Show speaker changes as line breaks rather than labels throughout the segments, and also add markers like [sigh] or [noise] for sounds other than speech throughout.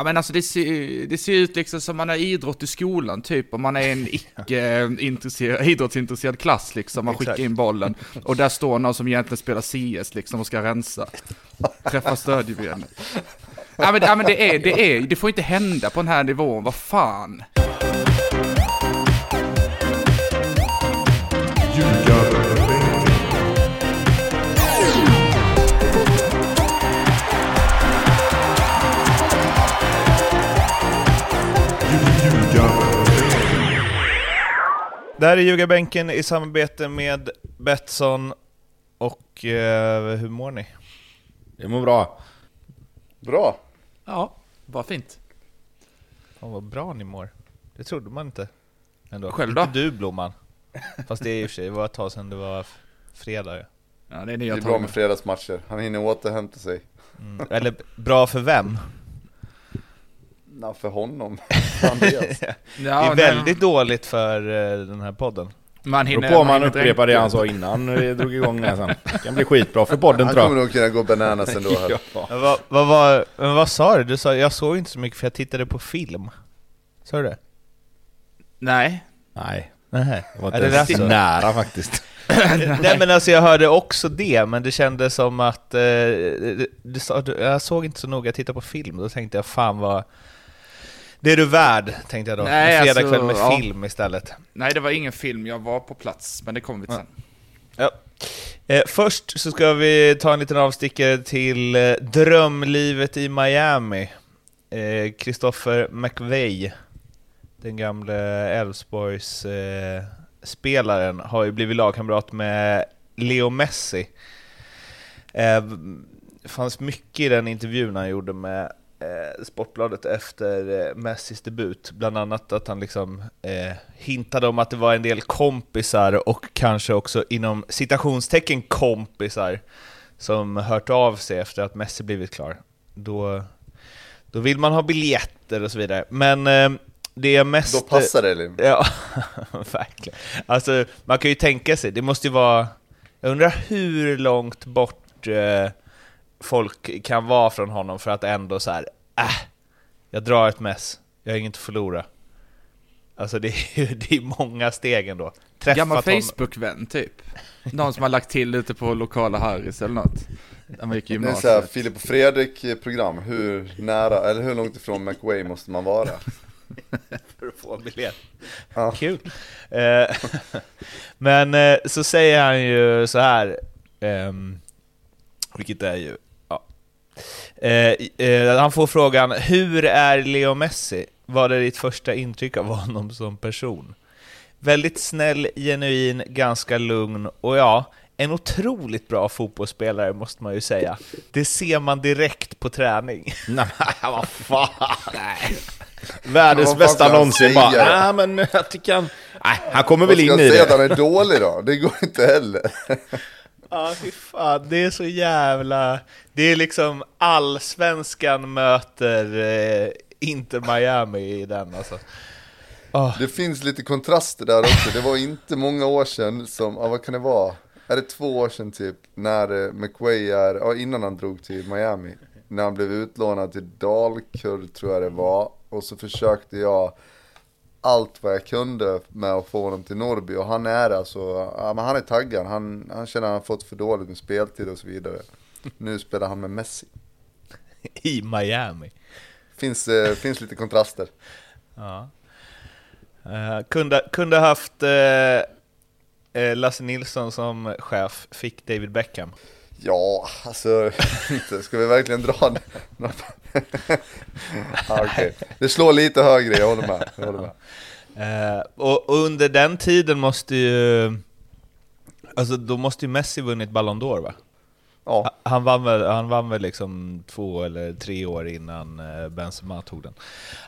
Ja men alltså det ser, det ser ut liksom som man har idrott i skolan typ, om man är en [laughs] icke-intresserad, idrottsintresserad klass liksom, man skickar in bollen [laughs] och där står någon som egentligen spelar CS liksom och ska rensa. Träffa stödjebenet. Ja men, ja, men det, är, det, är, det får inte hända på den här nivån, vad fan.
Det här är Ljugarbänken i samarbete med Betsson och eh, hur mår ni?
Det mår bra.
Bra.
Ja, vad fint.
Fan vad bra ni mår. Det trodde man inte. Ändå.
Själv då?
Inte du Blomman. Fast det är i och för sig, det var ett tag sedan det var fredag ju.
Ja, det är
Det är bra med fredagsmatcher. Han hinner återhämta sig.
Mm. Eller bra för vem?
Na, för honom. [laughs]
Det är [laughs] väldigt dåligt för eh, den här podden.
Man hinner,
på om man
hinner
upprepar det han sa innan vi drog igång det sen. Det kan bli skitbra för podden
Han
tror
kommer
jag.
nog kunna gå bananas ändå här. [laughs]
Ja.
Vad, vad, var, men vad sa du? Du sa jag såg inte så mycket för jag tittade på film. Sa du det?
Nej.
Nej,
Nej.
det var
Är det
inte
rätt så?
nära faktiskt.
Nej men alltså jag hörde också det, men det kändes som att... Eh, det, det, sa- du- jag såg inte så noga, jag tittade på film, då tänkte jag fan vad... Det är du värd, tänkte jag då.
Nej,
en fredagkväll
alltså,
med
ja.
film istället.
Nej, det var ingen film, jag var på plats, men det kommer vi till sen.
Ja. Eh, först så ska vi ta en liten avstickare till eh, drömlivet i Miami. Eh, Christopher McVeigh, den gamle Elfsborgs eh, spelaren, har ju blivit lagkamrat med Leo Messi. Eh, det fanns mycket i den intervjun han gjorde med eh, Sportbladet efter eh, Messis debut, bland annat att han liksom eh, hintade om att det var en del kompisar och kanske också inom citationstecken kompisar som hört av sig efter att Messi blivit klar. Då, då vill man ha biljetter och så vidare. Men eh, det är mest...
Då passar det Lim.
Ja, [laughs] verkligen. Alltså, man kan ju tänka sig, det måste ju vara... Jag undrar hur långt bort eh, folk kan vara från honom för att ändå så här, äh, jag drar ett mess, jag har inget att förlora. Alltså det är ju det är många steg ändå. Träffat
Gammal Facebook-vän typ. Någon som har lagt till ute på lokala Harris eller något. När man gick i
Det är så här
gymnasiet.
Filip och Fredrik program. Hur nära, eller hur långt ifrån McWay måste man vara? [laughs]
för att få en biljett.
Ja.
Kul. Eh, [laughs] Men eh, så säger han ju så här, ehm, vilket är ju... Eh, eh, han får frågan, hur är Leo Messi? Vad är ditt första intryck av honom som person? Väldigt snäll, genuin, ganska lugn och ja, en otroligt bra fotbollsspelare måste man ju säga. Det ser man direkt på träning. [laughs]
Nej, vad fan. Världens
Vad fan
bästa
ska han
någonsin bara, nej men jag tycker han... Nej, han kommer
Vad
väl
ska
in
jag
i
säga att
det.
han är dålig då? Det går inte heller. [laughs]
Ja, fy fan. Det är så jävla... Det är liksom allsvenskan möter eh, inte Miami i den alltså. Ah,
Det finns lite kontraster där också. Det var inte många år sedan som, ja, vad kan det vara? Är det två år sedan typ? När eh, McWay är, ja innan han drog till Miami. När han blev utlånad till Dalkurd tror jag det var. Och så försökte jag allt vad jag kunde med att få honom till Norrby. Och han är alltså, ja, men han är taggad. Han, han känner att han fått för dåligt med speltid och så vidare. Nu spelar han med Messi. [laughs]
I Miami.
Finns, eh, finns lite kontraster.
Ja. Eh, kunde, kunde haft eh, Lasse Nilsson som chef, fick David Beckham.
Ja, alltså, [laughs] ska vi verkligen dra den? [laughs] ja, okej. Det slår lite högre, jag håller med. Jag håller med.
Eh, och, och under den tiden måste ju... Alltså då måste ju Messi vunnit Ballon d'Or va?
Ja,
Han vann, väl, han vann väl liksom två eller tre år innan eh, Benzema tog den.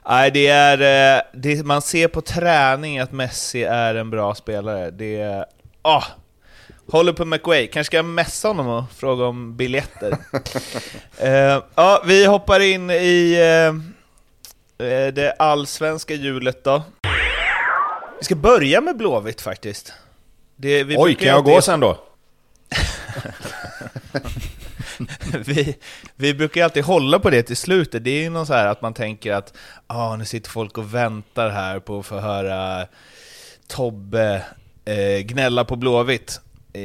Nej, det är, eh, det, man ser på träning att Messi är en bra spelare. Det. Ah, håller på McWay, kanske ska jag messa honom och fråga om biljetter. [laughs] eh, ja, vi hoppar in i eh, det allsvenska hjulet då. Vi ska börja med Blåvitt faktiskt. Det,
Oj, kan jag gå sen då? [laughs]
vi, vi brukar ju alltid hålla på det till slutet. Det är ju någon så här att man tänker att ah, nu sitter folk och väntar här på att få höra Tobbe eh, gnälla på Blåvitt. Eh,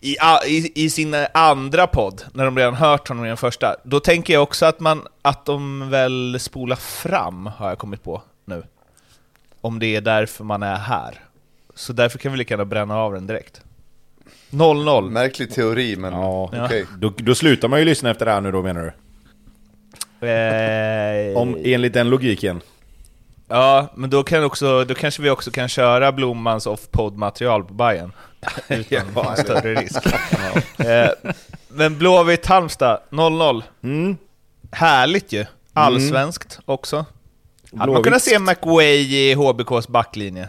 i, i, I sin andra podd, när de redan hört honom i den första, då tänker jag också att, man, att de väl spolar fram, har jag kommit på nu. Om det är därför man är här. Så därför kan vi lika gärna bränna av den direkt. 0-0.
Märklig teori, men
Ja.
okej. Okay.
Då, då slutar man ju lyssna efter det här nu då menar du?
Eh,
Om, enligt den logiken.
Ja, men då, kan också, då kanske vi också kan köra Blommans off-podd-material på Bayern [laughs] utan någon större risk. [laughs] eh, men Blåvitt-Halmstad, 0-0.
Mm.
Härligt ju. Allsvenskt också. Hade man kunnat se McWay i HBKs backlinje?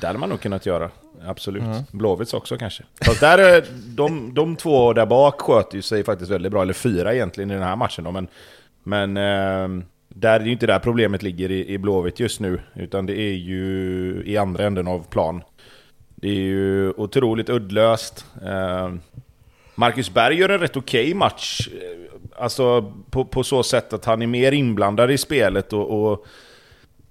Det hade man nog kunnat göra. Absolut. Blåvitts också kanske. Fast där, är- de, de två där bak sköter ju sig faktiskt väldigt bra. Eller fyra egentligen i den här matchen då. Men, men eh, där är ju inte där problemet ligger i, i Blåvitt just nu. Utan det är ju i andra änden av plan. Det är ju otroligt uddlöst. Ehm, Marcus Berg gör en rätt okej match. Alltså på, på så sätt att han är mer inblandad i spelet och, och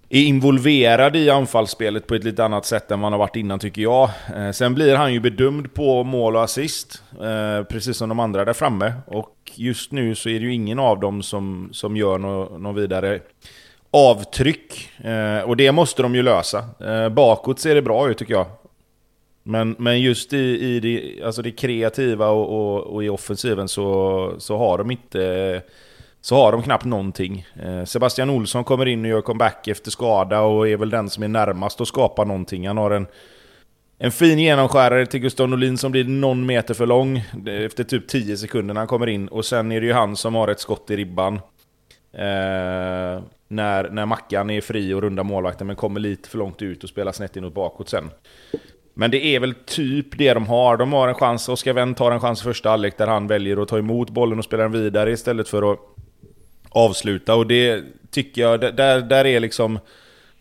är involverad i anfallsspelet på ett lite annat sätt än man har varit innan tycker jag. Eh, sen blir han ju bedömd på mål och assist, eh, precis som de andra där framme. Och just nu så är det ju ingen av dem som, som gör något nå vidare avtryck. Eh, och det måste de ju lösa. Eh, bakåt ser det bra ut tycker jag. Men, men just i, i det, alltså det kreativa och, och, och i offensiven så, så har de inte så har de knappt någonting. Eh, Sebastian Olsson kommer in och gör comeback efter skada och är väl den som är närmast att skapa någonting. Han har en, en fin genomskärare till Gustav Norlin som blir någon meter för lång efter typ 10 sekunder när han kommer in. Och sen är det ju han som har ett skott i ribban. Eh, när, när Mackan är fri och runda målvakten men kommer lite för långt ut och spelar snett inåt bakåt sen. Men det är väl typ det de har. De har en chans, Oskar Wendt tar en chans i första halvlek där han väljer att ta emot bollen och spela den vidare istället för att avsluta. Och det tycker jag, där, där är liksom...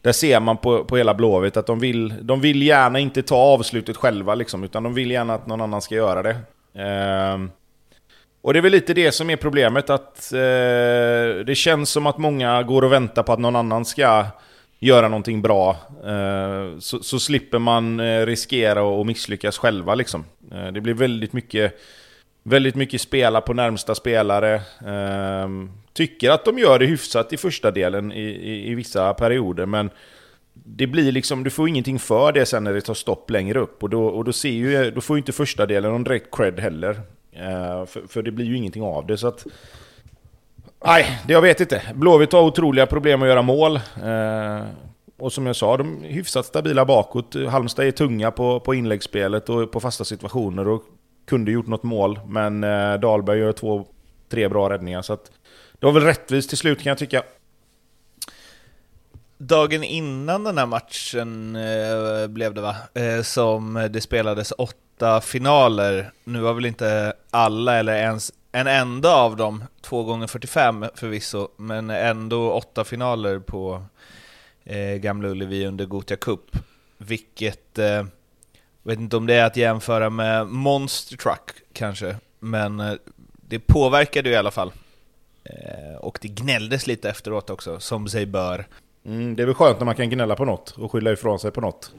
Där ser man på, på hela Blåvitt att de vill, de vill gärna inte ta avslutet själva liksom, utan de vill gärna att någon annan ska göra det. Eh, och det är väl lite det som är problemet, att eh, det känns som att många går och väntar på att någon annan ska göra någonting bra. Eh, så, så slipper man eh, riskera att misslyckas själva liksom. Eh, det blir väldigt mycket, väldigt mycket spela på närmsta spelare. Ehm, tycker att de gör det hyfsat i första delen i, i, i vissa perioder, men det blir liksom, du får ingenting för det sen när det tar stopp längre upp. Och då, och då, ser ju, då får ju inte första delen någon direkt cred heller. Eh, för, för det blir ju ingenting av det. Så att, nej, det jag vet inte. Blåvitt har otroliga problem att göra mål. Eh, och som jag sa, de är hyfsat stabila bakåt. Halmstad är tunga på, på inläggsspelet och på fasta situationer och kunde gjort något mål. Men eh, Dahlberg gör två, tre bra räddningar. Så att, det var väl rättvist till slut kan jag tycka.
Dagen innan den här matchen eh, blev det va? Eh, som det spelades åtta finaler. Nu var väl inte alla eller ens en enda av dem, två gånger 45 förvisso, men ändå åtta finaler på eh, Gamla Ullevi under Gothia Cup. Vilket, eh, vet inte om det är att jämföra med Monster Truck kanske, men eh, det påverkade ju i alla fall. Eh, och det gnälldes lite efteråt också, som sig bör.
Mm, det är väl skönt när man kan gnälla på något och skylla ifrån sig på något.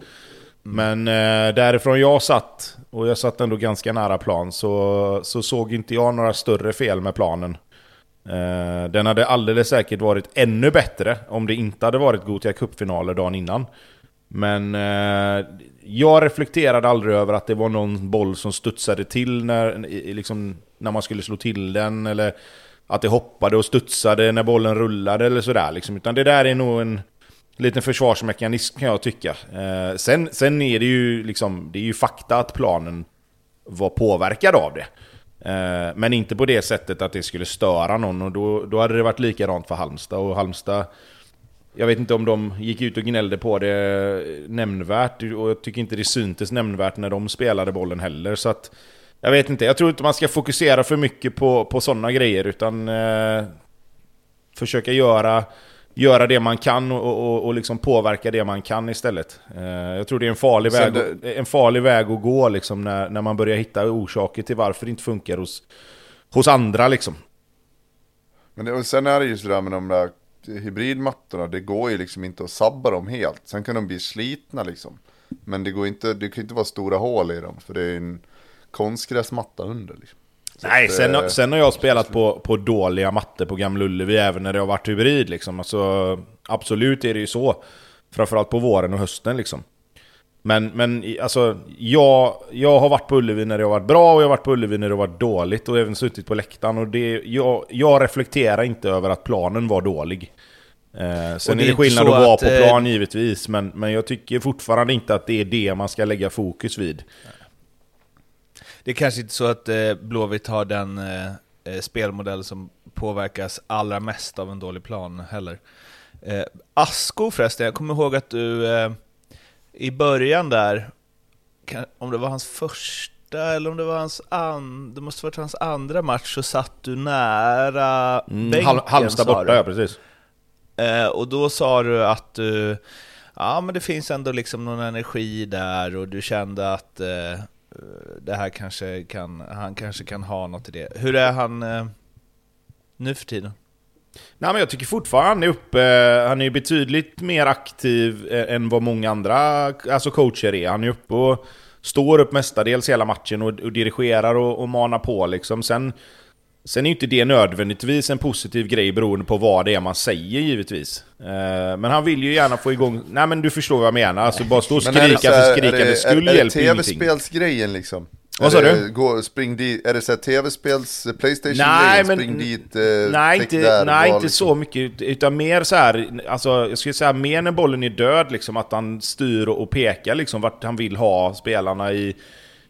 Men eh, därifrån jag satt, och jag satt ändå ganska nära plan, så, så såg inte jag några större fel med planen. Eh, den hade alldeles säkert varit ännu bättre om det inte hade varit Gothia Cup-finaler dagen innan. Men eh, jag reflekterade aldrig över att det var någon boll som studsade till när, liksom, när man skulle slå till den, eller att det hoppade och studsade när bollen rullade eller sådär. Liksom. Utan det där är nog en liten försvarsmekanism kan jag tycka. Eh, sen, sen är det ju liksom, det är ju fakta att planen var påverkad av det. Eh, men inte på det sättet att det skulle störa någon och då, då hade det varit likadant för Halmstad. Och Halmstad, jag vet inte om de gick ut och gnällde på det nämnvärt och jag tycker inte det syntes nämnvärt när de spelade bollen heller. Så att, jag vet inte, jag tror inte man ska fokusera för mycket på, på sådana grejer utan eh, försöka göra, göra det man kan och, och, och liksom påverka det man kan istället. Eh, jag tror det är en farlig,
Sen
väg, en farlig väg att gå liksom när, när man börjar hitta orsaker till varför det inte funkar hos, hos andra liksom.
Men det, och sen är det ju sådär med de där hybridmattorna, det går ju liksom inte att sabba dem helt. Sen kan de bli slitna liksom. Men det går inte, det kan inte vara stora hål i dem, för det är en konstgräsmatta under liksom.
Nej, att, sen, eh, sen har jag spelat på, på dåliga mattor på Gamla Ullevi även när det har varit hybrid liksom. Alltså, absolut är det ju så. Framförallt på våren och hösten liksom. Men, men alltså, jag, jag har varit på Ullevi när det har varit bra och jag har varit på Ullevi när det har varit dåligt och även suttit på läktaren. Och det, jag, jag reflekterar inte över att planen var dålig. Eh, sen det är det skillnad att vara på eh, plan givetvis, men, men jag tycker fortfarande inte att det är det man ska lägga fokus vid.
Det är kanske inte så att eh, Blåvitt har den eh, eh, spelmodell som påverkas allra mest av en dålig plan heller. Eh, Asko förresten, jag kommer ihåg att du eh, i början där, om det var hans första eller om det var hans andra, det måste varit hans andra match, så satt du nära mm, bänken
Halmstad borta, ja precis.
Eh, och då sa du att du, ja men det finns ändå liksom någon energi där och du kände att eh, det här kanske kan, han kanske kan ha något i det. Hur är han eh, nu för tiden?
Nej, men jag tycker fortfarande han är uppe, han är betydligt mer aktiv eh, än vad många andra alltså coacher är. Han är uppe och står upp mestadels hela matchen och, och dirigerar och, och manar på liksom. Sen, sen är ju inte det nödvändigtvis en positiv grej beroende på vad det är man säger givetvis. Uh, men han vill ju gärna få igång... Nej men du förstår vad jag menar. Alltså bara stå och skrika för skrikandets skull hjälper
ingenting. Är det tv-spelsgrejen liksom?
Vad sa du?
Gå, spring dit, är det så tv-spels, Playstation nej, men, spring dit, eh,
Nej, inte, där, nej inte liksom. så mycket, utan mer så här, alltså jag skulle säga mer när bollen är död liksom, att han styr och pekar liksom vart han vill ha spelarna i,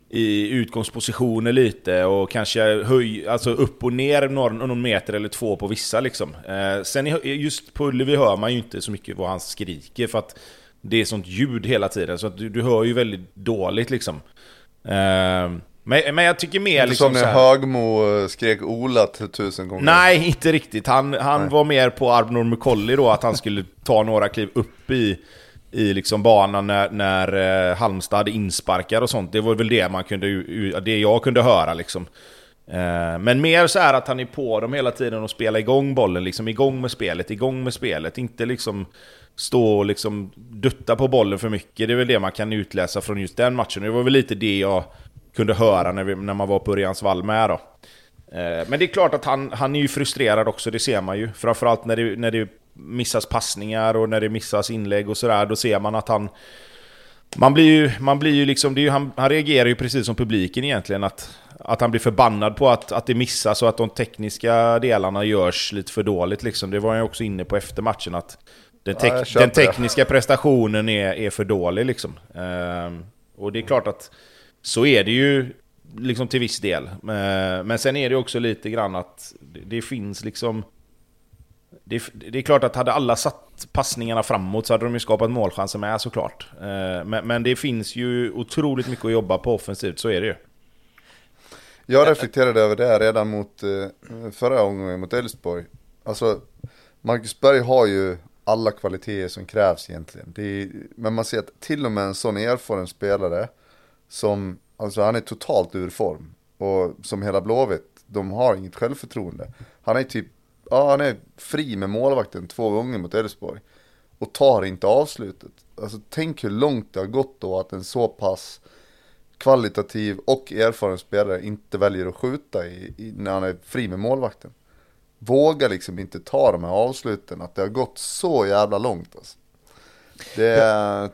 i utgångspositioner lite och kanske höj, alltså upp och ner någon, någon meter eller två på vissa liksom. Eh, sen just på Ullevi hör man ju inte så mycket vad han skriker för att det är sånt ljud hela tiden så att du, du hör ju väldigt dåligt liksom. Ehm, men, men jag tycker mer
liksom Som när Högmo skrek Ola tusen gånger.
Nej, inte riktigt. Han, han var mer på Arbnor Mukolli då, att han skulle ta några kliv upp i, i liksom banan när, när eh, Halmstad insparkar och sånt. Det var väl det man kunde, det jag kunde höra liksom. Ehm, men mer så här att han är på dem hela tiden och spelar igång bollen, liksom igång med spelet, igång med spelet. Inte liksom stå och liksom dutta på bollen för mycket. Det är väl det man kan utläsa från just den matchen. Det var väl lite det jag kunde höra när, vi, när man var på Örjans vall med då. Eh, men det är klart att han, han är ju frustrerad också, det ser man ju. Framförallt när det, när det missas passningar och när det missas inlägg och sådär. Då ser man att han... Man blir ju, man blir ju liksom, det är ju, han, han reagerar ju precis som publiken egentligen. Att, att han blir förbannad på att, att det missas och att de tekniska delarna görs lite för dåligt. Liksom. Det var jag också inne på efter matchen. att den, te ja, den tekniska prestationen är, är för dålig liksom. Ehm, och det är klart att så är det ju liksom till viss del. Ehm, men sen är det också lite grann att det, det finns liksom... Det, det, är klart att hade alla satt passningarna framåt så hade de ju skapat målchanser med såklart. Ehm, men, men det finns ju otroligt mycket att jobba på offensivt, så är det ju.
Jag reflekterade över det redan mot eh, förra gången mot Elfsborg. Alltså, Marcus Berg har ju alla kvaliteter som krävs egentligen. Är, men man ser att till och med en sån erfaren spelare som, alltså han är totalt ur form. Och som hela Blåvitt, de har inget självförtroende. Han är typ, ja han är fri med målvakten två gånger mot Elfsborg. Och tar inte avslutet. Alltså tänk hur långt det har gått då att en så pass kvalitativ och erfaren spelare inte väljer att skjuta i, i, när han är fri med målvakten vågar liksom inte ta de här avsluten, att det har gått så jävla långt alltså. Det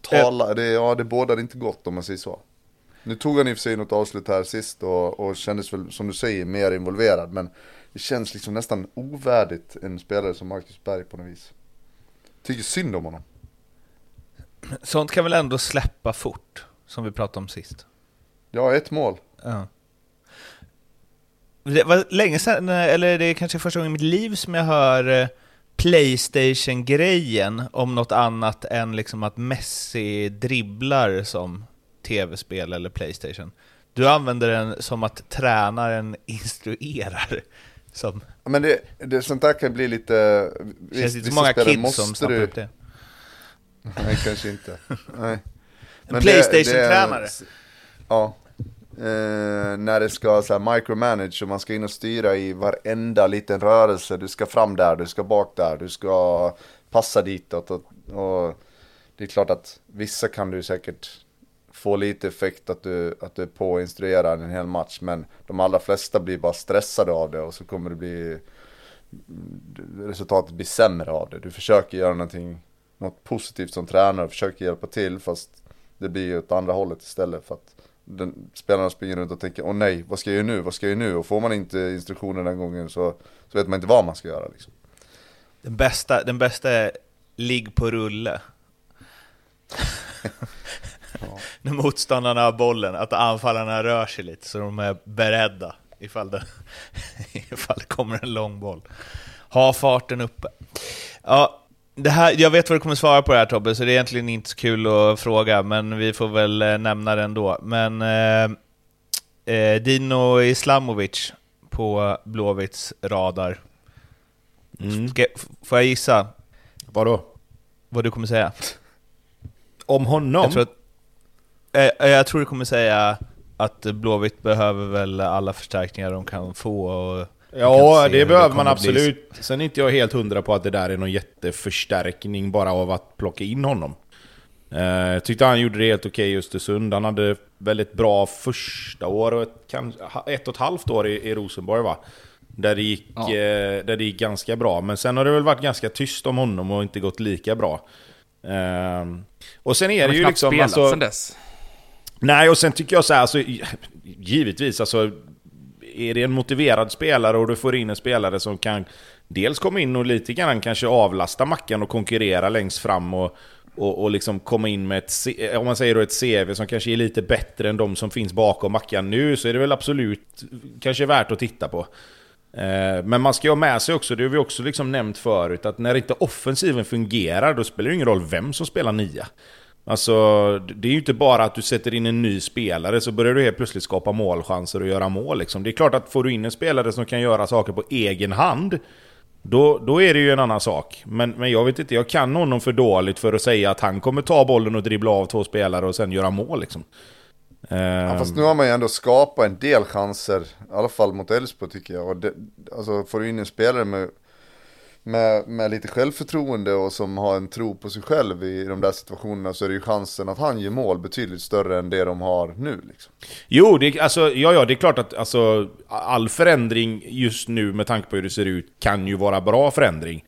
talar, det, ja det bådar inte gott om man säger så. Nu tog han i och för sig något avslut här sist och, och kändes väl som du säger mer involverad, men det känns liksom nästan ovärdigt en spelare som Marcus Berg på något vis. Tycker synd om honom.
Sånt kan väl ändå släppa fort, som vi pratade om sist?
Ja, ett mål.
Ja. Det var länge sedan, eller det är kanske första gången i mitt liv som jag hör eh, Playstation-grejen om något annat än liksom att Messi dribblar som tv-spel eller Playstation. Du använder den som att tränaren [laughs] instruerar. Som...
Men det, det, sånt där kan bli lite...
Det känns inte så många kids som snappar du... upp det.
Nej, kanske inte. Nej.
En Playstation-tränare.
Ja. Eh, när det ska så här, micromanage och man ska in och styra i varenda liten rörelse. Du ska fram där, du ska bak där, du ska passa ditåt. Och, och det är klart att vissa kan du säkert få lite effekt att du, att du är på och instruerar en hel match. Men de allra flesta blir bara stressade av det och så kommer det bli resultatet blir sämre av det. Du försöker göra någonting, något positivt som tränare och försöker hjälpa till fast det blir ju åt andra hållet istället för att den, spelarna springer runt och tänker åh nej, vad ska jag göra nu, vad ska jag göra nu? Och får man inte instruktioner den gången så, så vet man inte vad man ska göra liksom.
Den bästa, den bästa är ligg på rulle. [laughs] ja. När motståndarna har bollen, att anfallarna rör sig lite så de är beredda ifall det, [laughs] ifall det kommer en lång boll. Ha farten uppe. Ja, det här, jag vet vad du kommer svara på det här Tobbe, så det är egentligen inte så kul att fråga, men vi får väl eh, nämna det ändå. Men eh, eh, Dino Islamovic på Blåvitts radar. Mm. Ska, får jag gissa?
Vadå?
Vad du kommer säga?
Om honom?
Jag tror, att, eh, jag tror du kommer säga att Blåvitt behöver väl alla förstärkningar de kan få och
Ja, det behöver man absolut. Bli. Sen är inte jag helt hundra på att det där är någon jätteförstärkning bara av att plocka in honom. Eh, jag tyckte han gjorde det helt okej i Östersund. Han hade väldigt bra första år och ett, ett och ett halvt år i, i Rosenborg va? Där det, gick, ja. eh, där det gick ganska bra. Men sen har det väl varit ganska tyst om honom och inte gått lika bra. Eh, och sen är det ju liksom... Alltså, sen dess. Nej, och sen tycker jag så här, alltså, givetvis, alltså är det en motiverad spelare och du får in en spelare som kan dels komma in och lite grann kanske avlasta Mackan och konkurrera längst fram och, och, och liksom komma in med ett, eh, om man säger då ett CV som kanske är lite bättre än de som finns bakom Mackan nu, så är det väl absolut kanske värt att titta på. Eh, men man ska ju ha med sig också, det har vi också liksom nämnt förut, att när inte offensiven fungerar, då spelar det ingen roll vem som spelar nia. Alltså, det är ju inte bara att du sätter in en ny spelare så börjar du helt plötsligt skapa målchanser och göra mål. Liksom. Det är klart att får du in en spelare som kan göra saker på egen hand, då, då är det ju en annan sak. Men, men jag vet inte, jag kan honom för dåligt för att säga att han kommer ta bollen och dribbla av två spelare och sen göra mål. Liksom.
Ja, fast nu har man ju ändå skapat en del chanser, i alla fall mot Elfsborg tycker jag. Och det, alltså får du in en spelare med med, med lite självförtroende och som har en tro på sig själv i de där situationerna så är det ju chansen att han gör mål betydligt större än det de har nu. Liksom.
Jo, det, alltså, ja, ja, det är klart att alltså, all förändring just nu med tanke på hur det ser ut kan ju vara bra förändring.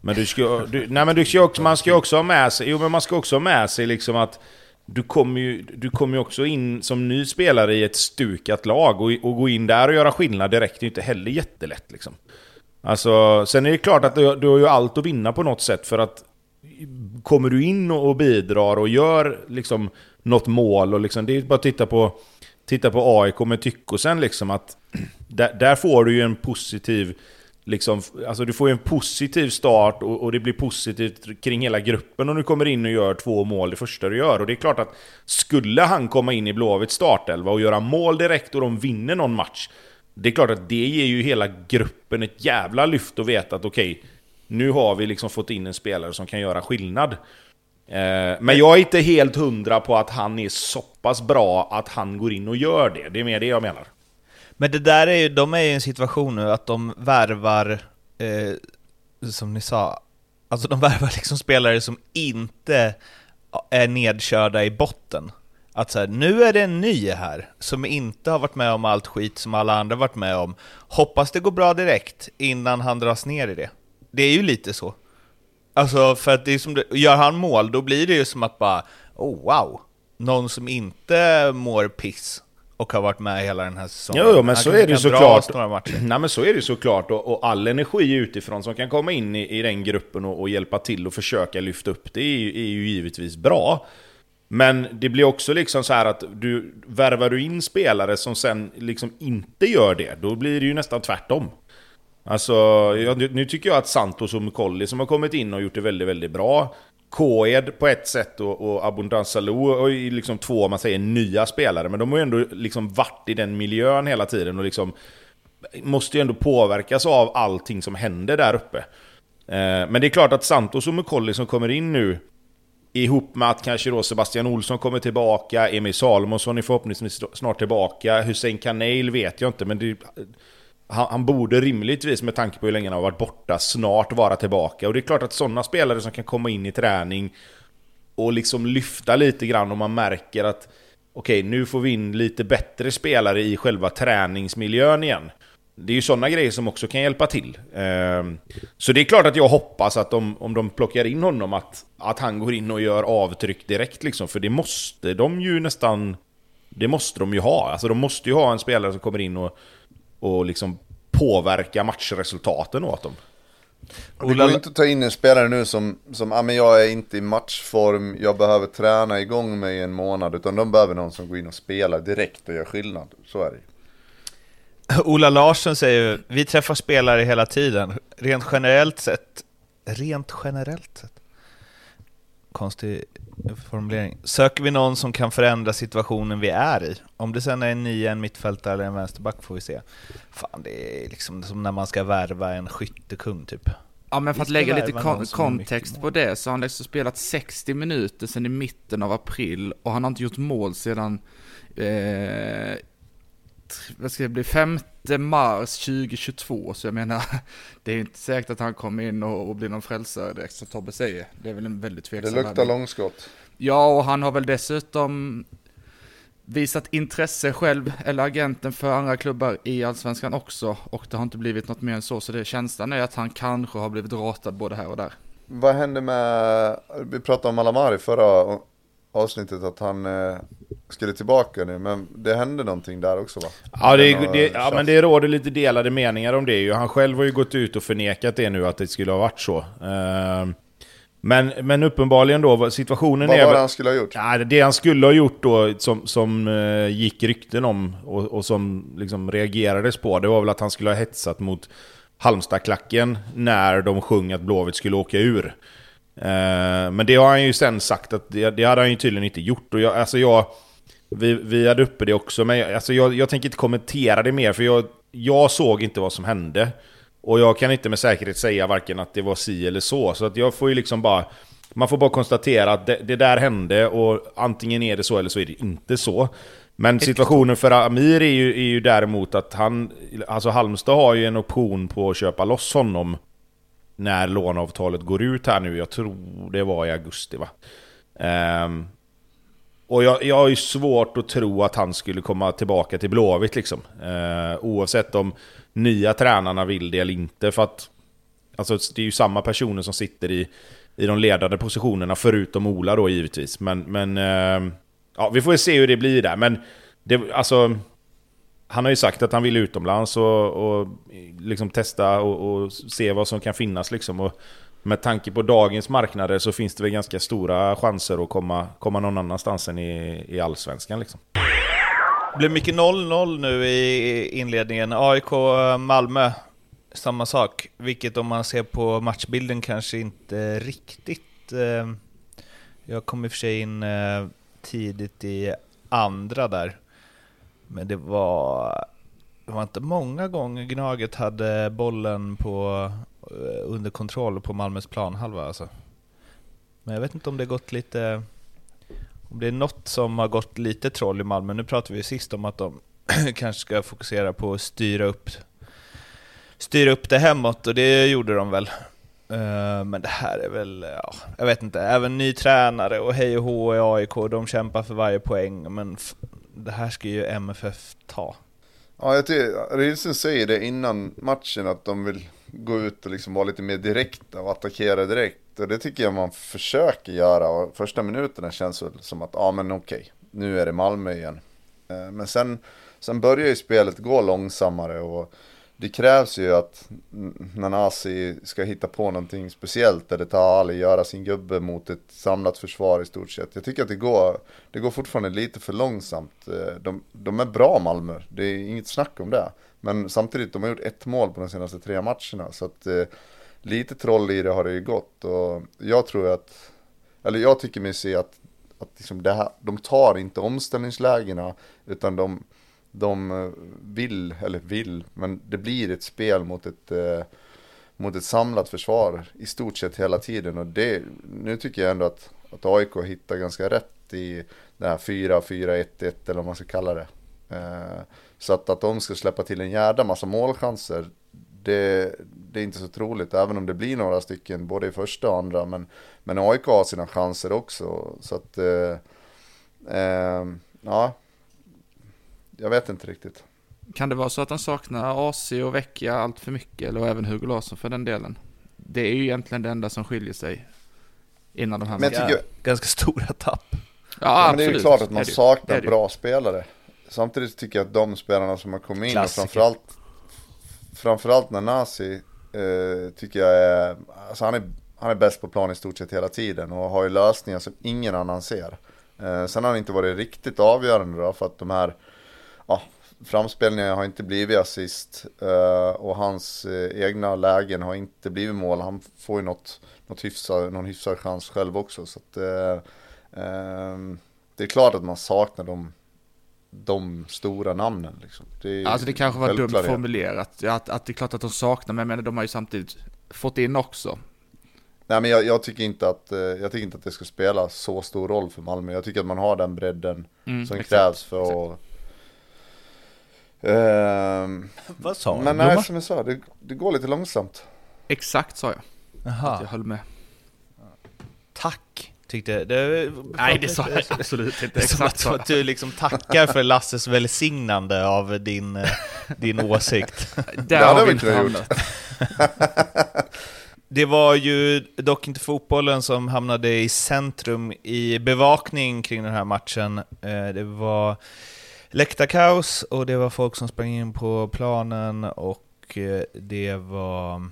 Men du ska, du, nej, men du ska också, man ska också ha med sig, jo, men man ska också ha med sig liksom att du kommer ju du kommer också in som ny spelare i ett stukat lag och, och gå in där och göra skillnad direkt är ju inte heller jättelätt liksom. Alltså, sen är det klart att du, du har ju allt att vinna på något sätt för att kommer du in och bidrar och gör liksom något mål och liksom, det är bara att titta på, titta på AIK med Tyckosen liksom att [clears throat] där, där, får du ju en positiv liksom, alltså du får ju en positiv start och, och, det blir positivt kring hela gruppen om du kommer in och gör två mål det första du gör. Och det är klart att skulle han komma in i Blåvitts startelva och göra mål direkt och de vinner någon match det är klart att det ger ju hela gruppen ett jävla lyft att veta att okej, okay, nu har vi liksom fått in en spelare som kan göra skillnad. Eh, men jag är inte helt hundra på att han är så pass bra att han går in och gör det. Det är mer det jag menar.
Men det där är ju, de är ju i en situation nu att de värvar, eh, som ni sa, alltså de värvar liksom spelare som inte är nedkörda i botten. Att så här, nu är det en ny här, som inte har varit med om allt skit som alla andra varit med om. Hoppas det går bra direkt innan han dras ner i det. Det är ju lite så. Alltså, för att det är som det, gör han mål, då blir det ju som att bara, oh wow, någon som inte mår piss och har varit med hela den här säsongen.
Jo, jo men så är det ju såklart. Nej men så är det ju såklart, och, och, all energi utifrån som kan komma in i, i den gruppen och, och hjälpa till och försöka lyfta upp det är är ju givetvis bra. Men det blir också liksom så att du värvar du in spelare som sen liksom inte gör det, då blir det ju nästan tvärtom. Alltså, nu tycker jag att Santos och Mukolli som har kommit in och gjort det väldigt, väldigt bra. Koed på ett sätt och, och Abundance Salou är liksom två, man säger, nya spelare. Men de har ju ändå liksom varit i den miljön hela tiden och liksom måste ju ändå påverkas av allting som händer där uppe. Eh, men det är klart att Santos och Mukolli som kommer in nu Ihop med att kanske då Sebastian Olsson kommer tillbaka, Emil Salomonsson är förhoppningsvis snart tillbaka, Hussein Kanel vet jag inte men det, eh, han, han, borde rimligtvis med tanke på hur länge han har varit borta snart vara tillbaka. Och det är klart att sådana spelare som kan komma in i träning och liksom lyfta lite grann om man märker att okej, okay, nu får vi in lite bättre spelare i själva träningsmiljön igen. Det är ju sådana grejer som också kan hjälpa till. Ehm, så det är klart att jag hoppas att de, om de plockar in honom, att, att han går in och gör avtryck direkt liksom. För det måste de ju nästan... Det måste de ju ha. Alltså de måste ju ha en spelare som kommer in och, och liksom påverkar matchresultaten åt dem.
Och det går inte att ta in en spelare nu som, som ah, men jag är inte i matchform, jag behöver träna igång mig i en månad. Utan de behöver någon som går in och spelar direkt och gör skillnad. Så är det [laughs]
Ola Larsson säger vi träffar spelare hela tiden. Rent generellt sett, rent generellt sett, konstig formulering. Söker vi någon som kan förändra situationen vi är i? Om det sen är en nia, en mittfältare eller en vänsterback får vi se. Fan, det är liksom som när man ska värva en skyttekung typ.
Ja men för att lägga lite kon kontext på det så har han liksom spelat 60 minuter sedan i mitten av april och han har inte gjort mål sedan eh, vad ska det bli, 5 mars 2022, så jag menar, [laughs] det är inte säkert att han kommer in och, och blir någon frälsare direkt som Tobbe säger. Det är väl en väldigt tveksam
Det luktar långskott.
Ja, och han har väl dessutom visat intresse själv, eller agenten för andra klubbar i Allsvenskan också. Och det har inte blivit något mer än så, så det känslan är att han kanske har blivit ratad både här och där.
Vad hände med, vi pratade om Alamari förra avsnittet att han eh, skulle tillbaka nu, men det hände någonting där också va?
Ja, det, det, ja men det råder lite delade meningar om det ju. Han själv har ju gått ut och förnekat det nu, att det skulle ha varit så. Uh, men, men uppenbarligen då, situationen
Vad
är...
Vad var det han skulle ha gjort?
Ja, det han skulle ha gjort då, som, som uh, gick rykten om och, och som liksom reagerades på, det var väl att han skulle ha hetsat mot Halmstadklacken när de sjöng att Blåvitt skulle åka ur. Eh, men det har han ju sen sagt att det, det hade han ju tydligen inte gjort. Och jag, alltså jag, vi, vi hade uppe det också, men alltså jag, jag tänker inte kommentera det mer, för jag, jag såg inte vad som hände. Och jag kan inte med säkerhet säga varken att det var si eller så. Så att jag får ju liksom bara... Man får bara konstatera att det, det, där hände och antingen är det så eller så är det inte så. Men situationen för Amir är ju, är ju däremot att han... Alltså Halmstad har ju en option på att köpa loss honom när låneavtalet går ut här nu. Jag tror det var i augusti va? Um, och jag, jag har ju svårt att tro att han skulle komma tillbaka till Blåvitt liksom. Uh, oavsett om nya tränarna vill det eller inte. För att alltså, det är ju samma personer som sitter i, i de ledande positionerna, förutom Ola då givetvis. Men, men uh, ja, vi får se hur det blir där. Men det, alltså, han har ju sagt att han vill utomlands och, och liksom testa och, och, se vad som kan finnas. Liksom. Och med tanke på dagens marknader så finns det väl ganska stora chanser att komma, komma någon annanstans än i, i allsvenskan. Liksom.
Det blev mycket 0-0 nu i inledningen. AIK-Malmö, eh, samma sak. Vilket om man ser på matchbilden kanske inte riktigt... Eh, jag kom i och för sig in eh, tidigt i andra där. Men det var, det var inte många gånger Gnaget hade bollen på, eh, under kontroll på Malmös planhalva alltså. Men jag vet inte om det gått lite... Om det är något som har gått lite troll i Malmö. Nu pratade vi sist om att de [clears throat] kanske ska fokusera på att styra upp, styra upp det hemåt och det gjorde de väl. Eh, men det här är väl, ja, jag vet inte, även ny tränare och hej och hå i AIK, de kämpar för varje poäng, men det här ska ju MFF ta.
Ja, jag tycker, Rilsen säger det innan matchen att de vill gå ut och liksom vara lite mer direkta och attackera direkt. Och det tycker jag man försöker göra. Och första minuterna känns väl som att, ja men okej, nu är det Malmö igen. Eh, men sen, sen börjar ju spelet gå långsammare och det krävs ju att Nanasi ska hitta på någonting speciellt där det tar Ali göra sin gubbe mot ett samlat försvar i stort sett. Jag tycker att det går, det går fortfarande lite för långsamt. Eh, de, de är bra Malmö, det är inget snack om det. Men samtidigt, de har gjort ett mål på de senaste tre matcherna. Så att eh, lite troll i det har det ju gått. Och jag tror att, eller jag tycker mig se att, att liksom det här, de tar inte omställningslägena utan de de eh, vill, eller vill, men det blir ett spel mot ett, eh, mot ett samlat försvar i stort sett hela tiden. Och det, nu tycker jag ändå att, att AIK hittar ganska rätt i det här 4-4-1-1 eller vad man ska kalla det. Eh, så att, att de ska släppa till en jävla massa målchanser, det, det, är inte så troligt, även om det blir några stycken både i första och andra. Men, men AIK har sina chanser också. Så att, eh, eh, ja, jag vet inte riktigt.
Kan det vara så att han saknar AC och Vecchia allt för mycket, eller även Hugo Larsson för den delen? Det är ju egentligen det enda som skiljer sig innan de här
Men jag tycker, Ganska stora tapp. Ja,
ja men det är ju klart att man saknar bra spelare. Samtidigt tycker jag att de spelarna som har kommit in, och framförallt, framförallt Nanasi, eh, tycker jag är, alltså han är, han är bäst på plan i stort sett hela tiden och har ju lösningar som ingen annan ser. Eh, sen har han inte varit riktigt avgörande då, för att de här, ja, framspelningarna har inte blivit assist eh, och hans eh, egna lägen har inte blivit mål. Han får ju något, något hyfsad, någon hyfsad chans själv också. Så att, eh, eh det är klart att man saknar dem de stora namnen. Liksom.
Det alltså det kanske var dumt formulerat, att, att det är klart att de saknar, men jag de har ju samtidigt fått in också.
Nej men jag, jag, tycker inte att, jag tycker inte att det ska spela så stor roll för Malmö. Jag tycker att man har den bredden mm, som exakt, krävs för exakt. Att... [laughs]
Uh, Vad sa
du? Men nej, som jag sa, det, det, går lite långsamt.
Exakt sa jag.
Jaha.
Jag höll med.
Tack tyckte... Det,
Nej, det sa jag [laughs] absolut inte. Exakt
som att, att, du liksom tackar för Lasses välsignande av din, eh, din åsikt. [laughs]
Det har vi inte hamnat.
Det var ju dock inte fotbollen som hamnade i centrum i bevakning kring den här matchen. Eh, det var läktarkaos och det var folk som sprang in på planen och eh, det var...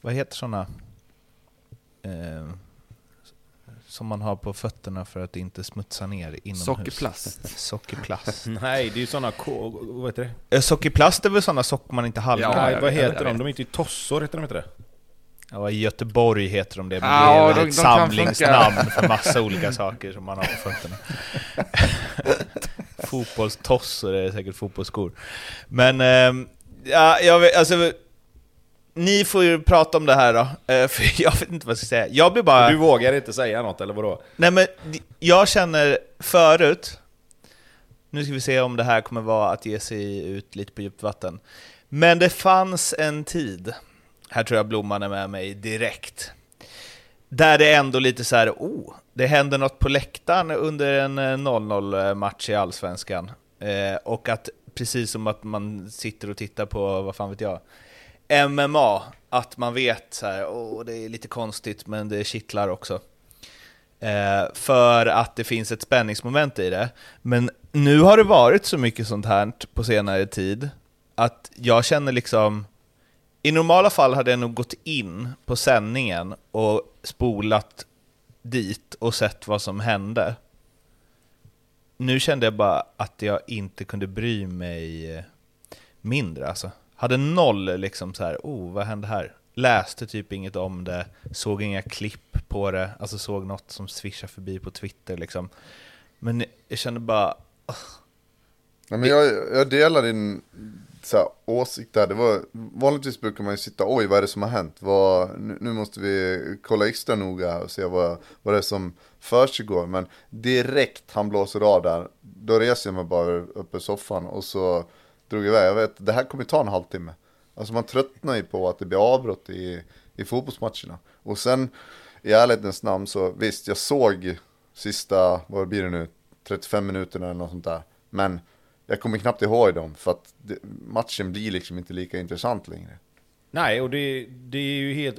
Vad heter sådana? som man har på fötterna för att inte smutsa ner inomhus.
Sockerplast.
Sockerplast. [laughs]
Nej, det är ju sådana, vad heter det?
Eh, sockerplast är väl sådana socker man inte halkar
ja, Vad heter de? De är inte tossor, heter de inte det?
Ja, i Göteborg heter de det, men ja, det är de, ett de samlingsnamn för massa olika saker som man har på fötterna. [laughs] [laughs] Fotbollstossor är säkert fotbollsskor. Men, ähm, ja, jag vet, alltså ni får ju prata om det här då, eh, [laughs] för jag vet inte vad jag ska säga. Jag blir bara...
Du vågar inte säga något, eller vadå?
Nej men, jag känner förut, nu ska vi se om det här kommer vara att ge sig ut lite på djupt vatten. Men det fanns en tid, här tror jag Blomman är med mig direkt, där det ändå lite så här, oh, det händer något på läktaren under en eh, 0-0-match eh, i Allsvenskan. Eh, och att precis som att man sitter och tittar på, vad fan vet jag, MMA, att man vet så här, oh, det är lite konstigt men det kittlar också. Eh, för att det finns ett spänningsmoment i det. Men nu har det varit så mycket sånt här på senare tid att jag känner liksom i normala fall hade jag nog gått in på sändningen och spolat dit och sett vad som hände. Nu kände jag bara att jag inte kunde bry mig eh, mindre alltså. Hade noll liksom så här, oh vad hände här? Läste typ inget om det, såg inga klipp på det, alltså såg något som swishade förbi på Twitter liksom. Men jag kände bara... Oh.
Nej, men jag, jag delar din så här, åsikt där. Det var, vanligtvis brukar man ju sitta, oj vad är det som har hänt? Vad, nu, nu, måste vi kolla extra noga och se vad, vad det är som försiggår. Men direkt han blåser av där, då reser jag mig bara upp i soffan och så drog iväg. Jag vet, det här kommer ta en halvtimme. Alltså man tröttnar ju på att det blir avbrott i, i fotbollsmatcherna. Och sen i ärlighetens namn så visst, jag såg sista, vad blir det nu, 35 minuterna eller något sånt där. Men jag kommer knappt ihåg dem för att det, matchen blir liksom inte lika intressant längre.
Nej, och det, det är ju helt...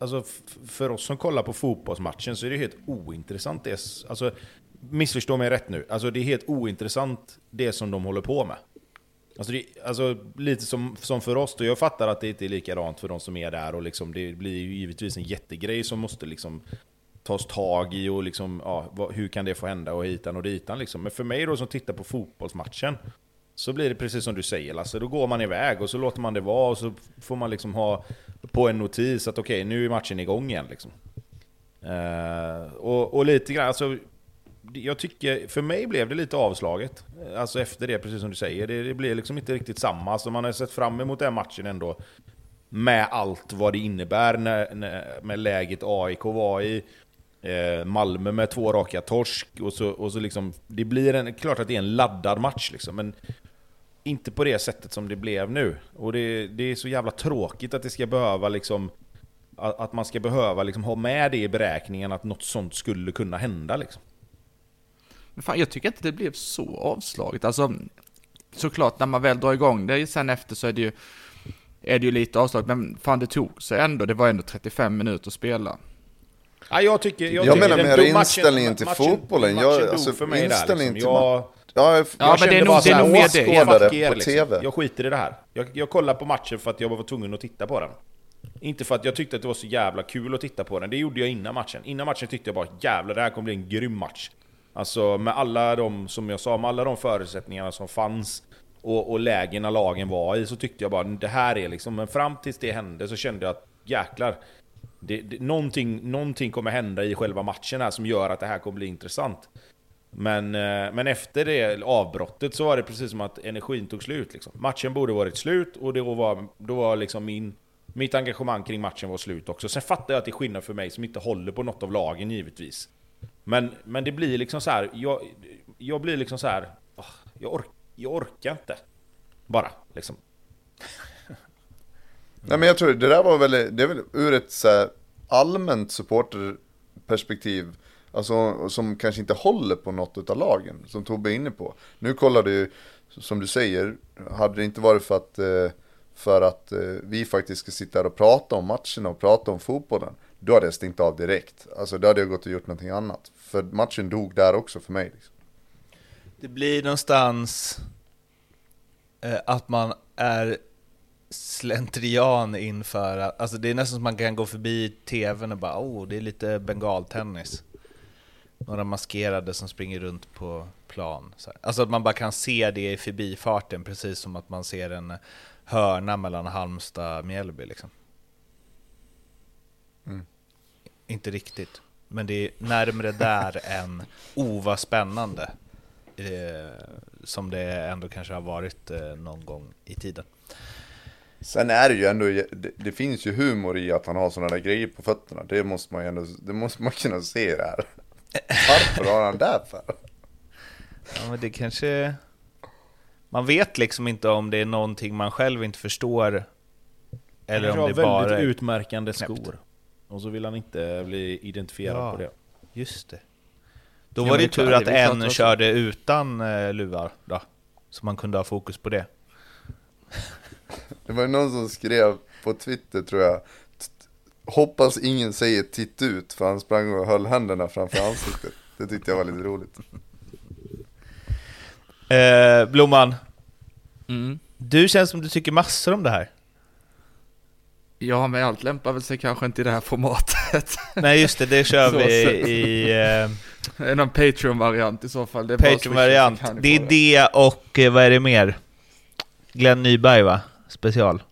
Alltså för oss som kollar på fotbollsmatchen så är det helt ointressant det. Alltså, missförstå mig rätt nu. Alltså det är helt ointressant det som de håller på med. Alltså, det, alltså lite som, som för oss då, jag fattar att det inte är likadant för de som är där och liksom, det blir ju givetvis en jättegrej som måste liksom tas tag i och liksom, ja, vad, hur kan det få hända och hitan och ditan liksom. Men för mig då som tittar på fotbollsmatchen så blir det precis som du säger Lasse, då går man iväg och så låter man det vara och så får man liksom ha på en notis att okej, okay, nu är matchen igång igen liksom. Uh, och, och lite grann, alltså jag tycker, för mig blev det lite avslaget. Alltså efter det, precis som du säger. Det, det blev liksom inte riktigt samma. Alltså man har sett fram emot den matchen ändå. Med allt vad det innebär när, när, med läget AIK var i. Eh, Malmö med två raka torsk, och så, och så liksom, det blir en, klart att det är en laddad match liksom, men inte på det sättet som det blev nu. Och det, det är så jävla tråkigt att det ska behöva liksom, att man ska behöva liksom ha med det i beräkningen att något sånt skulle kunna hända liksom.
Men fan, jag tycker inte det blev så avslaget. Alltså, såklart när man väl drar igång det sen efter så är det ju, är det ju lite avslaget. Men fan det tog sig ändå, det var ändå 35 minuter att spela.
Ja, jag tycker...
Jag, jag menar mer inställningen till matchen, fotbollen.
Matchen, jag, alltså, för mig inställningen
där, liksom. jag, Ja, jag,
ja men det är nog, det är nog mer det.
Jag, er, liksom. TV. jag skiter i det här. Jag, jag kollar på matchen för att jag var tvungen att titta på den. Inte för att jag tyckte att det var så jävla kul att titta på den, det gjorde jag innan matchen. Innan matchen tyckte jag bara jävlar, det här kommer bli en grym match. Alltså med alla de, som jag sa, med alla de förutsättningarna som fanns och, och lägena lagen var i så tyckte jag bara det här är liksom, men fram tills det hände så kände jag att jäklar, det, det, någonting, någonting kommer hända i själva matchen här som gör att det här kommer bli intressant. Men, eh, men efter det avbrottet så var det precis som att energin tog slut. Liksom. Matchen borde varit slut och då var, då var liksom min, mitt engagemang kring matchen var slut också. Sen fattar jag att det är skillnad för mig som inte håller på något av lagen givetvis. Men, men det blir liksom så här, jag, jag blir liksom så här, ah, jag, ork, jag orkar inte. Bara liksom.
Nej men jag tror det där var väl, det är väl ur ett så här, allmänt supporterperspektiv. Alltså som kanske inte håller på något av lagen, som Tobbe är inne på. Nu kollar du, som du säger, hade det inte varit för att, eh, för att eh, vi faktiskt ska sitta här och prata om matcherna och prata om fotbollen. Då hade jag stängt av direkt. Alltså då hade jag gått och gjort någonting annat. För matchen dog där också för mig. Liksom.
Det blir någonstans eh, att man är slentrian inför, alltså det är nästan som man kan gå förbi tvn och bara oh, det är lite bengaltennis. Några maskerade som springer runt på plan. Alltså att man bara kan se det i förbifarten, precis som att man ser en hörna mellan Halmstad och Mjällby liksom. Mm. Inte riktigt, men det är närmre där [laughs] än oh vad spännande. Eh, som det ändå kanske har varit eh, någon gång i tiden.
Sen är det ju ändå, det, det, finns ju humor i att han har sådana där grejer på fötterna. Det måste man ju ändå, det måste man kunna se det här. Varför har han det för?
Ja men det kanske... Man vet liksom inte om det är någonting man själv inte förstår. Eller om det bara... väldigt
utmärkande skor. Och så vill han inte bli identifierad ja, på det.
Just det. Då ja, var det tur att en körde utan uh, luvar då. Så man kunde ha fokus på det.
Det var någon som skrev på Twitter tror jag. Hoppas ingen säger titt ut för han sprang och höll händerna framför ansiktet. Det tyckte jag var lite roligt.
Eh, Blomman. Mm. Du känns som du tycker massor om det här.
Ja, men allt lämpar väl sig kanske inte i det här formatet. [laughs]
Nej, just det, det kör vi i...
Eh... En Patreon-variant i så fall.
Patreon-variant. Det är det och eh, vad är det mer? Glenn Nyberg va? Special.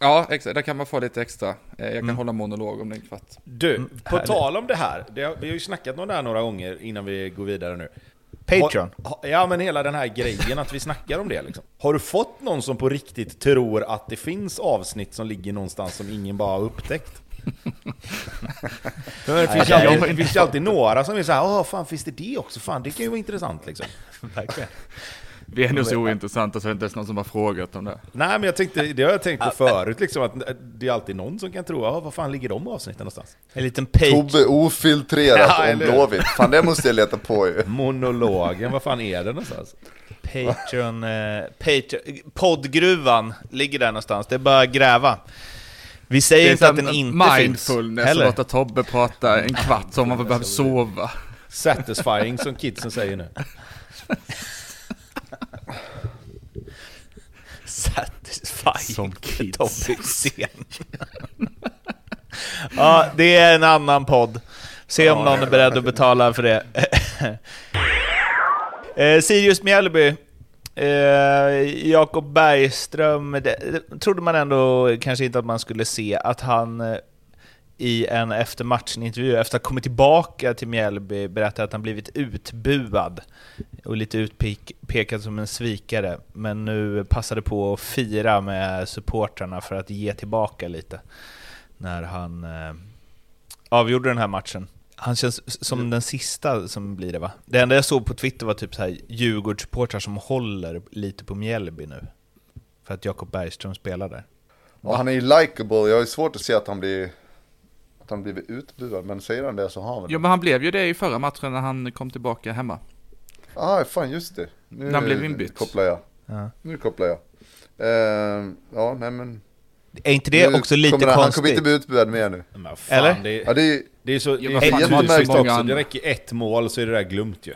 Ja, exakt. Där kan man få lite extra. Eh, jag kan mm. hålla monolog om det en kvart.
Du, mm, på härligt. tal om det här. Det har, vi har ju snackat om det här några gånger innan vi går vidare nu.
Patreon?
Ha, ja, men hela den här grejen att vi snackar om det liksom. Har du fått någon som på riktigt tror att det finns avsnitt som ligger någonstans som ingen bara har upptäckt? det, finns [laughs] Nej, alltid, det finns ju alltid några som är såhär, åh fan finns det det också? Fan det kan ju vara intressant liksom. [laughs] Verkligen.
Vi är nog så ointressanta så det är inte ens någon som har frågat om det.
Nej, men jag tänkte, det har jag tänkt på förut, liksom, att det är alltid någon som kan tro, ja, vad fan ligger de avsnitten någonstans?
En liten page.
Tobbe ofiltrerat ja, om Blåvitt. Fan, det måste jag leta på ju. [laughs]
Monologen, vad fan är det någonstans?
Patreon, eh, Patreon, poddgruvan ligger där någonstans, det är bara att gräva. Vi säger inte att den inte
mindfulness, finns. Mindfulness, låta Tobbe prata en kvart som man behöver [laughs] sova.
Satisfying som kidsen säger nu. [laughs]
Satisfying Som kids. [laughs] ja, det är en annan podd. Se om någon är beredd att betala för det. [laughs] eh, Sirius Mjällby. Eh, Jakob Bergström, det, det trodde man ändå kanske inte att man skulle se, att han eh, i en eftermatchen-intervju, efter att ha kommit tillbaka till Mjällby, berättar att han blivit utbuad och lite utpekad som en svikare, men nu passade på att fira med supportrarna för att ge tillbaka lite när han eh, avgjorde den här matchen. Han känns som den sista som blir det va? Det enda jag såg på Twitter var typ så här Djurgårdssupportrar som håller lite på Mjällby nu. För att Jakob Bergström spelar där.
Ja, han är ju likeable, jag har ju svårt att se att han blir att han blivit utbuad, men säger han det så har han väl
Jo men han blev ju det i förra matchen när han kom tillbaka hemma.
Ah, fan just det. Nu
När han blev inbytt.
kopplar jag.
Ja.
Nu kopplar jag. Uh, ja, nej men.
Är inte det
nu
också lite
kommer, Han kommer
konstigt?
inte bli utbuad mer nu.
Men fan,
Eller?
Det,
Ja, det är,
det är så, det
Ja,
är
vad
så
fan,
jättemärkligt
många
också.
andra.
Det räcker ett mål så är det där glömt ju.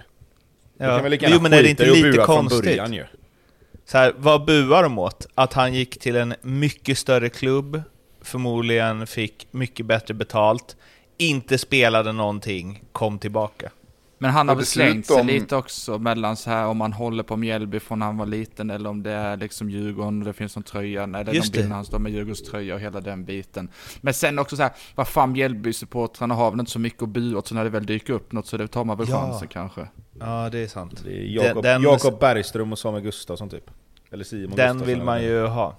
Då
Ja.
kan lika gärna
Jo men är det inte lite
bua från
konstigt?
början ju.
Så här, vad buar de åt? Att han gick till en mycket större klubb, förmodligen fick mycket bättre betalt, inte spelade någonting, kom tillbaka.
Men han har väl slängt sig
dessutom-
lite också mellan så här om man håller på Mjällby från när han var liten eller om det är liksom Djurgården och det finns någon tröja, eller någon
Just
bild
det.
när han står med Djurgårdens tröja och hela den biten. Men sen också så här, vad fan Mjällby-supportrarna har väl inte så mycket att bua åt så när det väl dyker upp något så det tar man väl
Ja.
chansen kanske.
Ja, det är sant.
Det är Jakob,
Den-
Jakob Bergström och Samuel Gustafsson typ. Eller Simon
Den
Gustafsson
vill man ju ha.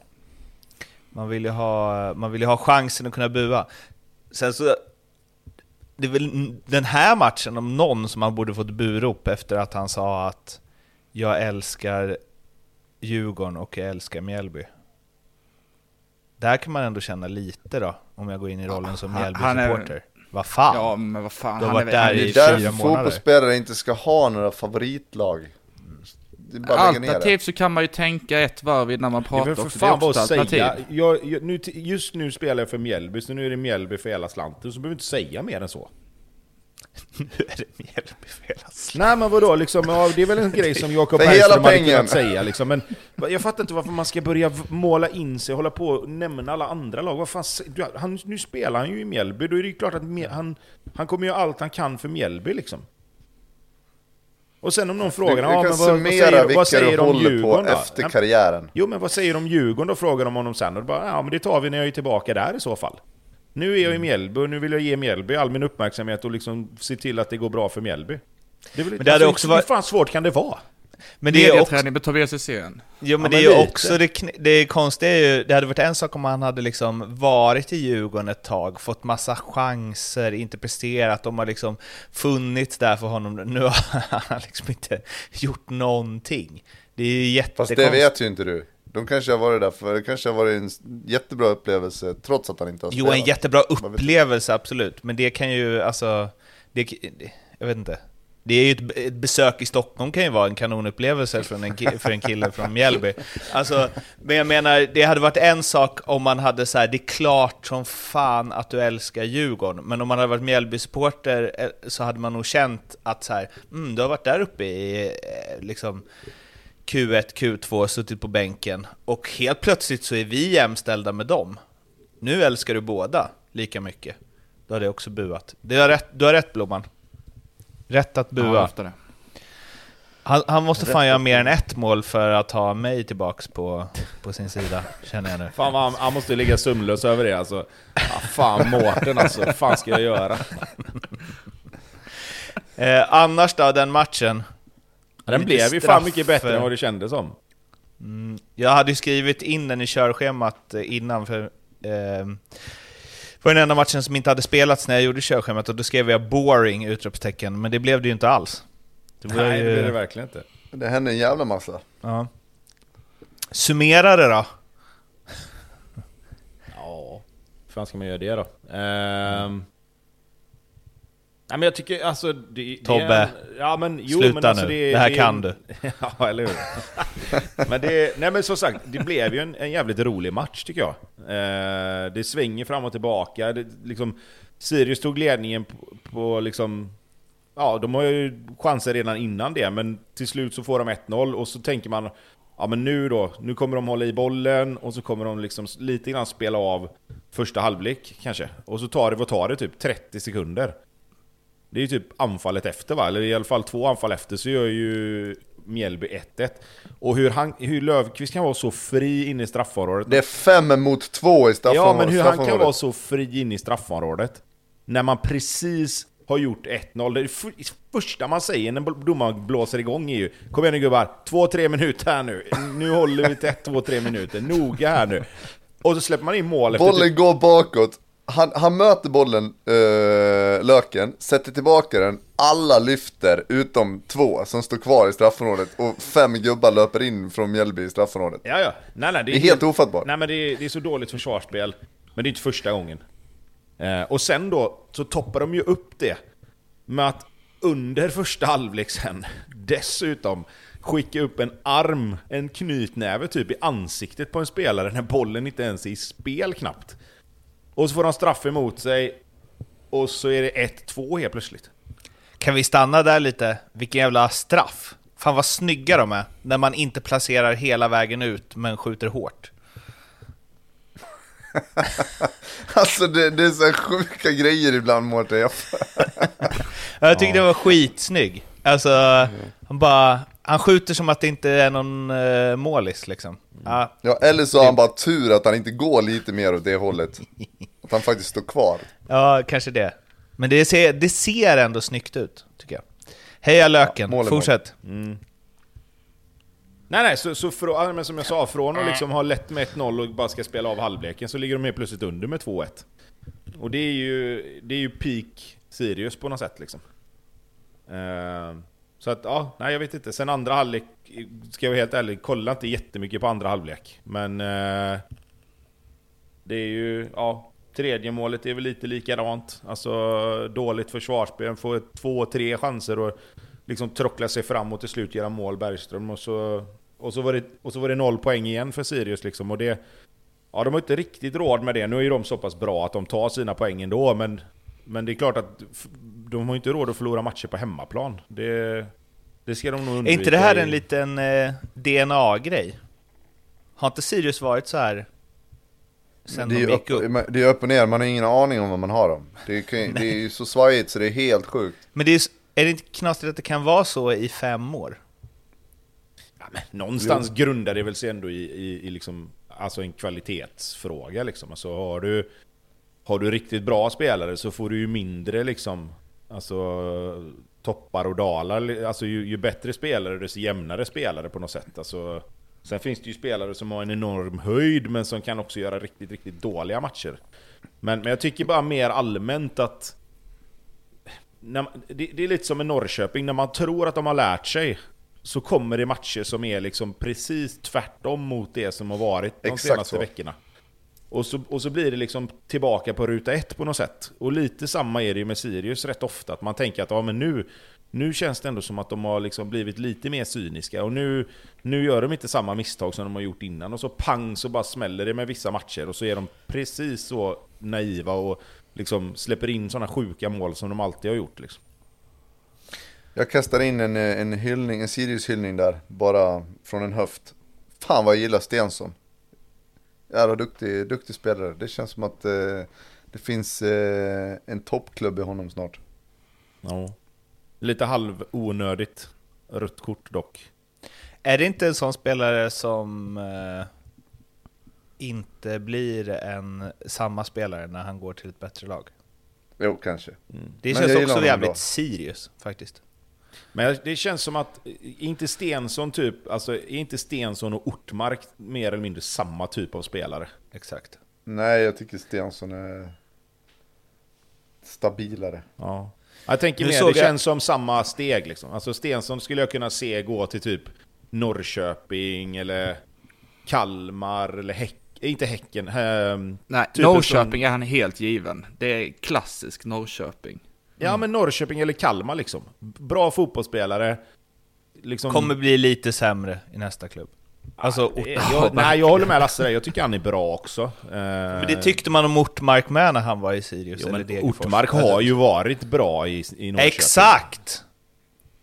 Man vill ju ha, man vill ju ha chansen att kunna bua. Sen så, det är väl den här matchen om någon som han borde fått burop efter att han sa att jag älskar Djurgården och jag älskar Mjällby. Där kan man ändå känna lite då, om jag går in i rollen som Mjällby-supporter. Vad fan?
Ja men vad fan.
Du har
han
varit
är,
där
han är,
det
i
är
fyra
därför
månader.
fotbollsspelare inte ska ha några favoritlag. Bara.
Alternativt så kan man ju tänka ett varv innan man pratar
väl för
också. Det är
fan
också
säga. Jag, jag, nu, just nu spelar jag för Mjällby, så nu är det Mjällby för hela slanten, så behöver du inte säga mer än så. [laughs]
nu är det Mjällby för hela slanten.
Nej men vadå, liksom, ja, det är väl en [laughs] grej som Jakob Bergström hade kunnat säga liksom, men jag fattar inte varför man ska börja måla in sig och hålla på och nämna alla andra lag. Vad fan, han, nu spelar han ju i Mjällby, då är det ju klart att han, han kommer göra allt han kan för Mjällby liksom. Och sen om någon frågar,
du,
ja,
du kan
men vad, vad
summera
säger, vad säger
du
de om
på
Djurgården då?
efter
Ja,
karriären.
Jo men vad säger de om Djurgården då? Frågar de honom sen och då bara ja men det tar vi när jag är tillbaka där i så fall. Nu är jag i Mjällby och nu vill jag ge Mjällby all min uppmärksamhet och liksom se till att det går bra för Mjällby. Det är väl,
Men det hade
alltså,
också varit-
Hur fan svårt kan det vara?
Men det är också,
Mediaträning med Tobias Hysén.
Jo men
Ja,
det
men
är ju också det, det konstiga är ju, det hade varit en sak om han hade liksom varit i Djurgården ett tag, fått massa chanser, inte presterat, de har liksom funnits där för honom. Nu har [laughs] han liksom inte gjort någonting. Det är ju
Fast
jättekonstigt.
det vet ju inte du. De kanske har varit där för det kanske har varit en jättebra upplevelse trots att han inte har
Jo,
spelat.
en jättebra upplevelse, absolut. Men det kan ju, alltså... Det, jag vet inte. Det är ju ett, ett besök i Stockholm kan ju vara en kanonupplevelse för en, ki- för en kille från Mjällby. Alltså, men jag menar, det hade varit en sak om man hade så här, det är klart som fan att du älskar Djurgården, men om man hade varit Mjällby-supporter eh, så hade man nog känt att så här, mm, du har varit där uppe i eh, liksom Q1, Q2, suttit på bänken, och helt plötsligt så är vi jämställda med dem. Nu älskar du båda lika mycket. Då hade jag också buat. Du har rätt, du har rätt Blomman. Rätt att
Ja,
bua.
det.
Han, han måste fan göra mer än ett mål för att ha mig tillbaks på, på sin sida, känner jag nu.
Fan han, han måste ligga sömnlös över det alltså. Ja, fan Mårten alltså, vad fan ska jag göra? [laughs]
Eh, annars då, den matchen?
Den
Lite
blev ju fan mycket bättre än vad det kändes som.
Mm, jag hade ju skrivit in den i körschemat eh, innan, för eh, det var den enda matchen som inte hade spelats när jag gjorde körschemat, och då skrev jag 'boring' utropstecken, men det blev det ju inte alls. Det
Nej det
ju,
blev det verkligen inte.
Det hände en jävla massa.
ja. Summera det då.
Ja, hur fan ska man göra det då? Ehm... Nej men jag tycker alltså... Det, det är
Tobbe,
ja, men, jo,
sluta
men alltså,
nu.
Det,
Det här
är
kan du. [laughs]
ja, eller hur? [laughs] men det, nej men som sagt, det blev ju en, en jävligt rolig match tycker jag. Eh, det svänger fram och tillbaka. Det, liksom, Sirius tog ledningen på, på liksom... Ja, de har ju chanser redan innan det, men till slut så får de 1-0 och så tänker man Ja men nu då, nu kommer de hålla i bollen och så kommer de liksom lite grann spela av första halvlek kanske. Och så tar det, vad tar det? Typ 30 sekunder. Det är ju typ anfallet efter va? Eller i alla fall två anfall efter så gör ju Mjällby 1-1. Och hur, han, hur Löfqvist kan vara så fri inne i straffområdet.
Det är fem mot två i
Ja
straffområdet.
men hur han kan vara så fri inne i straffområdet. När man precis har gjort 1-0. Det första man säger när domaren blåser igång är ju Kom igen nu gubbar, 2-3 minuter här nu. Nu håller vi till 1-2-3 minuter. Noga här nu. Och så släpper man in mål efter
Bollen
typ,
går bakåt. Han, han möter bollen, uh, Löken, sätter tillbaka den, alla lyfter utom två som står kvar i straffområdet och fem gubbar löper in från Mjällby i straffområdet.
Ja, ja. Nej, nej,
det, är det är helt ofattbart.
Nej men det är, det är så dåligt försvarsspel, men det är inte första gången. Eh, och sen då, så toppar de ju upp det med att under första halvlek sen, dessutom, skicka upp en arm, en knytnäve typ i ansiktet på en spelare när bollen inte ens är i spel knappt. Och så får de straff emot sig, och så är det 1-2 helt plötsligt.
Kan vi stanna där lite? Vilken jävla straff! Fan vad snygga de är, när man inte placerar hela vägen ut men skjuter hårt. [laughs]
alltså det, det, är så sjuka grejer ibland Mårten. Jag, [laughs]
jag tyckte ja. det var skitsnygg. Alltså, han bara... Han skjuter som att det inte är någon uh, målis liksom.
Ja. ja, eller så har han bara tur att han inte går lite mer åt det hållet. Att han faktiskt står kvar.
Ja, kanske det. Men det ser, det ser ändå snyggt ut, tycker jag. Heja Löken, ja, fortsätt. Mm.
Nej nej, så, så för, men som jag sa, från att liksom ha lätt med 1-0 och bara ska spela av halvleken så ligger de helt plötsligt under med 2-1. Och det är ju, det är ju peak Sirius på något sätt liksom. Uh, så att ja, nej jag vet inte. Sen andra halvlek, ska jag vara helt ärlig, kolla inte jättemycket på andra halvlek. Men... Eh, det är ju, ja, Tredje målet är väl lite likadant. Alltså dåligt försvarsspel, får två, tre chanser och liksom trockla sig fram och till slut göra mål Bergström. Och så, och så, var, det, och så var det noll poäng igen för Sirius liksom. Och det, ja, de har inte riktigt råd med det. Nu är ju de så pass bra att de tar sina poäng ändå, men, men det är klart att de har inte råd att förlora matcher på hemmaplan. Det, det ska de nog undvika.
Är inte det här en liten eh, DNA-grej? Har inte Sirius varit så här
Sen det, är de gick upp, upp. det är upp och ner, man har ingen aning om vad man har dem. Det är, det är ju så svajigt så det är helt sjukt.
Men det är, är det inte knasigt att det kan vara så i fem år?
Ja, men någonstans jo. grundar det väl sig ändå i, i, i liksom, alltså en kvalitetsfråga. Liksom. Alltså, har, du, har du riktigt bra spelare så får du ju mindre liksom, alltså, toppar och dalar. Alltså, ju, ju bättre spelare, desto jämnare spelare på något sätt. Alltså, Sen finns det ju spelare som har en enorm höjd, men som kan också göra riktigt, riktigt dåliga matcher. Men, men jag tycker bara mer allmänt att... När, det, det, är lite som med Norrköping, när man tror att de har lärt sig, så kommer det matcher som är liksom precis tvärtom mot det som har varit de Exakt senaste så. veckorna. Och så, och så blir det liksom tillbaka på ruta ett på något sätt. Och lite samma är det ju med Sirius rätt ofta, att man tänker att ja, men nu, nu känns det ändå som att de har liksom blivit lite mer cyniska och nu, nu gör de inte samma misstag som de har gjort innan och så pang så bara smäller det med vissa matcher och så är de precis så naiva och liksom släpper in sådana sjuka mål som de alltid har gjort. Liksom.
Jag kastar in en, eh, en hyllning, en Sirius-hyllning där, bara från en höft. Fan vad jag gillar Stensson. Jävla duktig, duktig spelare. Det känns som att eh, det finns eh, en toppklubb i honom snart.
Ja. Lite halv onödigt rött kort dock.
Är det inte en sån spelare som eh, inte blir en samma spelare när han går till ett bättre lag?
Jo, kanske.
Mm. Det känns också jävligt Sirius faktiskt.
Men det känns som att, inte Stensson typ, alltså är inte Stensson och Ortmark mer eller mindre samma typ av spelare?
Exakt.
Nej, jag tycker Stensson är stabilare.
Ja. Jag tänker mer, det jag... känns som samma steg liksom. Alltså Stensson skulle jag kunna se gå till typ Norrköping eller Kalmar eller Häck, inte Häcken. Äh,
Nej, typ Norrköping som... är han helt given. Det är klassisk Norrköping.
Ja, mm. men Norrköping eller Kalmar liksom. Bra fotbollsspelare.
Liksom... Kommer bli lite sämre i nästa klubb.
Alltså, ah, jag, nej, jag håller med Lasse jag tycker han är bra också.
Men det tyckte man om Ortmark med när han var i Sirius jo, eller
Degerfors. Ortmark har ju varit bra i, i Norrköping.
Exakt!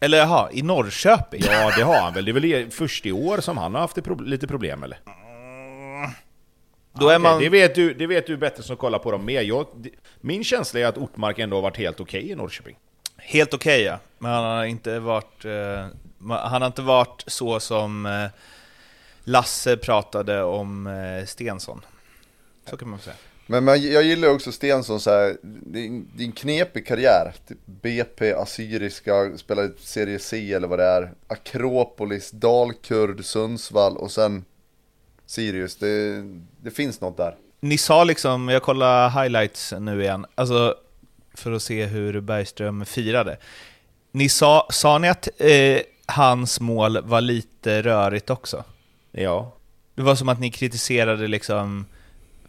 Eller jaha, i Norrköping?
Ja, det har han väl. Det är väl först i år som han har haft lite problem, eller?
Då är man...
det, vet du, det vet du bättre som kollar på dem med. Jag, min känsla är att Ortmark ändå har varit helt okej okay i Norrköping.
Helt okej okay, ja, men han har inte varit... Eh, han har inte varit så som eh, Lasse pratade om eh, Stensson. Så kan man säga.
Men, men jag gillar också Stensson så här, det är en knepig karriär. Typ BP, Assyriska, spelar Serie C eller vad det är. Akropolis, Dalkurd, Sundsvall och sen Sirius. Det, det finns något där.
ni sa liksom, jag kollar highlights nu igen, alltså för att se hur Bergström firade. Ni sa, sa ni att eh, hans mål var lite rörigt också?
Ja.
Det var som att ni kritiserade liksom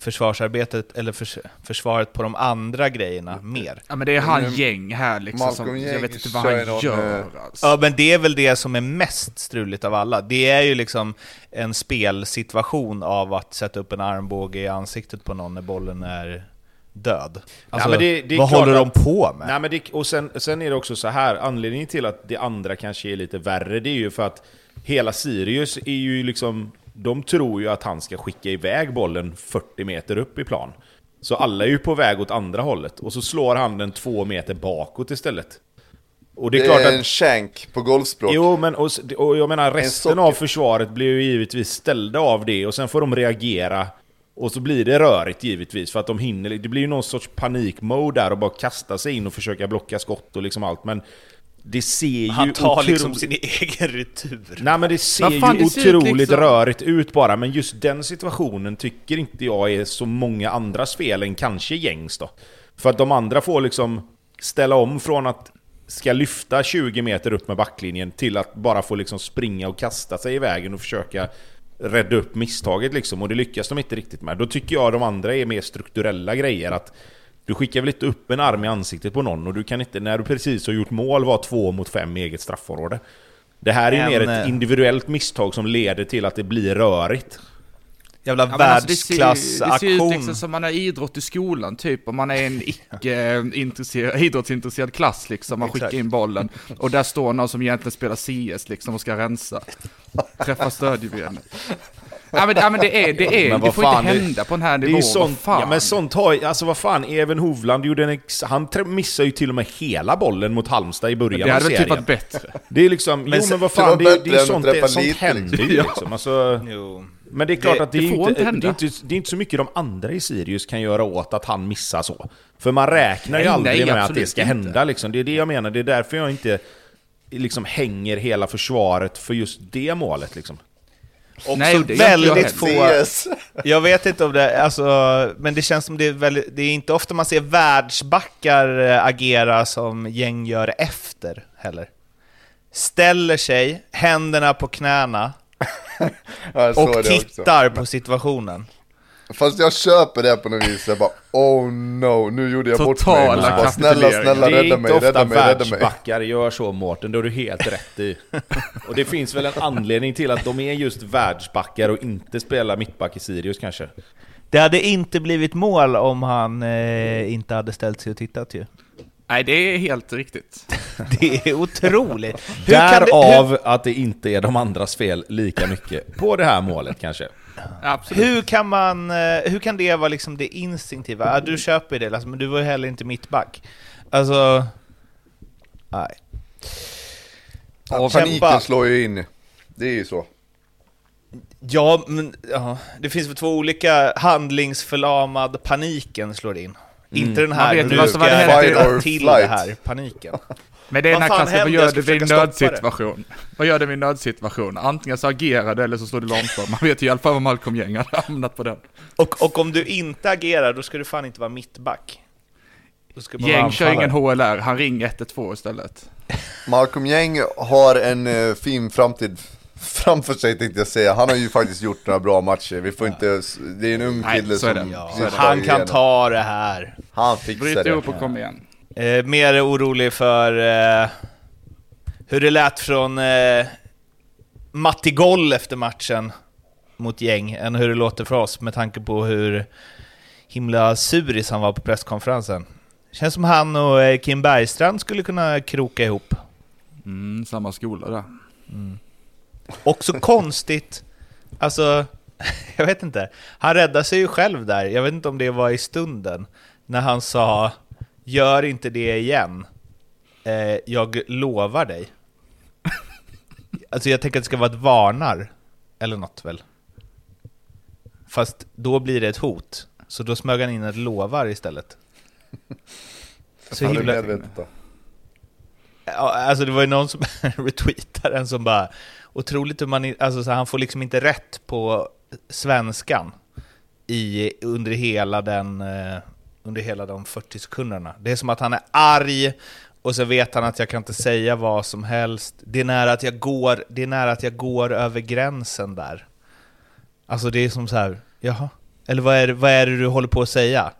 försvarsarbetet, eller förs försvaret på de andra grejerna mer.
Ja men det är han
Men,
gäng här liksom, som, jag vet inte vad han gör
eh,
alltså.
Ja, men det är väl det som är mest struligt av alla. Det är ju liksom en spelsituation av att sätta upp en armbåge i ansiktet på någon när bollen är död. Alltså,
men det- det är
vad håller de
att-
på med?
Nej, men det, och sen, sen är det också så här, anledningen till att det andra kanske är lite värre, det är ju för att hela Sirius är ju liksom, de tror ju att han ska skicka iväg bollen 40 meter upp i plan. Så alla är ju på väg åt andra hållet, och så slår han den två meter bakåt istället. Och det är
Det är
att...
en shank på golfspråk.
Jo, men och, och jag menar resten av försvaret blir ju givetvis ställda av det och sen får de reagera och så blir det rörigt givetvis för att de hinner, det blir ju någon sorts panikmode där och bara kasta sig in och försöka blocka skott och liksom allt men det ser ju
Han tar
otro-
liksom sin egen retur.
Nej men det ser
fan,
ju
det
otroligt
liksom-
rörigt ut bara, men just den situationen tycker inte jag är så många andras fel än kanske gängs då. För att de andra får liksom ställa om från att ska lyfta 20 meter upp med backlinjen till att bara få liksom springa och kasta sig i vägen och försöka rädda upp misstaget liksom, och det lyckas de inte riktigt med. Då tycker jag de andra är mer strukturella grejer, att du skickar väl inte upp en arm i ansiktet på någon och du kan inte, när du precis har gjort mål, vara två mot fem i eget straffområde. Det här är ju mer ett
eh,
individuellt misstag som leder till att det blir rörigt.
Jävla
Ja, men alltså, det ser- Det ser ut
världsklassaktion.
liksom som man har idrott i skolan typ, om man är en icke-intresserad, [laughs] idrottsintresserad klass liksom, man skickar in bollen. Och där står någon som egentligen spelar CS liksom och ska rensa. Träffa stödjebenet. Ja men, ja, men det är, det är,
Men
det får
fan,
inte
det-
hända på den här
Det är
nivån.
ju sånt,
vad fan?
ja, men sånt har ju- alltså vad fan, Even Hovland gjorde en ex, han missade ju till och med hela bollen mot Halmstad i början
det
av
hade väl
serien.
typ varit bättre.
Det är liksom,
Men
jo men vad
det
fan, det, det
bättre
är sånt, det, sånt
lite,
händer ju
liksom.
Alltså,
Jo.
men det är klart
Det-
att det,
det
är inte, det, är inte, det är inte så mycket de andra i Sirius kan göra åt att han missar så. För man räknar ju
Nej,
aldrig
nej,
med att det ska
inte.
hända liksom. Det är det jag menar, det är därför jag inte liksom hänger hela försvaret för just det målet liksom.
Också
Nej, det
väldigt få...
CS!
Jag vet inte om det, alltså, men det känns som det är väldigt, det är inte ofta man ser världsbackar eh, agera som gäng gör efter heller. Ställer sig, händerna på knäna [laughs]
Ja,
och
det också.
tittar på situationen.
Fast jag köper det på något vis, jag bara oh no, nu gjorde jag bort mig.
Totala
Så bara, snälla, snälla
Det är
rädda
inte
mig,
ofta
rädda mig, rädda mig.
världsbackar gör så Mårten, det har du helt rätt i. [laughs] Och det finns väl en anledning till att de är just världsbackar och inte spelar mittback i Sirius kanske.
Det hade inte blivit mål om han eh, inte hade ställt sig och tittat ju.
Nej, det är helt riktigt. [laughs]
Det är otroligt. Hur det-
Därav att det inte är de andras fel lika mycket på det här målet kanske.
Absolut.
Hur kan, man, eh, hur kan det vara liksom det instinktiva? Du köper det, alltså, men du var ju heller inte mittback. Alltså... Nej.
Ja, paniken slår ju in. Det är ju så.
Ja, men ja, det finns väl två olika handlingsförlamad paniken slår in. Inte den här, nu ska jag rätta till
flight.
det här, paniken.
Men det är den här klassen, vad gör du vid en nödsituation? Vad gör du vid en nödsituation? Antingen så agerar du eller så står du långsamt. Man vet ju i alla fall vad Malcolm Gäng hade hamnat på den.
Och, och om du inte agerar, då ska du fan inte vara mittback.
Gäng kör ingen HLR, han ringer 112 istället.
Malcolm Gäng har en eh, fin framtid framför sig tänkte jag säga. Han har ju faktiskt gjort några bra matcher. Vi får inte, det är en ung
Nej,
kille
så är
som
det.
Ja, han kan
igenom.
ta det här.
Han fixar
Bryt
det.
ihop och kom igen.
Eh, mer orolig för eh, hur det lät från eh, Matti Goll efter matchen mot gäng än hur det låter för oss med tanke på hur himla suris han var på presskonferensen. Känns som han och eh, Kim Bergstrand skulle kunna kroka ihop.
Mm, samma skola där.
Också konstigt, alltså, [laughs] jag vet inte. Han räddade sig ju själv där, jag vet inte om det var i stunden, när han sa ”Gör inte det igen, eh, jag lovar dig”. Alltså jag tänker att det ska vara ett varnar, eller något väl? Fast då blir det ett hot, så då smög han in ett lovar istället. Så himla...
medvetet då.
Ja, alltså det var ju någon som [laughs] retweetade en som bara Otroligt hur man, alltså så han får liksom inte rätt på svenskan i, under, hela den, eh, under hela de 40 sekunderna. Det är som att han är arg och så vet han att jag kan inte säga vad som helst. Det är nära att jag går, det är nära att jag går över gränsen där. Alltså det är som så här, jaha? Eller vad är, det, vad är det du håller på att säga?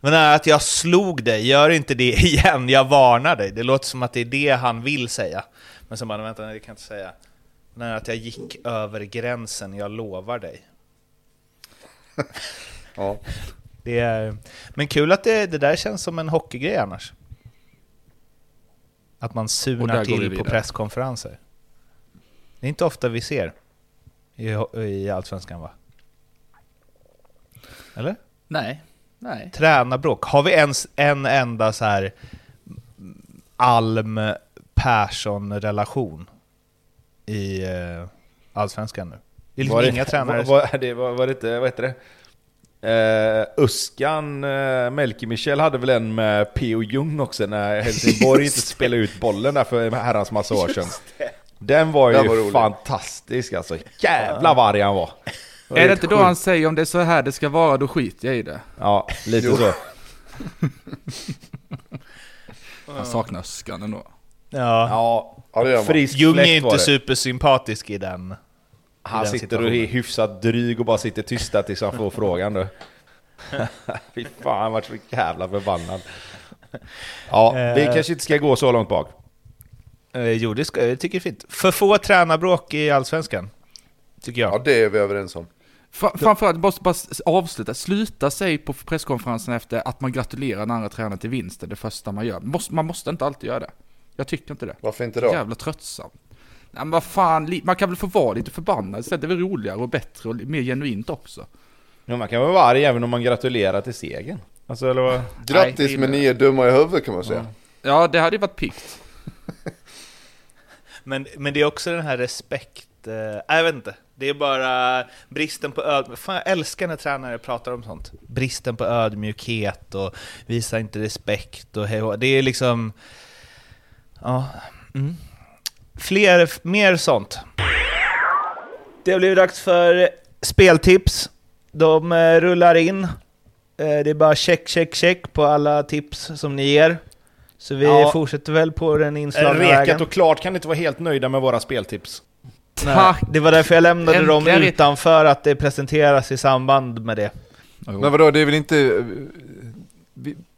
Men nära att jag slog dig, gör inte det [laughs] igen, jag varnar dig. Det låter som att det är det han vill säga. Men sen bara, vänta, nej, det kan jag inte säga. Nära att jag gick över gränsen, jag lovar dig. [laughs]
Ja.
Det är, men kul att det, det där känns som en hockeygrej annars. Att man sunar
vi
till på presskonferenser. Det är inte ofta vi ser i, i Allsvenskan va? Eller?
Nej, nej.
Tränarbråk. Har vi ens en enda så här Alm Persson-relation i eh, Allsvenskan nu? Det är liksom inga tränare...
Var, var, det, var, var det inte, vad heter det? Eh, Uskan, eh, Melker Michel hade väl en med P.O. Jung också när Helsingborg inte spelade ut bollen där för en herrans massa år sedan. Den var ju
Den var
fantastisk alltså. Jävla vad arg han var. var
Är det inte då han säger om det är så här det ska vara, då skiter jag i det.
Ja, lite så. [laughs]
Han saknar Öskan ändå.
Ja.
Ja,
Ja,
frisk
Jung är inte supersympatisk i den.
Han sitter och är hyfsat dryg och bara sitter tysta tills han får frågan då. [laughs] Fy fan, han vart så jävla förbannad. [laughs] Ja, vi
Eh.
kanske inte ska gå så långt bak.
Eh, jo, det ska, jag tycker det är fint. För få tränarbråk i Allsvenskan. Tycker jag.
Ja, det är vi överens om.
Fra- Framförallt, måste bara avsluta, sluta säga på presskonferensen efter att man gratulerar den andra tränaren till vinsten, det första man gör. Måste, man måste inte alltid göra det. Jag tycker inte det.
Varför inte då?
Jävla tröttsamt. Nej men vad fan, man kan väl få vara lite förbannad istället, det är väl roligare och bättre och mer genuint också.
Ja, man kan vara arg även om man gratulerar till segern. Alltså, eller vad?
Grattis
Nej,
men ni är dumma i huvudet kan man säga.
Ja, det hade ju varit piggt. [laughs]
Men, men det är också den här respekt... Eh, jag vet inte. Det är bara bristen på ödmjukhet. Fan, jag älskar när tränare pratar om sånt. Bristen på ödmjukhet och visa inte respekt och hej. Det är liksom... Ja. Mm. Fler, mer sånt. Det har blivit dags för speltips. De eh, rullar in. Eh, det är bara check, check, check på alla tips som ni ger. Så vi
Ja.
fortsätter väl på den inslagna
Rekat
vägen.
och klart kan inte vara helt nöjda med våra speltips.
Tack!
Nej, det var därför jag lämnade dem
Äntligen.
utanför att det presenteras i samband med det.
Men vadå, det är väl inte...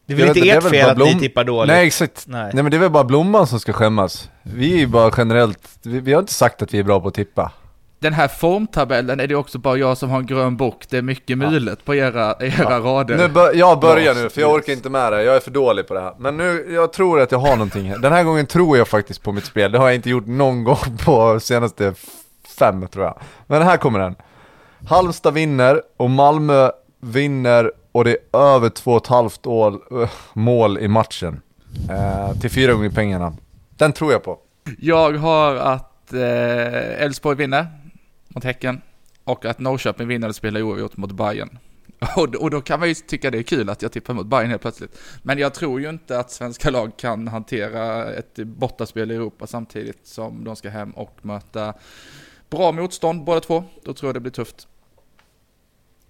Det är väl inte ert fel att ni
Blom-
tippar dåligt?
nej exakt.
Nej.
Nej men det är väl bara Blomman som ska skämmas. Vi är ju bara generellt, vi, vi har inte sagt att vi är bra på att tippa.
Den här formtabellen är det också bara jag som har en grön bok, det är mycket mulet på era, era rader.
Nu bör, jag börjar nu, för jag orkar inte med det. Jag är för dålig på det här. Men nu, jag tror att jag har någonting här. Den här gången tror jag faktiskt på mitt spel. Det har jag inte gjort någon gång på senaste fem tror jag. Men här kommer den. Halmstad vinner och Malmö vinner och det är över två och ett halvt år, äh, mål i matchen. Eh, till fyra gånger pengarna. Den tror jag på.
Jag har att eh, Elfsborg vinner mot Häcken och att Norrköping vinner och spelar oavgjort mot Bayern. [laughs] Och, och då kan man ju tycka det är kul att jag tippar mot Bayern helt plötsligt. Men jag tror ju inte att svenska lag kan hantera ett bortaspel i Europa samtidigt som de ska hem och möta bra motstånd båda två. Då tror jag det blir tufft.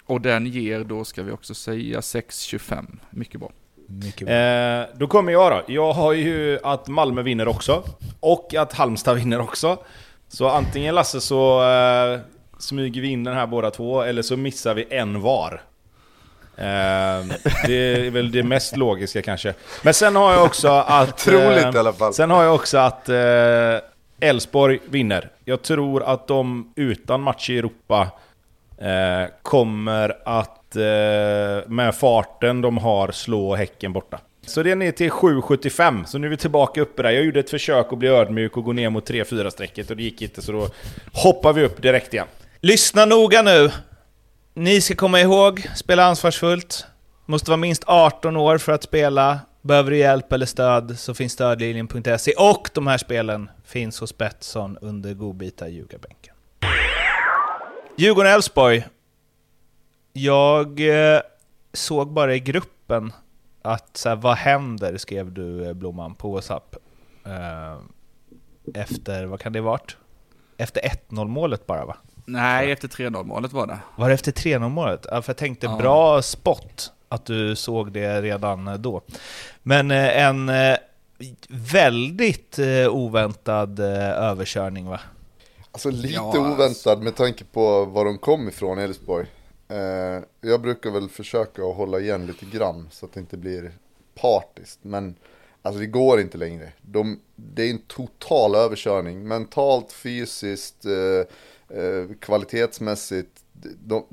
Och den ger då, ska vi också säga, 6-25. Mycket bra.
Mycket bra.
Eh, då kommer jag då. Jag har ju att Malmö vinner också. Och att Halmstad vinner också. Så antingen Lasse så eh, smyger vi in den här båda två, eller så missar vi en var. Eh, det är väl det mest logiska kanske. Men sen har jag också att... [laughs]
Troligt
eh,
i alla fall.
Sen har jag också att eh, Elfsborg vinner. Jag tror att de utan match i Europa eh, kommer att eh, med farten de har slå Häcken borta. Så det är ner till 7,75, så nu är vi tillbaka uppe där. Jag gjorde ett försök att bli ödmjuk och gå ner mot 3-4 strecket och det gick inte så då hoppar vi upp direkt igen.
Lyssna noga nu! Ni ska komma ihåg, spela ansvarsfullt. Måste vara minst 18 år för att spela. Behöver du hjälp eller stöd så finns stödlinjen.se och de här spelen finns hos Betsson under godbitar ljugarbänken. Djurgården-Elfsborg. Jag eh, såg bara i gruppen att så här, vad händer, skrev du eh, Blomman på WhatsApp. Eh, efter, vad kan det varit? Efter 1-0 målet bara va?
Nej, efter 3-0 målet var det.
Var det efter 3-0 målet? Ja, för jag tänkte
Ja.
bra spot att du såg det redan då. Men en väldigt oväntad överkörning va?
Alltså lite
Ja, alltså.
oväntad med tanke på var de kom ifrån, Elfsborg. Eh, jag brukar väl försöka att hålla igen lite grann så att det inte blir partiskt. Men alltså det går inte längre. De, det är en total överkörning. Mentalt, fysiskt, eh, eh, kvalitetsmässigt. De,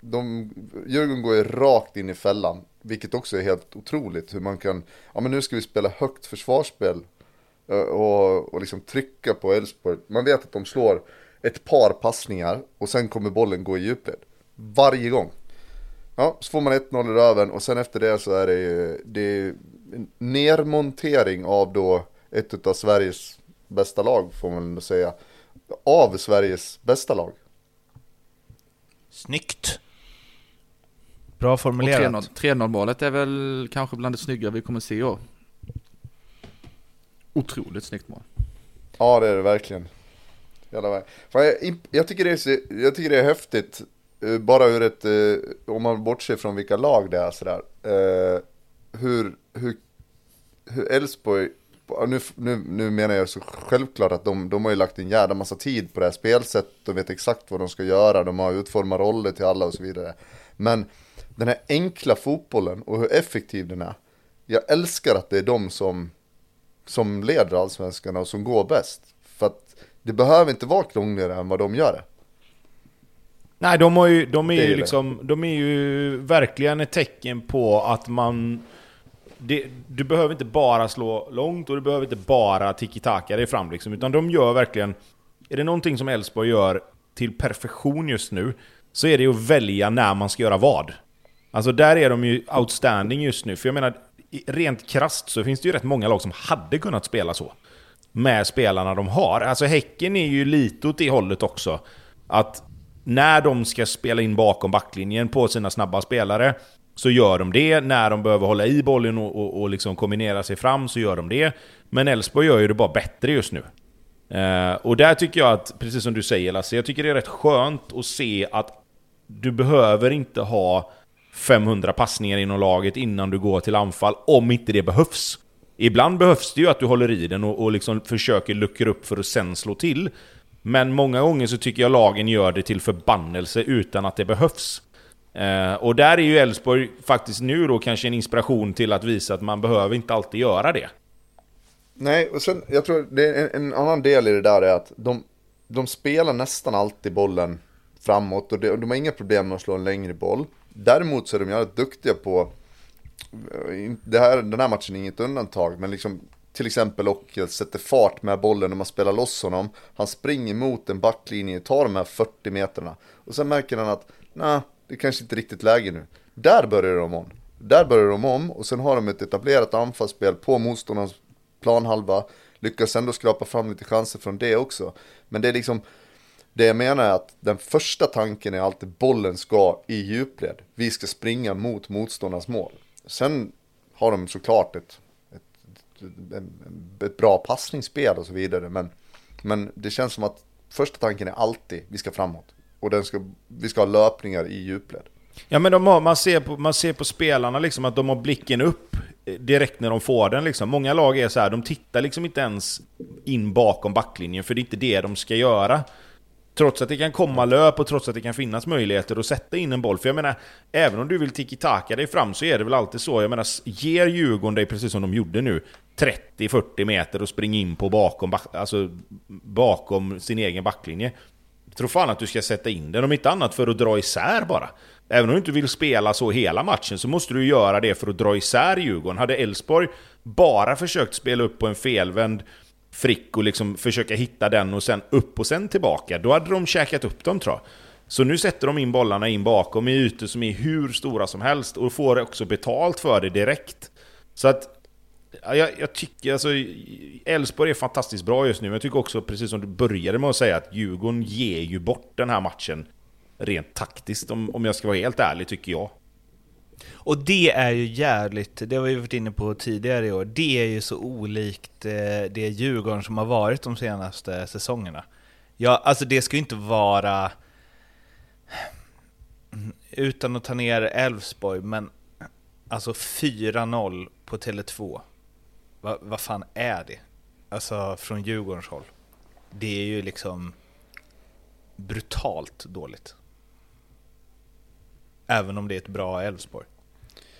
de, Djurgården går ju rakt in i fällan. Vilket också är helt otroligt hur man kan, ja men nu ska vi spela högt försvarsspel och, och liksom trycka på Elfsborg. Man vet att de slår ett par passningar och sen kommer bollen gå i djupled. Varje gång. Ja, så får man 1-0 i röven och sen efter det så är det ju det är nermontering av då ett av Sveriges bästa lag får man ändå säga. Av Sveriges bästa lag.
Snyggt! Bra formulerat.
3-0 3-0 målet är väl kanske bland det snyggare vi kommer se i år. Otroligt snyggt mål.
Ja det är det verkligen. Jag, jag, tycker det är, jag tycker det är häftigt. Eh, bara ur ett, eh, om man bortser från vilka lag det är sådär. Eh, hur, hur, hur Elfsborg, nu, nu, nu menar jag så självklart att de, de har ju lagt en jävla massa tid på det här spelsättet. De vet exakt vad de ska göra, de har utformat roller till alla och så vidare. Men den här enkla fotbollen och hur effektiv den är. Jag älskar att det är de som som leder allsvenskan och som går bäst. För att det behöver inte vara krångligare än vad de gör det.
Nej, de, har ju, de, är ju liksom, de är ju verkligen ett tecken på att man... Det, du behöver inte bara slå långt och du behöver inte bara tiki-taka dig fram liksom, utan de gör verkligen... Är det någonting som Elfsborg gör till perfektion just nu, så är det att välja när man ska göra vad. Alltså där är de ju outstanding just nu, för jag menar, rent krasst så finns det ju rätt många lag som hade kunnat spela så. Med spelarna de har. Alltså Häcken är ju lite åt det hållet också. Att när de ska spela in bakom backlinjen på sina snabba spelare så gör de det. När de behöver hålla i bollen och, och, och liksom kombinera sig fram så gör de det. Men Elfsborg gör ju det bara bättre just nu. Eh, och där tycker jag att, precis som du säger Lasse, jag tycker det är rätt skönt att se att du behöver inte ha 500 passningar inom laget innan du går till anfall, om inte det behövs. Ibland behövs det ju att du håller i den och, och liksom försöker luckra upp för att sen slå till. Men många gånger så tycker jag lagen gör det till förbannelse utan att det behövs. Eh, och där är ju Elfsborg faktiskt nu då kanske en inspiration till att visa att man behöver inte alltid göra det.
Nej, och sen, jag tror det är en, en annan del i det där är att de, de spelar nästan alltid bollen framåt och, det, och de har inga problem med att slå en längre boll. Däremot så är de jävligt duktiga på, eh, det här, den här matchen är inget undantag, men liksom till exempel Ockel sätter fart med bollen när man spelar loss honom. Han springer mot en backlinje, tar de här 40 meterna. Och sen märker han att, nej, det kanske inte är riktigt läge nu. Där börjar de om. Där börjar de om och sen har de ett etablerat anfallsspel på motståndarens planhalva. Lyckas ändå skrapa fram lite chanser från det också. Men det är liksom, det jag menar är att den första tanken är alltid bollen ska i djupled. Vi ska springa mot motståndarnas mål. Sen har de såklart ett, ett, ett, ett bra passningsspel och så vidare. Men, men det känns som att första tanken är alltid vi ska framåt. Och den ska, vi ska ha löpningar i djupled.
Ja men de har, man, ser på, man ser på spelarna liksom att de har blicken upp eh, direkt när de får den. Liksom. Många lag är så här, de tittar liksom inte ens in bakom backlinjen för det är inte det de ska göra. Trots att det kan komma löp och trots att det kan finnas möjligheter att sätta in en boll. För jag menar, även om du vill tiki-taka dig fram så är det väl alltid så. Jag menar, ger Djurgården dig precis som de gjorde nu 30-40 meter och springa in på bakom, alltså, bakom sin egen backlinje. Tror fan att du ska sätta in den, om inte annat för att dra isär bara. Även om du inte vill spela så hela matchen så måste du göra det för att dra isär Djurgården. Hade Elfsborg bara försökt spela upp på en felvänd Frick och liksom försöka hitta den och sen upp och sen tillbaka, då hade de käkat upp dem tror jag. Så nu sätter de in bollarna in bakom i ytor som är hur stora som helst och får också betalt för det direkt. Så att jag, jag tycker alltså... Elfsborg är fantastiskt bra just nu, men jag tycker också, precis som du började med att säga, att Djurgården ger ju bort den här matchen rent taktiskt, om, om jag ska vara helt ärlig, tycker jag.
Och det är ju jävligt, det har vi varit inne på tidigare i år, det är ju så olikt eh, det Djurgården som har varit de senaste säsongerna. Ja, alltså det ska ju inte vara utan att ta ner Elfsborg, men alltså 4-0 på Tele2. Vad va fan är det? Alltså från Djurgårdens håll. Det är ju liksom brutalt dåligt. Även om det är ett bra Elfsborg.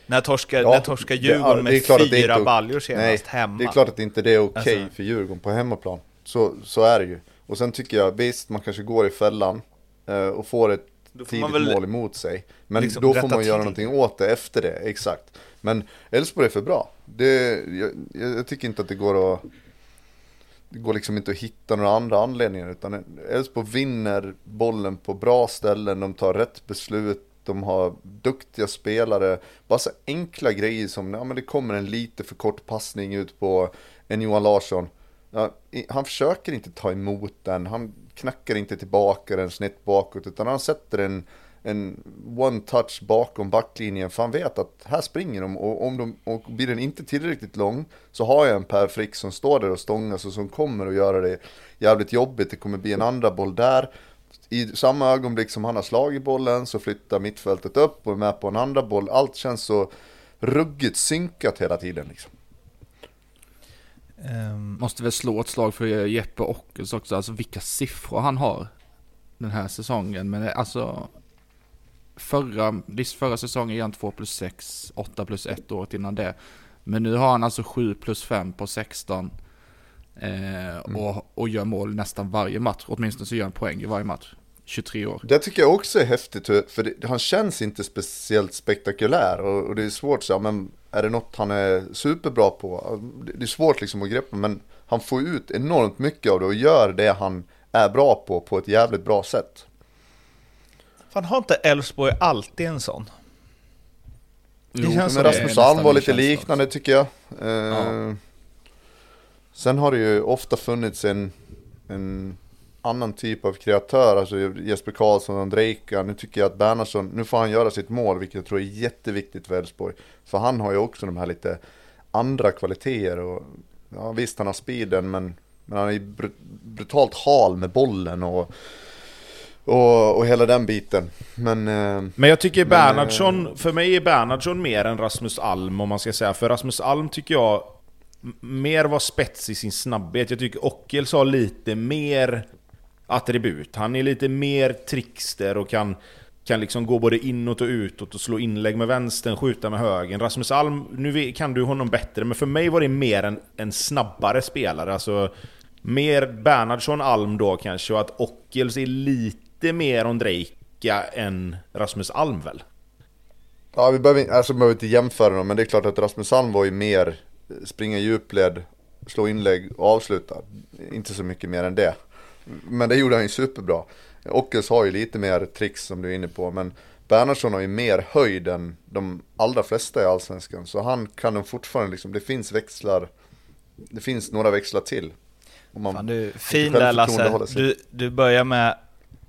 När torskar,
Ja,
när torskar Djurgården
det- det är
med
det
fyra baljor senast
Nej,
hemma.
det är klart att inte det är okej
Alltså-
för Djurgården på hemmaplan. Så, så är det ju. Och sen tycker jag, visst man kanske går i fällan eh, och får ett
får
tidigt
väl
mål emot sig. Men
liksom
då får man göra
till.
någonting åt det efter det, exakt. Men Elfsborg är för bra. Det, jag, jag, jag tycker inte att det går att det går liksom inte att hitta några andra anledningar utan Elfsborg vinner bollen på bra ställen, de tar rätt beslut, de har duktiga spelare. Bara så enkla grejer som, ja men det kommer en lite för kort passning ut på en Johan Larsson. Ja, han försöker inte ta emot den, han knackar inte tillbaka den snett bakåt utan han sätter en, en one touch bakom backlinjen för han vet att här springer de och om de, och blir den inte tillräckligt lång så har jag en Per Frick som står där och stångas och som kommer att göra det jävligt jobbigt. Det kommer bli en andra boll där. I samma ögonblick som han har slagit bollen så flyttar mittfältet upp och är med på en andra boll. Allt känns så ruggigt synkat hela tiden liksom.
Ehm,
Måste väl slå ett slag för Jeppe Ockels också, alltså vilka siffror han har den här säsongen. Men alltså, förra, visst förra säsongen är han 2 plus 6, 8 plus 1 året innan det. Men nu har han alltså 7 plus 5 på 16. Eh, och, och gör mål nästan varje match, åtminstone så gör han poäng i varje match. 23 år.
Det tycker jag också är häftigt, för det, han känns inte speciellt spektakulär och, och det är svårt så, men är det något han är superbra på? Det, är svårt liksom att greppa, men han får ut enormt mycket av det och gör det han är bra på, på ett jävligt bra sätt.
fan har inte Elfsborg alltid en sån? Det
Jo,
känns
Men Rasmus Alm var lite liknande tycker jag. Eh, Sen har det ju ofta funnits en, en annan typ av kreatör, alltså Jesper Karlsson och Andrejka. Nu tycker jag att Bernhardsson, nu får han göra sitt mål, vilket jag tror är jätteviktigt för Elfsborg. För han har ju också de här lite andra kvaliteter och ja, visst han har speeden men, men han är br- brutalt hal med bollen och, och, och hela den biten. Men eh,
Men jag tycker
Men,
Bernhardsson, för mig är Bernhardsson mer än Rasmus Alm om man ska säga. För Rasmus Alm tycker jag mer var spets i sin snabbhet. Jag tycker Ockels har lite mer attribut. Han är lite mer trickster och kan, kan liksom gå både inåt och utåt och slå inlägg med vänstern, skjuta med högen. Rasmus Alm, nu kan du honom bättre, men för mig var det mer en, en snabbare spelare. Alltså mer Bernhardsson Alm då kanske, och att Ockels är lite mer Ondrejka än Rasmus Alm väl?
Ja, vi behöver, inte- alltså, vi behöver inte jämföra dem, men det är klart att Rasmus Alm var ju mer springa djupled, slå inlägg och avsluta. Inte så mycket mer än det. Men det gjorde han ju superbra. Ockels har ju lite mer tricks som du är inne på, men Bernhardsson har ju mer höjd än de allra flesta i Allsvenskan. Så han kan nog fortfarande liksom, det finns växlar, det finns några växlar till. Om man,
Fan, du, fin där Lasse. Du, du börjar med,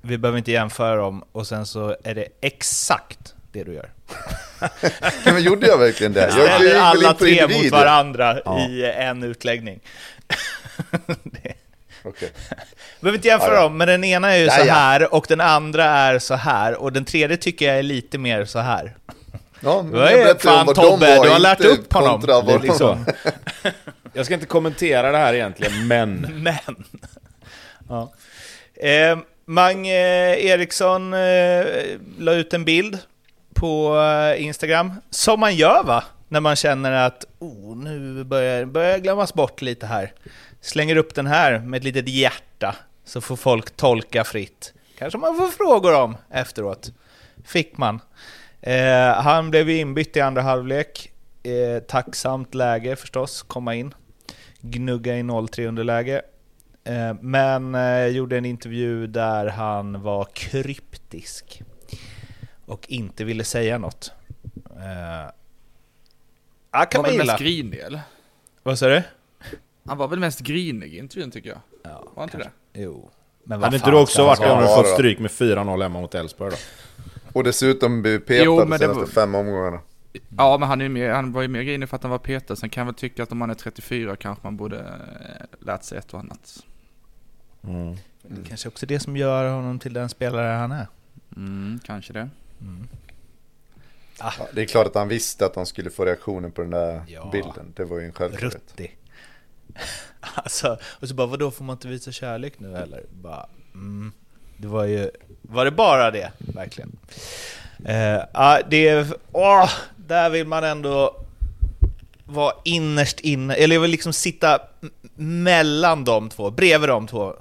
vi behöver inte jämföra dem, och sen så är det exakt det du gör.
men gjorde jag verkligen det? Jag
Ställer alla tre mot
individer.
varandra
Ja.
i en utläggning. [laughs] det.
Okej.
behöver inte jämföra
Ja, ja.
dem, men den ena är ju
Ja,
så
ja.
här och den andra är så här och den tredje tycker jag är lite mer så här.
Ja, men
Vad
jag
är fan Tobbe, du har lärt upp honom.
vad
liksom... [laughs] Jag ska inte kommentera det här egentligen, men... [laughs]
Men... ja. eh, Mang eh, Eriksson eh, la ut en bild på eh, Instagram, som man gör va? När man känner att oh, nu börjar börjar glömmas bort lite här. Slänger upp den här med ett litet hjärta, så får folk tolka fritt. Kanske man får frågor om efteråt. Fick man. Eh, han blev ju inbytt i andra halvlek. Eh, tacksamt läge förstås, komma in. Gnugga i 0-3 underläge. Eh, men eh, gjorde en intervju där han var kryptisk. Och inte ville säga något. Eh, kan
var
man
väl
gilla.
mest grinig eller?
Vad sa du?
Han var väl mest grinig i intervjun tycker jag.
Ja,
Var inte det?
Jo. Men vad
Hade inte du också varit
säga?
om du fått stryk med 4-0 hemma mot Elfsborg då?
Och dessutom blivit petad
Jo,
de
det
senaste
var-
fem omgångarna.
Ja, men han, är ju mer, han var ju mer grinig för att han var petad. Sen kan jag väl tycka att om man är 34 kanske man borde eh, lärt sig ett och annat.
Mm.
Det kanske också är det som gör honom till den spelare han är.
Mm, kanske det.
Ja, det är klart att han visste att han skulle få reaktionen på den där
Ja.
bilden. Det var ju en självklarhet.
Ruttig. [laughs] alltså, och så bara, vadå, får man inte visa kärlek nu eller? Bara, mm, det var ju, var det bara det? Verkligen. Eh, ja, det är, åh, där vill man ändå vara innerst inne, eller jag vill liksom sitta mellan de två, bredvid de två.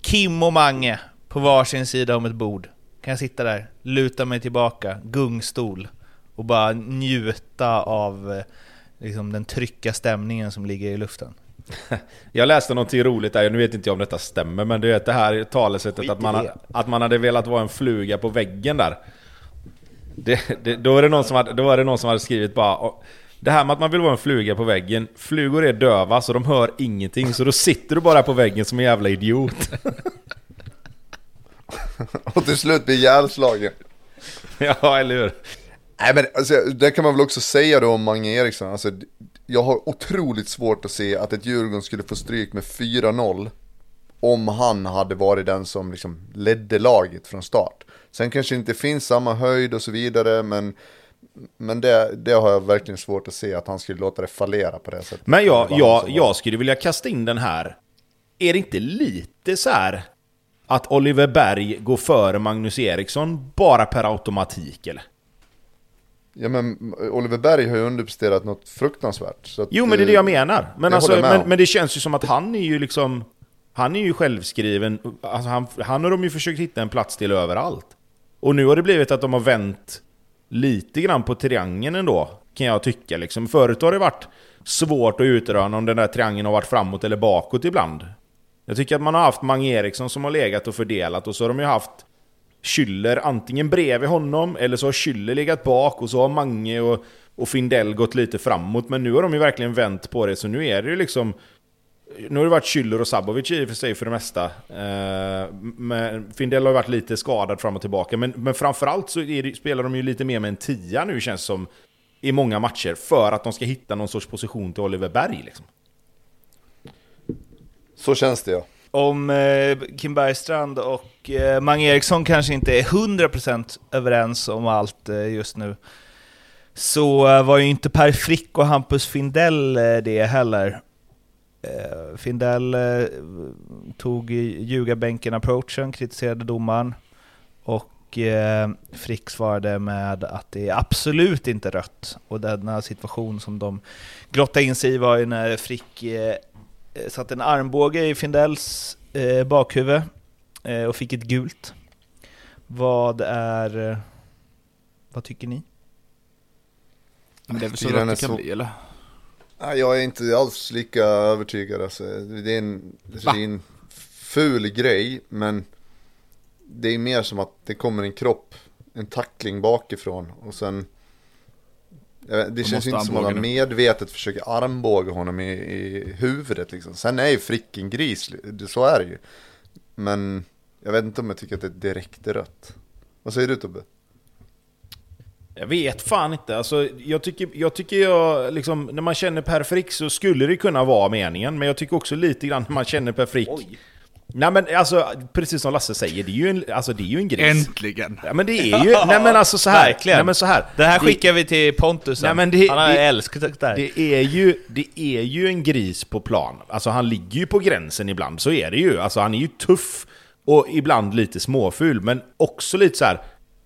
Kim och Mange på varsin sida om ett bord. Kan jag sitta där, luta mig tillbaka, gungstol och bara njuta av eh, liksom den trycka stämningen som ligger i luften. [laughs]
Jag läste någonting roligt där, nu vet inte jag om detta stämmer, men det är det här talesättet att man, att man hade velat vara en fluga på väggen där. Det, det, då, är det någon som hade, då var det någon som hade skrivit bara "Åh, Det här med att man vill vara en fluga på väggen, flugor är döva så de hör ingenting, så då sitter du bara på väggen som en jävla idiot. [laughs] [laughs]
Och till slut blir ihjälslagen.
ja, eller hur?
Nej men alltså, det kan man väl också säga då om Mange Eriksson. Alltså, jag har otroligt svårt att se att ett Djurgården skulle få stryk med 4-0 om han hade varit den som liksom ledde laget från start. Sen kanske det inte finns samma höjd och så vidare, men, men det, det har jag verkligen svårt att se att han skulle låta det fallera på det sättet.
Men jag, jag, jag skulle vilja kasta in den här. Är det inte lite så här att Oliver Berg går före Magnus Eriksson bara per automatik eller?
Ja men Oliver Berg har ju underpresterat något fruktansvärt. Så att,
Jo men det är det jag
eh,
menar. Men, alltså,
jag med
men, men det känns ju som att han är ju liksom... Han är ju självskriven. Alltså han, han har de ju försökt hitta en plats till överallt. Och nu har det blivit att de har vänt lite grann på triangeln ändå, kan jag tycka. Liksom. Förut har det varit svårt att utröna om den där triangeln har varit framåt eller bakåt ibland. Jag tycker att man har haft Mange Eriksson som har legat och fördelat och så har de ju haft Schüller antingen bredvid honom eller så har Schüller legat bak och så har Mange och, och Findell gått lite framåt. Men nu har de ju verkligen vänt på det så nu är det ju liksom nu har det varit Schüller och Sabovic i och för sig för det mesta. Eh, men Findell har ju varit lite skadad fram och tillbaka. Men, men framförallt så det, spelar de ju lite mer med en tia nu känns som. I många matcher. För att de ska hitta någon sorts position till Oliver Berg liksom.
Så känns det ja.
Om eh, Kim Bergstrand och eh, Mange Eriksson kanske inte är 100% överens om allt eh, just nu, så eh, var ju inte Per Frick och Hampus Findell eh, det heller. Eh, Findell eh, tog ljugarbänken-approachen, kritiserade domaren, och eh, Frick svarade med att det är absolut inte rött. Och denna situation som de grottade in sig i var ju när Frick eh, satte en armbåge i Findells eh, bakhuvud eh, och fick ett gult. Vad är... Eh, vad tycker ni?
Men det är väl så att det kan
så-
bli eller?
Nej, jag är inte alls lika övertygad alltså. Det är en, det är en ful grej, men det är mer som att det kommer en kropp, en tackling bakifrån och sen vet, det känns
måste
inte som att man medvetet försöker armbåga honom i, i huvudet liksom. Sen är ju Frick en gris, det- så är det ju. Men jag vet inte om jag tycker att det är direkt rött. Vad säger du Tobbe?
Jag vet fan inte. Alltså, jag tycker, jag tycker jag, liksom, när man känner Per Frick så skulle det kunna vara meningen. Men jag tycker också lite grann när man känner Per Frick. Nej men alltså, precis som Lasse säger, det är ju en, alltså, det är ju en gris.
Äntligen!
Ja, men det är ju, [laughs] nej men alltså så här.
Verkligen.
Nej, men så här.
Det här
Det-
skickar vi till Pontus sen.
Nej, men det-
Han har
det-
älskat det där.
Det är, ju, det är ju en gris på plan. Alltså han ligger ju på gränsen ibland, så är det ju. Alltså han är ju tuff och ibland lite småful, men också lite så här.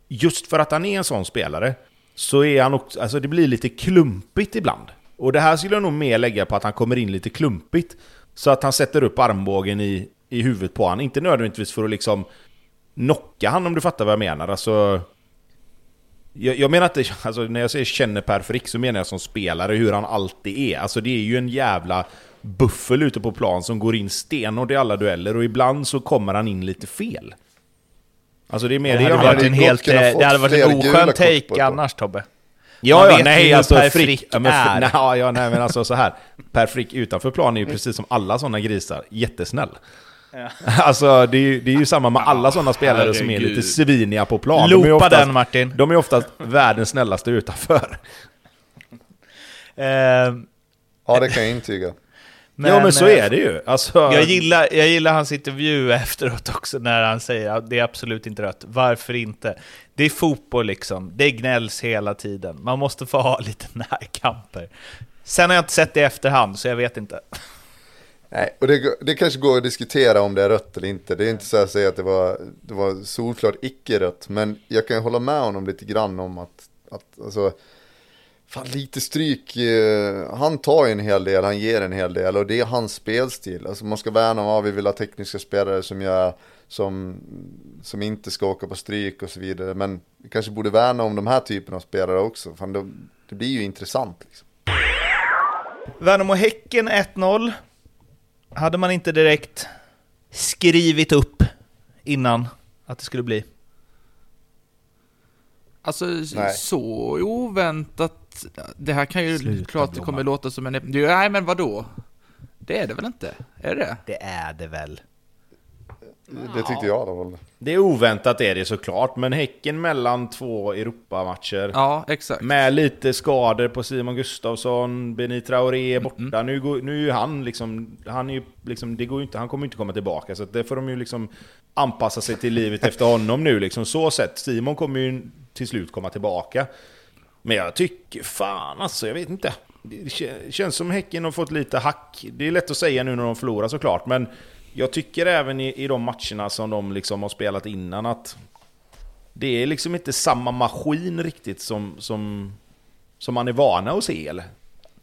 Just för att han är en sån spelare, så är han också, alltså det blir lite klumpigt ibland. Och det här skulle jag nog mer lägga på att han kommer in lite klumpigt. Så att han sätter upp armbågen i, i huvudet på han. Inte nödvändigtvis för att liksom knocka han om du fattar vad jag menar. Alltså, jag, jag menar inte, [laughs] alltså när jag säger känner Per Frick så menar jag som spelare hur han alltid är. Alltså det är ju en jävla buffel ute på plan som går in stenhårt i alla dueller och ibland så kommer han in lite fel. Alltså det är mer
det
det
hade
jag
varit en helt... eh, Det hade varit
fler
en oskön take annars Tobbe. Man
Ja, ja,
vet
nej, alltså
Per
Frick,
Frick
ja, men,
är. [laughs]
nej, ja, nej, men alltså så här. Per Frick utanför plan är ju precis som alla sådana grisar, jättesnäll. [laughs] Alltså det är, ju, det är ju samma med alla sådana spelare som är lite sviniga på plan. De
Loopa
oftast,
den Martin.
de är oftast världens snällaste utanför.
Eh,
Ja, det kan jag intyga.
Men,
ja men så
eh,
är det ju. Alltså,
Jag gillar, jag gillar hans intervju [laughs] efteråt också när han säger att det är absolut inte rött. Varför inte? Det är fotboll liksom. Det gnälls hela tiden. Man måste få ha [laughs] lite närkamper. Sen har jag inte sett det i efterhand, så jag vet inte.
Nej, och det, det kanske går att diskutera om det är rött eller inte. Det är inte så att säga att det var, det var solklart icke-rött. Men jag kan ju hålla med honom lite grann om att, att alltså, fan lite stryk, eh, han tar ju en hel del, han ger en hel del och det är hans spelstil. Alltså man ska värna om, ja, vi vill ha tekniska spelare som gör, som, som inte ska åka på stryk och så vidare. Men vi kanske borde värna om de här typen av spelare också. Fan, det, det blir ju intressant liksom.
Värnamo-Häcken 1-0. Hade man inte direkt skrivit upp innan att det skulle bli.
Alltså
Nej.
så oväntat. Det här kan ju
Sluta,
klart det kommer låta som en... Nej men vadå? Det är det väl inte? Är det
Det är det väl.
Det tyckte jag i alla fall.
Det är oväntat är det såklart, men Häcken mellan två Europamatcher.
Ja, exakt.
Med lite skador på Simon Gustafsson, Benny Traoré är borta. Nu, går, nu är ju han liksom, han är ju liksom, det går ju inte, han kommer ju inte komma tillbaka. Så det får de ju liksom anpassa sig till livet efter honom nu liksom. Så sett, Simon kommer ju till slut komma tillbaka. Men jag tycker fan alltså, jag vet inte. Det kä- känns som Häcken har fått lite hack. Det är lätt att säga nu när de förlorar såklart, men jag tycker även i, i de matcherna som de liksom har spelat innan att det är liksom inte samma maskin riktigt som, som, som man är vana att se. Eller?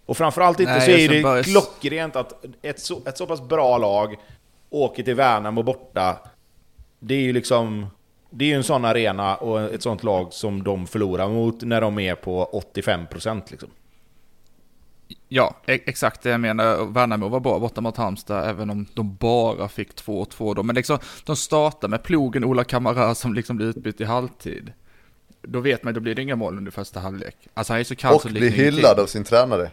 Och framförallt inte
Nej,
så är det
bara-
klockrent att ett så, ett så pass bra lag åker till Värnamo borta. Det är ju liksom... Det är ju en sån arena och ett sånt lag som de förlorar mot när de är på 85% liksom.
Ja, e- exakt det jag menar. Värnamo var bra borta mot Halmstad, även om de bara fick 2-2 då. Men liksom, de startar med plogen Ola Kamara som liksom blir utbytt i halvtid. Då vet man, då blir det inga mål under första halvlek. Alltså han är så kall
Och
så
blir
liknar ingenting.
hyllad av sin tränare.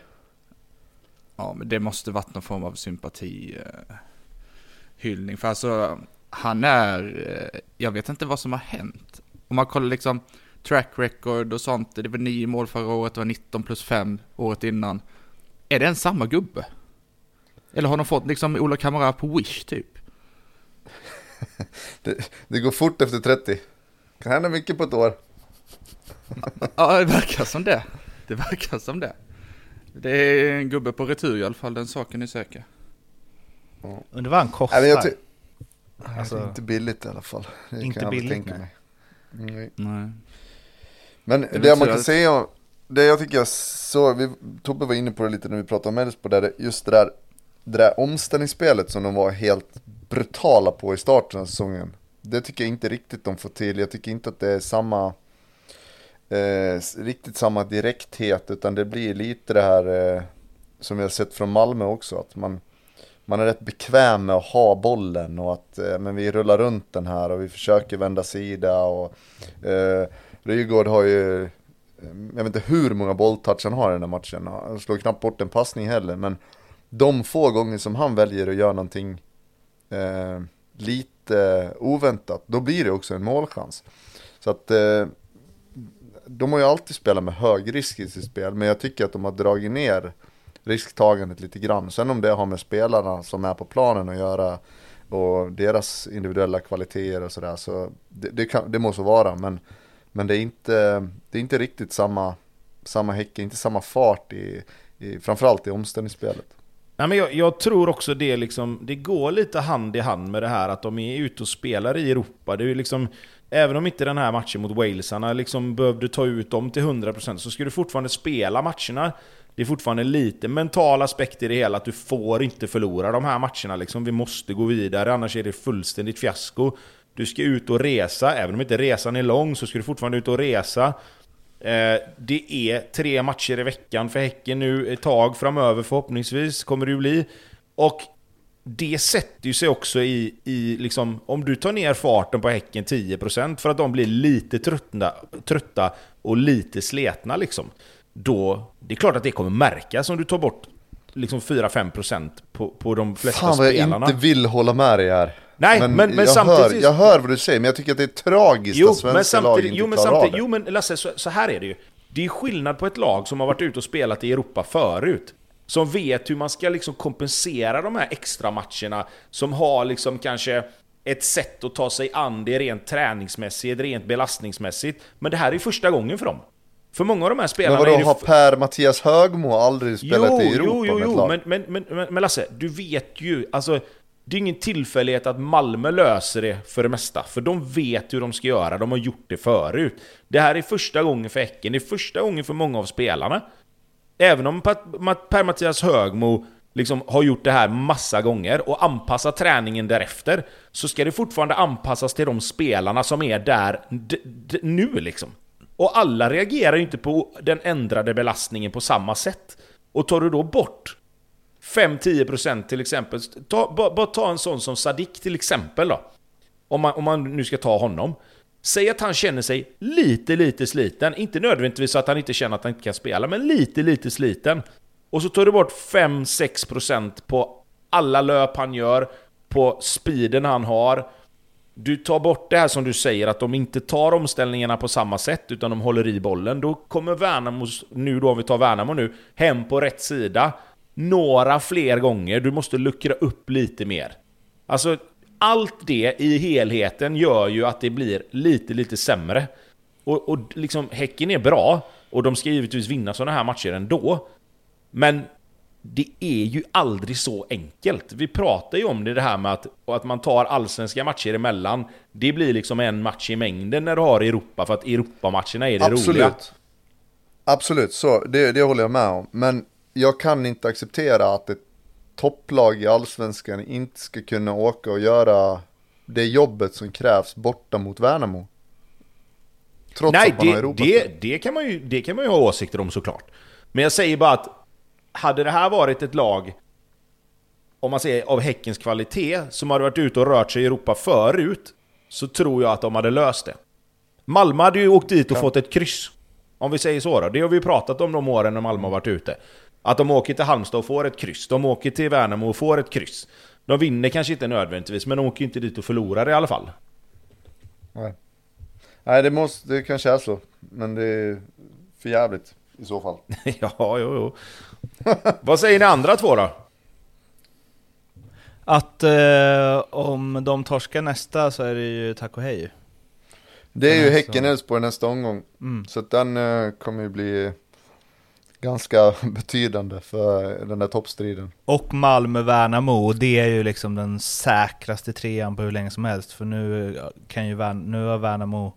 Ja, men det måste varit någon form av sympati eh, hyllning. För alltså, han är, eh, jag vet inte vad som har hänt. Om man kollar liksom track record och sånt, det var nio mål förra året, det var 19 plus 5 året innan. Är det en samma gubbe? Eller har de fått liksom Ola Kamara på Wish typ? [laughs]
Det, det går fort efter 30. Kan hända mycket på ett år. [laughs]
Ja, det verkar som det. Det verkar som det. Det är en gubbe på retur i alla fall, den saken är säker.
Undrar vad han kostar.
Nej, ty-
Alltså-
det är inte billigt i alla fall. Det
Inte
kan jag
billigt,
tänka
nej.
mig. Nej.
Nej.
Men
Det
det, man kan
att-
säga, om- det jag tycker jag så, vi, Tobbe var inne på det lite när vi pratade om Elfsborg, där just det där, det där omställningsspelet som de var helt brutala på i starten av säsongen. Det tycker jag inte riktigt de får till, jag tycker inte att det är samma, eh, riktigt samma direkthet, utan det blir lite det här eh, som jag har sett från Malmö också, att man, man är rätt bekväm med att ha bollen och att eh, men vi rullar runt den här och vi försöker vända sida och eh, Rygaard har ju, jag vet inte hur många bolltouch han har i den här matchen. Han slår knappt bort en passning heller. Men de få gånger som han väljer att göra någonting eh, lite oväntat, då blir det också en målchans. Så att eh, de har ju alltid spelat med hög risk i sitt spel, men jag tycker att de har dragit ner risktagandet lite grann. Sen om det har med spelarna som är på planen att göra och deras individuella kvaliteter och sådär, så det, det, kan, det måste vara, men, men det, är inte, det är inte riktigt samma, samma häcke, inte samma fart i, i framförallt i omställningsspelet.
Nej, men jag, jag tror också det, liksom, det går lite hand i hand med det här att de är ute och spelar i Europa. Det är liksom, även om inte den här matchen mot Walesarna liksom behövde ta ut dem till 100% så ska du fortfarande spela matcherna. Det är fortfarande lite mental aspekt i det hela, att du får inte förlora de här matcherna. Liksom. Vi måste gå vidare, annars är det fullständigt fiasko. Du ska ut och resa, även om inte resan är lång så ska du fortfarande ut och resa. Eh, det är tre matcher i veckan för Häcken nu ett tag framöver förhoppningsvis, kommer det ju bli. Och det sätter ju sig också i, i liksom, om du tar ner farten på Häcken 10% för att de blir lite trötta, trötta och lite sletna liksom. Då, det är klart att det kommer märkas om du tar bort liksom 4-5% på, på de flesta
Fan vad jag
spelarna.
inte vill hålla med dig här.
Nej, men- men
jag,
samtidigt-
hör, jag hör vad du säger, men jag tycker att det är tragiskt
Jo,
att svenska
men
lag
samtidigt,
inte
jo, men
klarar
samtidigt,
av det.
jo men Lasse, så, så här är det ju. Det är skillnad på ett lag som har varit ute och spelat i Europa förut. Som vet hur man ska liksom kompensera de här extra matcherna Som har liksom kanske ett sätt att ta sig an det rent träningsmässigt, rent belastningsmässigt. Men det här är första gången för dem. För många av de här spelarna
Men vadå,
det...
har Per-Mattias Högmo aldrig spelat
jo,
i Europa
jo, jo,
med ett
jo,
lag?
men, men, men, men, men Lasse, du vet ju, alltså det är ingen tillfällighet att Malmö löser det för det mesta, för de vet hur de ska göra, de har gjort det förut. Det här är första gången för Häcken, det är första gången för många av spelarna. Även om Per-Mattias Högmo liksom har gjort det här massa gånger och anpassat träningen därefter, så ska det fortfarande anpassas till de spelarna som är där nu liksom. Och alla reagerar ju inte på den ändrade belastningen på samma sätt. Och tar du då bort 5-10% till exempel, ta, bara, bara ta en sån som Sadik till exempel då. Om man, om man nu ska ta honom. Säg att han känner sig lite, lite sliten. Inte nödvändigtvis så att han inte känner att han inte kan spela, men lite, lite sliten. Och så tar du bort 5-6% på alla löp han gör, på speeden han har. Du tar bort det här som du säger, att de inte tar omställningarna på samma sätt, utan de håller i bollen. Då kommer Värnamo, nu då om vi tar Värnamo nu, hem på rätt sida. Några fler gånger, du måste luckra upp lite mer. Alltså, allt det i helheten gör ju att det blir lite, lite sämre. Och, och liksom, Häcken är bra, och de ska givetvis vinna sådana här matcher ändå. Men det är ju aldrig så enkelt. Vi pratar ju om det, det här med att, att man tar allsvenska matcher emellan. Det blir liksom en match i mängden när du har Europa, för att Europamatcherna är det
Absolut.
roliga.
Absolut, så det, det håller jag med om. Men jag kan inte acceptera att ett topplag i allsvenskan inte ska kunna åka och göra det jobbet som krävs borta mot Värnamo. Trots
Nej,
att man har
det,
Europa
det, det, kan man ju, det kan man ju ha åsikter om såklart. Men jag säger bara att hade det här varit ett lag, om man säger av Häckens kvalitet, som hade varit ute och rört sig i Europa förut, så tror jag att de hade löst det. Malmö hade ju åkt dit och ja. fått ett kryss. Om vi säger så då. Det har vi pratat om de åren när Malmö har varit ute. Att de åker till Halmstad och får ett kryss. De åker till Värnamo och får ett kryss. De vinner kanske inte nödvändigtvis, men de åker inte dit och förlorar i alla fall.
Nej, Nej det, måste, det kanske är så. Men det är för jävligt i så fall. [laughs]
ja, jo, jo. Vad säger ni andra två då?
Att eh, om de torskar nästa så är det ju tack och hej.
Det är ju Häcken-Elfsborg nästa omgång. Mm. Så att den eh, kommer ju bli ganska [laughs] betydande för den där toppstriden.
Och Malmö-Värnamo, det är ju liksom den säkraste trean på hur länge som helst. För nu, kan ju Värn nu har Värnamo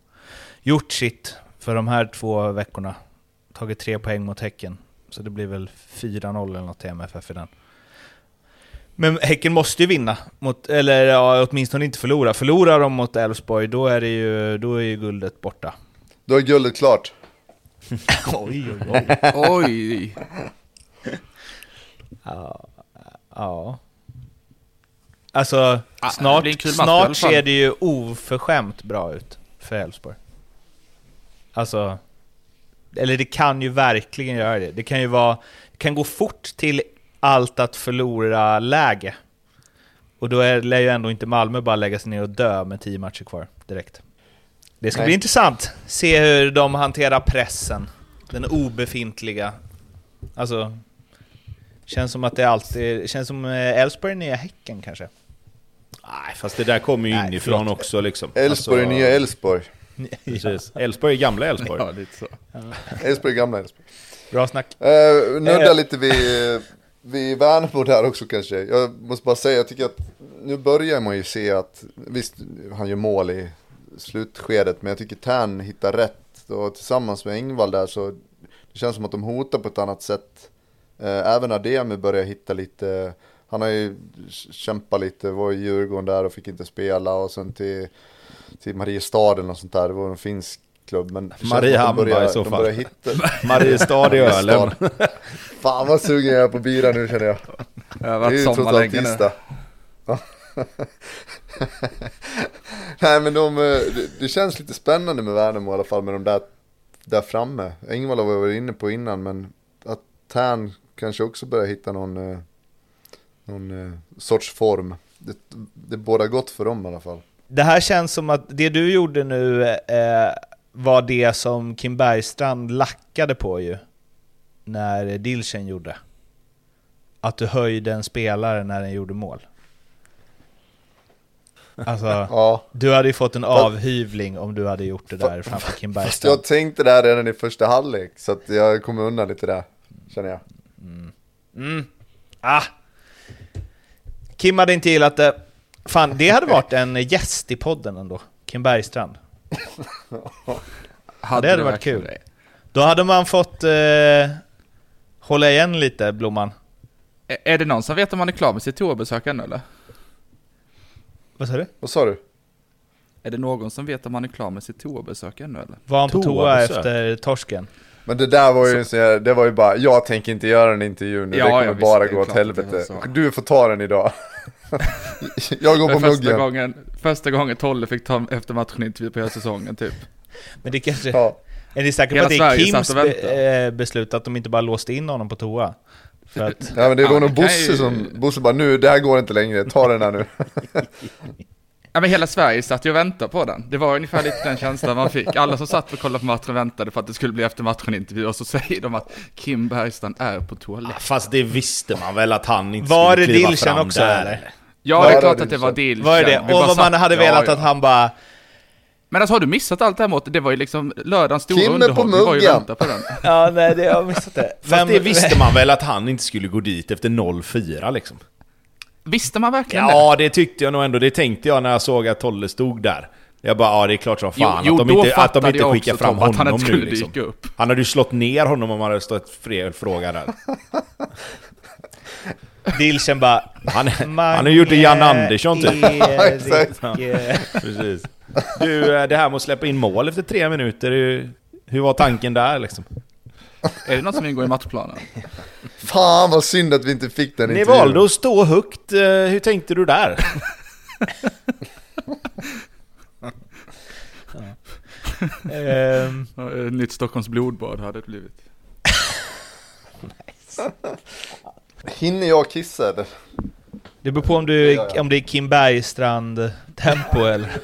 gjort sitt för de här två veckorna. Tagit tre poäng mot Häcken. Så det blir väl 4-0 eller något till MFF i den. Men Häcken måste ju vinna, mot, eller ja, åtminstone inte förlora. Förlorar de mot Elfsborg, då är, det ju, då är ju guldet borta.
Då är guldet klart.
Oj, oj, oj.
oj.
ja, ja. Alltså, ah, snart, snart ser det ju oförskämt bra ut för Elfsborg. Alltså, eller det kan ju verkligen göra det. Det kan ju vara, kan gå fort till allt att förlora läge. Och då är, lär ju ändå inte Malmö bara lägga sig ner och dö med tio matcher kvar direkt. Det ska Nej. bli intressant. Se hur de hanterar pressen. Den obefintliga. Alltså, känns som att det alltid... Känns som eh, Elfsborg är nya Häcken kanske.
Nej, fast det där kommer ju Nej, inifrån förlåt. också liksom.
Elfsborg alltså, är nya Elfsborg.
Precis. Elfsborg är gamla Elfsborg. [laughs]
Ja, lite så.
Elfsborg är gamla Elfsborg.
Bra snack.
Uh, nudda uh, lite vid, vid Värnamo där också kanske. Jag måste bara säga, jag tycker att nu börjar man ju se att, visst, han gör mål i slutskedet, men jag tycker Tern hittar rätt. Och tillsammans med Engvall där så det känns som att de hotar på ett annat sätt. Uh, även Ademi börjar hitta lite, han har ju kämpat lite, var i Djurgården där och fick inte spela och sen till till Mariestad eller något sånt där. Det var en finsk klubb. Men
Mariehamn i så fall. Hitta... [laughs] Mariestad i Ölen. [laughs]
Fan vad sugen jag är på bira nu känner jag.
Jag har varit sommarlänge nu. [laughs] [laughs]
Nej men de, eh, det, det, känns lite spännande med Värnamo i alla fall med de där, där framme. Engvall var jag inne på innan men att Tern kanske också börjar hitta någon, eh, någon eh, sorts form. Det, det båda gott för dem i alla fall.
Det här känns som att det du gjorde nu eh, var det som Kim Bergstrand lackade på ju. När Dilchen gjorde. att du höjde en spelare när den gjorde mål. Alltså,
Ja,
du hade ju fått en avhyvling om du hade gjort det där framför Kim
fast
Bergstrand.
jag tänkte det här redan i första halvlek, så att jag kommer undan lite där, känner jag.
Mm. Ah. Kim hade inte gillat det. Fan, det hade varit en gäst i podden ändå. Kim Bergstrand. [laughs]
Hade
det hade varit kul.
det?
Då hade man fått eh, hålla igen lite, Blomman.
Är- Är det någon som vet om han är klar med sitt toabesök ännu eller?
Vad sa du?
Vad sa du?
Är det någon som vet om han är klar med sitt toabesök ännu eller?
Var han på toa
Toabesök.
efter torsken?
Men det där var ju så här, det var ju bara, jag tänker inte göra en intervju nu,
Ja,
det kommer
ja, visst,
bara gå åt helvete. Du får ta den idag. [laughs] jag går på
För första
muggen.
gången, första gången Tolle fick ta efter matchen intervju på hela säsongen typ.
Men det kanske...
Ja.
Är ni säkra på att det är Kims be, eh, beslut att de inte bara låste in honom på toa? För att...
ja men det var
Ja,
nog Bosse
ju-
som, Bosse bara nu, det här går inte längre, ta den här nu. [laughs]
Ja men hela Sverige satt ju och väntade på den. Det var ungefär lite den känslan man fick. Alla som satt och kollade på matchen väntade för att det skulle bli efter matchen intervju och så säger de att Kim Bergstrand är på toaletten.
Fast det visste man väl att han inte
Var
skulle kliva fram
också,
där.
eller?
Ja,
Ja,
det är klart att det var
Dilchen.
Var det det? Och vad man
satt-
hade
ja,
velat
ja.
att han bara...
Men alltså har du missat allt det här måttet? Det var ju liksom lördagens stora
Kim är på
underhållning. Vi var ju
muggen.
vänta på den. [laughs]
Ja, nej, det, jag har missat det.
Fast det visste man väl att han inte skulle gå dit efter 0-4 liksom.
Visste man verkligen det?
Ja, det tyckte jag nog ändå. Det tänkte jag när jag såg att Tolle stod där. Jag bara, ja det är klart som fan
Jo, jo,
att de inte, att de inte skickar fram
Tom, att han
honom
inte
nu
skulle
liksom.
dyka upp.
Han hade ju slått ner honom om han hade stått fel fråga där. [laughs]
Dilchen bara...
Han, han har gjort det Jan Andersson typ.
Erik, [laughs]
Ja. Precis. Du, eh, det här med att släppa in mål efter tre minuter, hur, hur var tanken där liksom?
Är det något som ingår i matchplanen?
Fan vad synd att vi inte fick den
Ni
intervjun.
valde att stå högt, eh, hur tänkte du där? [laughs]
Ja, ett Nytt Stockholms blodbad hade det blivit.
Hinner jag kissa eller?
Det beror på om, du,
Ja, ja.
om det är Kim Bergstrand-tempo eller... [laughs]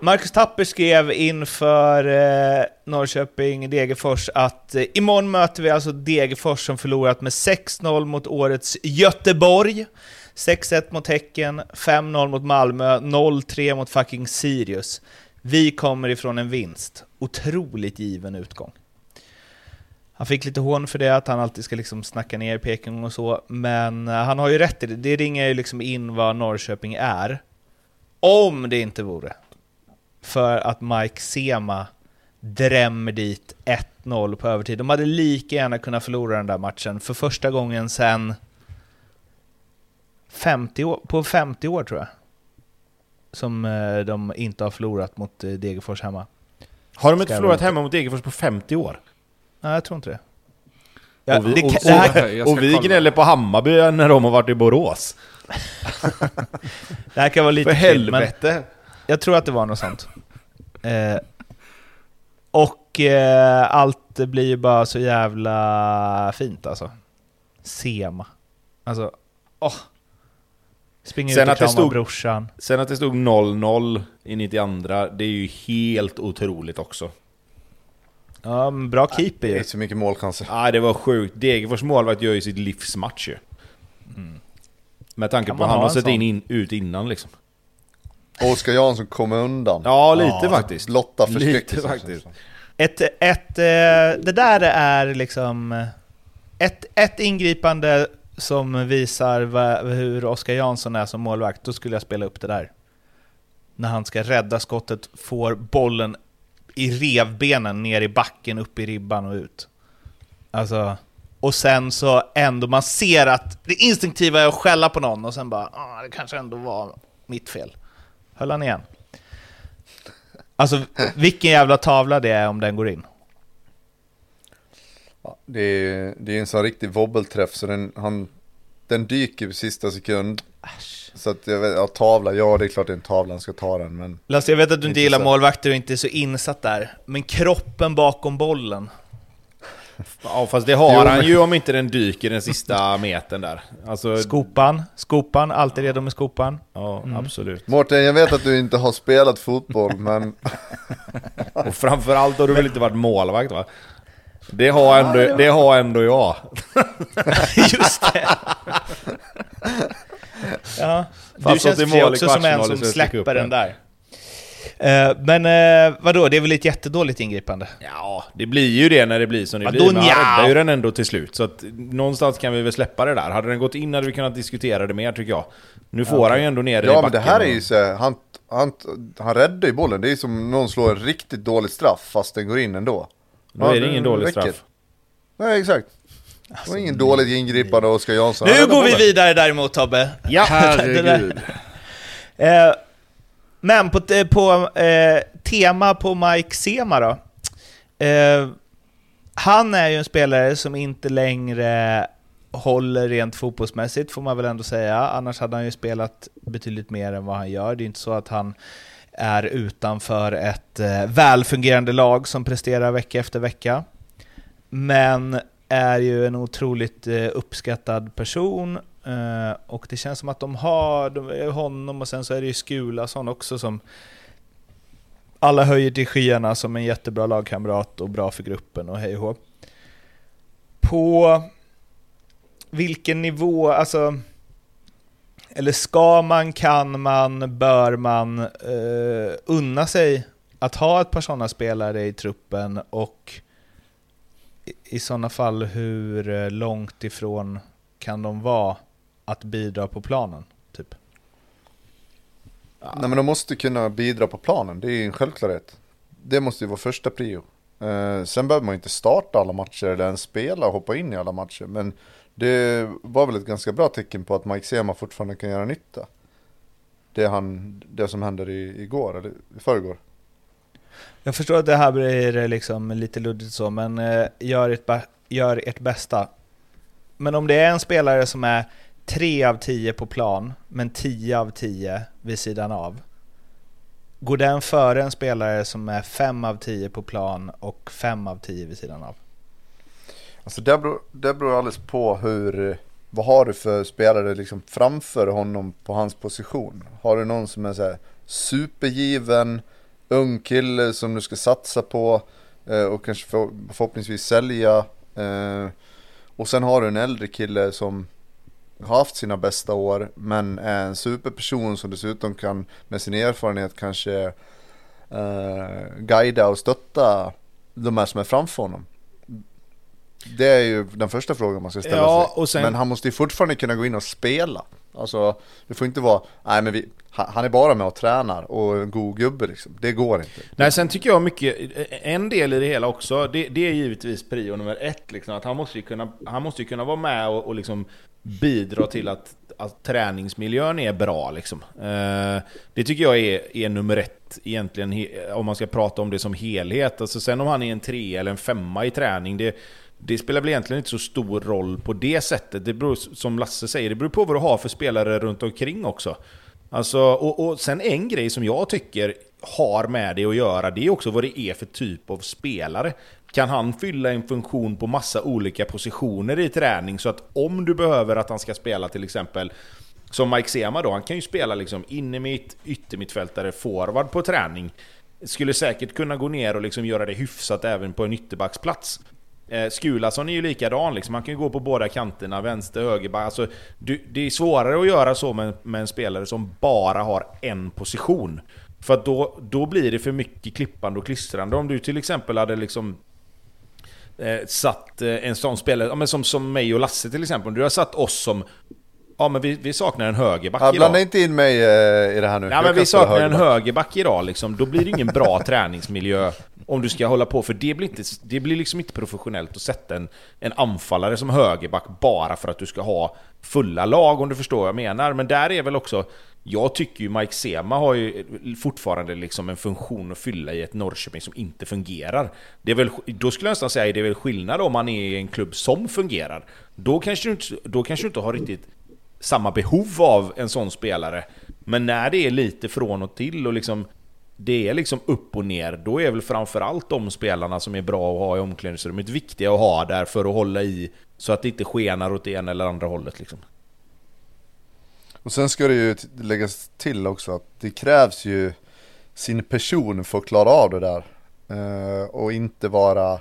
Marcus Tapper skrev inför eh, Norrköping-Degerfors att eh, imorgon möter vi alltså Degerfors som förlorat med 6-0 mot årets Göteborg, 6-1 mot Häcken, 5-0 mot Malmö, 0-3 mot fucking Sirius. Vi kommer ifrån en vinst. Otroligt given utgång. Han fick lite hån för det, att han alltid ska liksom snacka ner Peking och så, men eh, han har ju rätt i det. Det ringer ju liksom in vad Norrköping är. Om det inte vore för att Mike Sema drämmer dit 1-0 på övertid. De hade lika gärna kunnat förlora den där matchen för första gången sedan 50 år, på 50 år tror jag. Som eh, de inte har förlorat mot eh, Degerfors hemma.
Har de inte förlorat hemma mot Degerfors på 50 år?
Nej, jag tror inte det. Ja,
och vi,
det,
och,
det här,
och vi gnäller på Hammarby när de har varit i Borås. [laughs]
det här kan vara lite
För
kul, men
helvete!
jag tror att det var något sånt. Eh, och eh, allt blir ju bara så jävla fint alltså. Sema. Alltså, åh. Springer
Sen
ut och
att det
kramar
stod-
brorsan.
Sen att det stod 0-0 i 92, det är ju helt otroligt också.
Ja, men bra keeper
Det är
ju.
så mycket målchanser.
Ja, det var sjukt. Degerfors målvakt gör ju sitt livsmatch ju. Med tanke
Kan
på att han
ha
har sett in, in, ut innan liksom.
Oskar Jansson kommer undan.
Ja, lite
Ja,
faktiskt.
Blotta
Lite
förskräckelsen.
faktiskt.
Ett, ett, eh, det där är liksom eh, ett, ett ingripande som visar hur Oskar Jansson är som målvakt. Då skulle jag spela upp det där. När han ska rädda skottet, får bollen i revbenen ner i backen, upp i ribban och ut. Alltså, och sen så ändå, man ser att det instinktiva är att skälla på någon och sen bara, ah, det kanske ändå var mitt fel. Höll han igen. Alltså vilken jävla tavla det är om den går in.
Ja, det, är, det är en sån riktig wobbelträff så den, han, den dyker i sista sekund. Så att jag vet, ja, tavla, ja det är klart det är en tavla, han ska ta den men
Lasse, jag vet att du inte gillar
så.
målvakter och inte är så insatt där, men kroppen bakom bollen.
Ja, fast det har
Jo,
han
men-
ju om inte den dyker den sista metern där. Alltså,
Skopan, skopan, alltid redo med skopan.
ja, absolut.
Mårten jag vet att du inte har spelat fotboll men [laughs]
Och framförallt har du väl inte varit målvakt va? Det har ändå, det var... ändå jag. [laughs]
Just det. Ja, du känns för också som en som släpper den där. Uh, men uh, vadå, det är väl ett jättedåligt ingripande?
Ja, det blir ju det när det blir som det vadå, blir. Men han räddar ju den ändå till slut. Så att någonstans kan vi väl släppa det där. Hade den gått in hade vi kunnat diskutera det mer tycker jag. Nu får okay. han ju ändå ner
det
ja,
i men det här är ju så han, han, han räddar ju bollen. Det är som någon slår en riktigt dåligt straff fast den går in ändå.
Då är det ingen dålig straff.
Nej, exakt. Det var alltså, ingen dåligt ingripande Oskar Jansson.
Nu går vi vidare däremot Tobbe.
Ja, [laughs] herregud.
eh, men på, på eh, tema på Mike Sema då. Eh, han är ju en spelare som inte längre håller rent fotbollsmässigt får man väl ändå säga. Annars hade han ju spelat betydligt mer än vad han gör. Det är inte så att han är utanför ett eh, välfungerande lag som presterar vecka efter vecka. Men är ju en otroligt eh, uppskattad person eh, och det känns som att de har de, eh, honom och sen så är det ju Skulason också som alla höjer till skyarna som en jättebra lagkamrat och bra för gruppen och hej och På vilken nivå, alltså eller ska man, kan man, bör man uh, unna sig att ha ett par sådana spelare i truppen och i, sådana fall hur eh, långt ifrån kan de vara att bidra på planen? Typ?
Nej men de måste kunna bidra på planen, det är en självklarhet. Det måste ju vara första prio. Eh, sen behöver man inte starta alla matcher eller ens spela och hoppa in i alla matcher. Men det var väl ett ganska bra tecken på att Mike Sema fortfarande kan göra nytta. Det, han, det som hände i, igår, eller i förrgår.
Jag förstår att det här blir eh, liksom lite luddigt så, men eh, gör, ert, gör ert bästa. Men om det är en spelare som är 3 av 10 på plan, men 10 av 10 vid sidan av. Går den före en spelare som är 5 av 10 på plan och 5 av 10 vid sidan av?
Alltså det beror, det beror alldeles på hur, vad har du för spelare liksom framför honom på hans position? Har du någon som är så här supergiven, ung kille som du ska satsa på eh, och kanske för, förhoppningsvis sälja. Eh, och sen har du en äldre kille som har haft sina bästa år men är en superperson som dessutom kan med sin erfarenhet kanske eh, guida och stötta de här som är framför honom. Det är ju den första frågan man ska ställa ja, sig. Sen... Men han måste ju fortfarande kunna gå in och spela. Alltså, det får inte vara, nej men vi, han är bara med och tränar och en god gubbe liksom. Det går inte.
Nej, sen tycker jag mycket, en del i det hela också, det, det är givetvis prio nummer ett liksom. Att han måste ju kunna, han måste ju kunna vara med och, och liksom bidra till att, att träningsmiljön är bra liksom. Eh, det tycker jag är, är nummer ett egentligen, om man ska prata om det som helhet. Alltså sen om han är en tre eller en femma i träning, det det spelar väl egentligen inte så stor roll på det sättet. Det beror, som Lasse säger, det beror på vad du har för spelare runt omkring också. Alltså, och, och sen en grej som jag tycker har med det att göra, det är också vad det är för typ av spelare. Kan han fylla en funktion på massa olika positioner i träning så att om du behöver att han ska spela till exempel som Mike Sema då, han kan ju spela liksom innermitt, yttermittfältare, forward på träning. Skulle säkert kunna gå ner och liksom göra det hyfsat även på en ytterbacksplats. Eh, Skulason är ju likadan, liksom. man kan ju gå på båda kanterna, vänster, höger, alltså, du, Det är svårare att göra så med, med en spelare som bara har en position. För att då, då blir det för mycket klippande och klistrande. Om du till exempel hade liksom eh, satt eh, en sån spelare, ja, men som, som mig och Lasse till exempel, du har satt oss som Ja men vi, vi saknar en högerback ja, idag.
Blanda inte in mig eh, i det här nu.
Ja men vi saknar högerback. en högerback idag liksom. Då blir det ingen bra [laughs] träningsmiljö om du ska hålla på, för det blir, inte, det blir liksom inte professionellt att sätta en, en anfallare som högerback bara för att du ska ha fulla lag om du förstår vad jag menar. Men där är väl också, jag tycker ju Mike Sema har ju fortfarande liksom en funktion att fylla i ett Norrköping som inte fungerar. Det är väl, då skulle jag nästan säga att det är väl skillnad om man är i en klubb som fungerar. Då kanske du inte, då kanske du inte har riktigt samma behov av en sån spelare. Men när det är lite från och till och liksom det är liksom upp och ner, då är väl framförallt de spelarna som är bra att ha i omklädningsrummet viktiga att ha där för att hålla i så att det inte skenar åt det ena eller andra hållet liksom.
Och sen ska det ju läggas till också att det krävs ju sin person för att klara av det där. Eh, och inte vara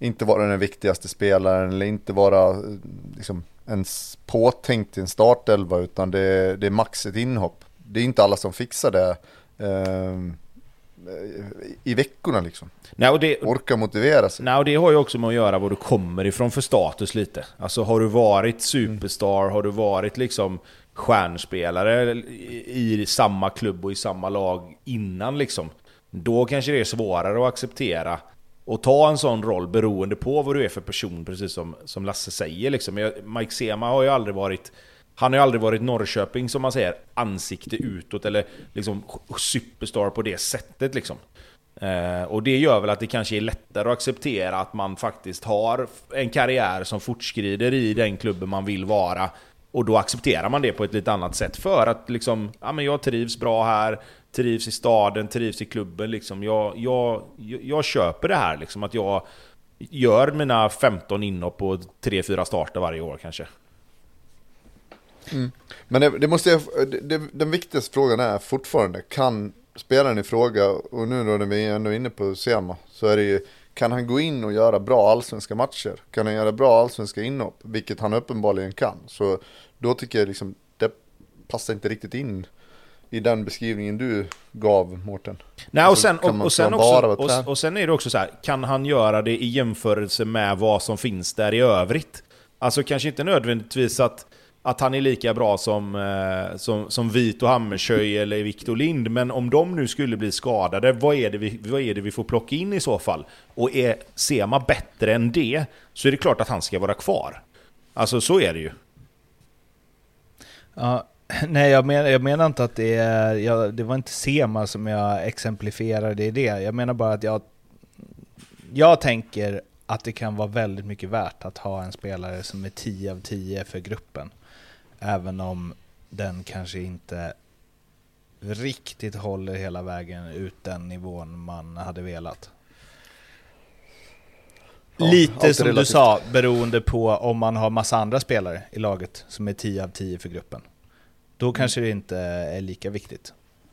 inte vara den viktigaste spelaren eller inte vara eh, liksom, ens påtänkt i en startelva utan det, det är max ett inhopp. Det är inte alla som fixar det eh, i veckorna liksom.
Nej, och det,
Orka motivera sig.
nej, och det har ju också med att göra var du kommer ifrån för status lite. Alltså har du varit superstar, har du varit liksom stjärnspelare i, i samma klubb och i samma lag innan liksom. Då kanske det är svårare att acceptera och ta en sån roll beroende på vad du är för person, precis som, som Lasse säger. Liksom. Jag- Mike Sema har ju aldrig varit han har ju aldrig varit Norrköping som man säger, ansikte utåt eller liksom superstar på det sättet liksom. Eh, och det gör väl att det kanske är lättare att acceptera att man faktiskt har en karriär som fortskrider i den klubben man vill vara. Och då accepterar man det på ett lite annat sätt för att liksom, ja men jag trivs bra här, trivs i staden, trivs i klubben liksom. Jag, jag, jag, köper det här liksom, att jag gör mina 15 inhopp på 3-4 starter varje år kanske.
Men det, det måste jag, det, den viktigaste frågan är fortfarande, kan spelaren i fråga, och nu då när vi är ändå inne på Sema, så är det ju, kan han gå in och göra bra allsvenska matcher? Kan han göra bra allsvenska inhopp? Vilket han uppenbarligen kan. Så då tycker jag liksom, det passar inte riktigt in i den beskrivningen du gav, Mårten.
Nej, och
Alltså,
sen, och, och, sen också, och, och sen är det också så här, kan han göra det i jämförelse med vad som finns där i övrigt? Alltså kanske inte nödvändigtvis att, att han är lika bra som, eh, som, som Vito Hammershöj eller Victor Lind, men om de nu skulle bli skadade, vad är, det vi, vad är det vi får plocka in i så fall? Och är Sema bättre än det, så är det klart att han ska vara kvar. Alltså så är det ju.
Ja, [laughs] nej, jag, men, jag menar inte att det är... Jag, det var inte Sema som jag exemplifierade i det. Jag menar bara att jag... Jag tänker att det kan vara väldigt mycket värt att ha en spelare som är 10 av 10 för gruppen. Även om den kanske inte riktigt håller hela vägen ut den nivån man hade velat.
Ja,
Lite som du
relativt.
sa, beroende på om man har massa andra spelare i laget som är 10 av 10 för gruppen. Då kanske det inte är lika viktigt.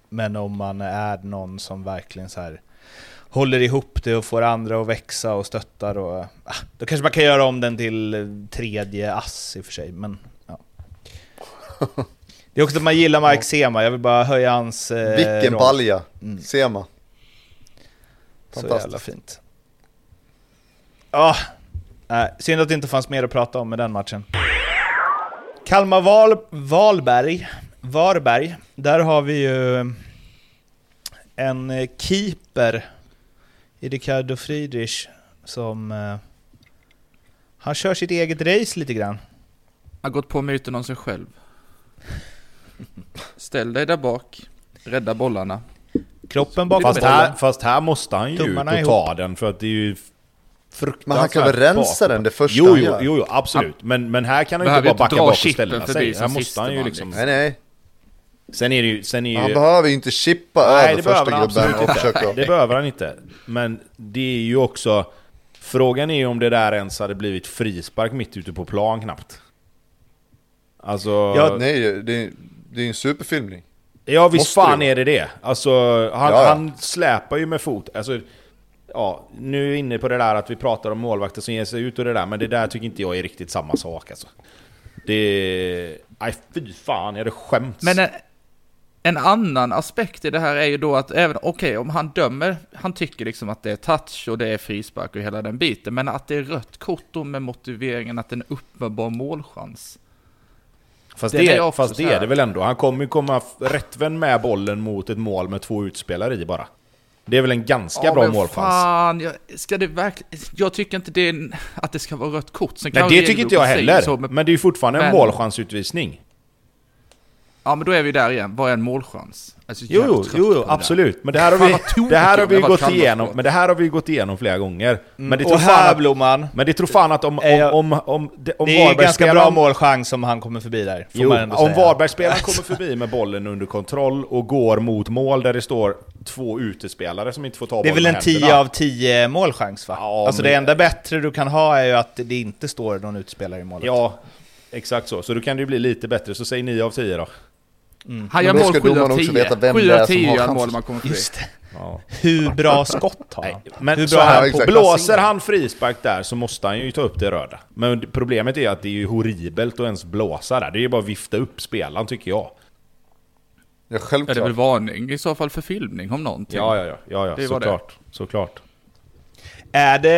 Men om man är någon som verkligen så här håller ihop det och får andra att växa och stöttar och... Ah, då kanske man kan göra om den till tredje ass i och för sig, men. [laughs] Det är också att man gillar Mike Sema, jag vill bara höja hans... Eh,
Vilken
roll.
balja,
Mm.
Sema.
Så
Fantastiskt.
jävla fint. Ja, nej, synd att det inte fanns mer att prata om med den matchen. Kalmar Val, Valberg, Varberg, där har vi ju en keeper i Ricardo Friedrich som... Eh, han kör sitt eget race lite grann.
har gått på myten om sig själv. Ställ dig där bak, rädda bollarna.
Kroppen bakom
Fast här, fast här måste han ju ut
Tummarna
och
ihop.
ta den för att det är ju fruktansvärt
Men han kan väl rensa den det första
Jo,
han
jo,
gör?
jo, jo, absolut. Men, men här kan han ju inte bara backa bak och ställa sig. Här måste han ju
man,
liksom...
Nej, nej.
Sen är det ju... Sen är
Han
ju
behöver ju inte chippa
nej,
över
det behöver
första
han
gubben
absolut
och
inte.
försöka...
Det behöver han inte. Men det är ju också... Frågan är ju om det där ens hade blivit frispark mitt ute på plan knappt. Alltså...
Ja,
Nej, det är, det är en superfilmning.
Ja visst
Måste
fan
det
är det det. Alltså han,
Ja, ja.
han släpar ju med fot. Alltså, ja, nu är vi inne på det där att vi pratar om målvakter som ger sig ut och det där, men det där tycker inte jag är riktigt samma sak alltså. Det... Nej fy fan, jag hade skämts.
Men en, en annan aspekt i det här är ju då att även, okej om han dömer, han tycker liksom att det är touch och det är frispark och hela den biten, men att det är rött kort då med motiveringen att det är en uppenbar målchans.
Fast
det är
det,
också
fast det är det väl ändå. Han kommer ju komma rättvänd med bollen mot ett mål med två utspelare i bara. Det är väl en ganska
Ja,
bra målchans.
Fan, jag, ska det verkligen, jag tycker inte det är, en- att det ska vara rött kort. Sen
Nej det tycker inte jag heller.
så, men-
Men det är ju fortfarande en
Men-
målchansutvisning.
Ja men då är vi där igen, vad är en målchans? Alltså,
Jo, jo, jo, absolut. Men det här har vi, det här har vi gått igenom, men det här har vi gått igenom flera gånger. Men det tror
och
fan
här
att,
Blomman,
men det tror fan att om, om, om, om, om, om
det är en ganska bra målchans om han kommer förbi där.
Jo, om. Varbergsspelaren kommer förbi med bollen under kontroll och går mot mål där det står två utespelare som inte får ta
Det är
bollen
väl en
med
10
händerna.
av 10 målchans va?
Ja,
alltså
men-
det enda bättre du kan ha är ju att det inte står någon utspelare i målet.
Ja, exakt så. Så då kan det ju bli lite bättre, så säg 9 av 10 då.
Han
Men
gör mål
ska
7
domaren
av
också
10.
veta vem
7
det är
av
som
10
har
gör mål man kommer förbi.
Just det.
Ja.
Hur bra skott har han?
Men
Hur bra är
här,
han på
blåser han frispark där så måste han ju ta upp det röda. Men problemet är att det är ju horribelt att ens blåsa där. Det är ju bara att vifta upp spelaren tycker jag.
Ja,
Är
självklart.
det väl varning i så fall för filmning om någonting?
Ja, ja, ja, ja, ja
Det var det.
såklart. såklart.
Är det,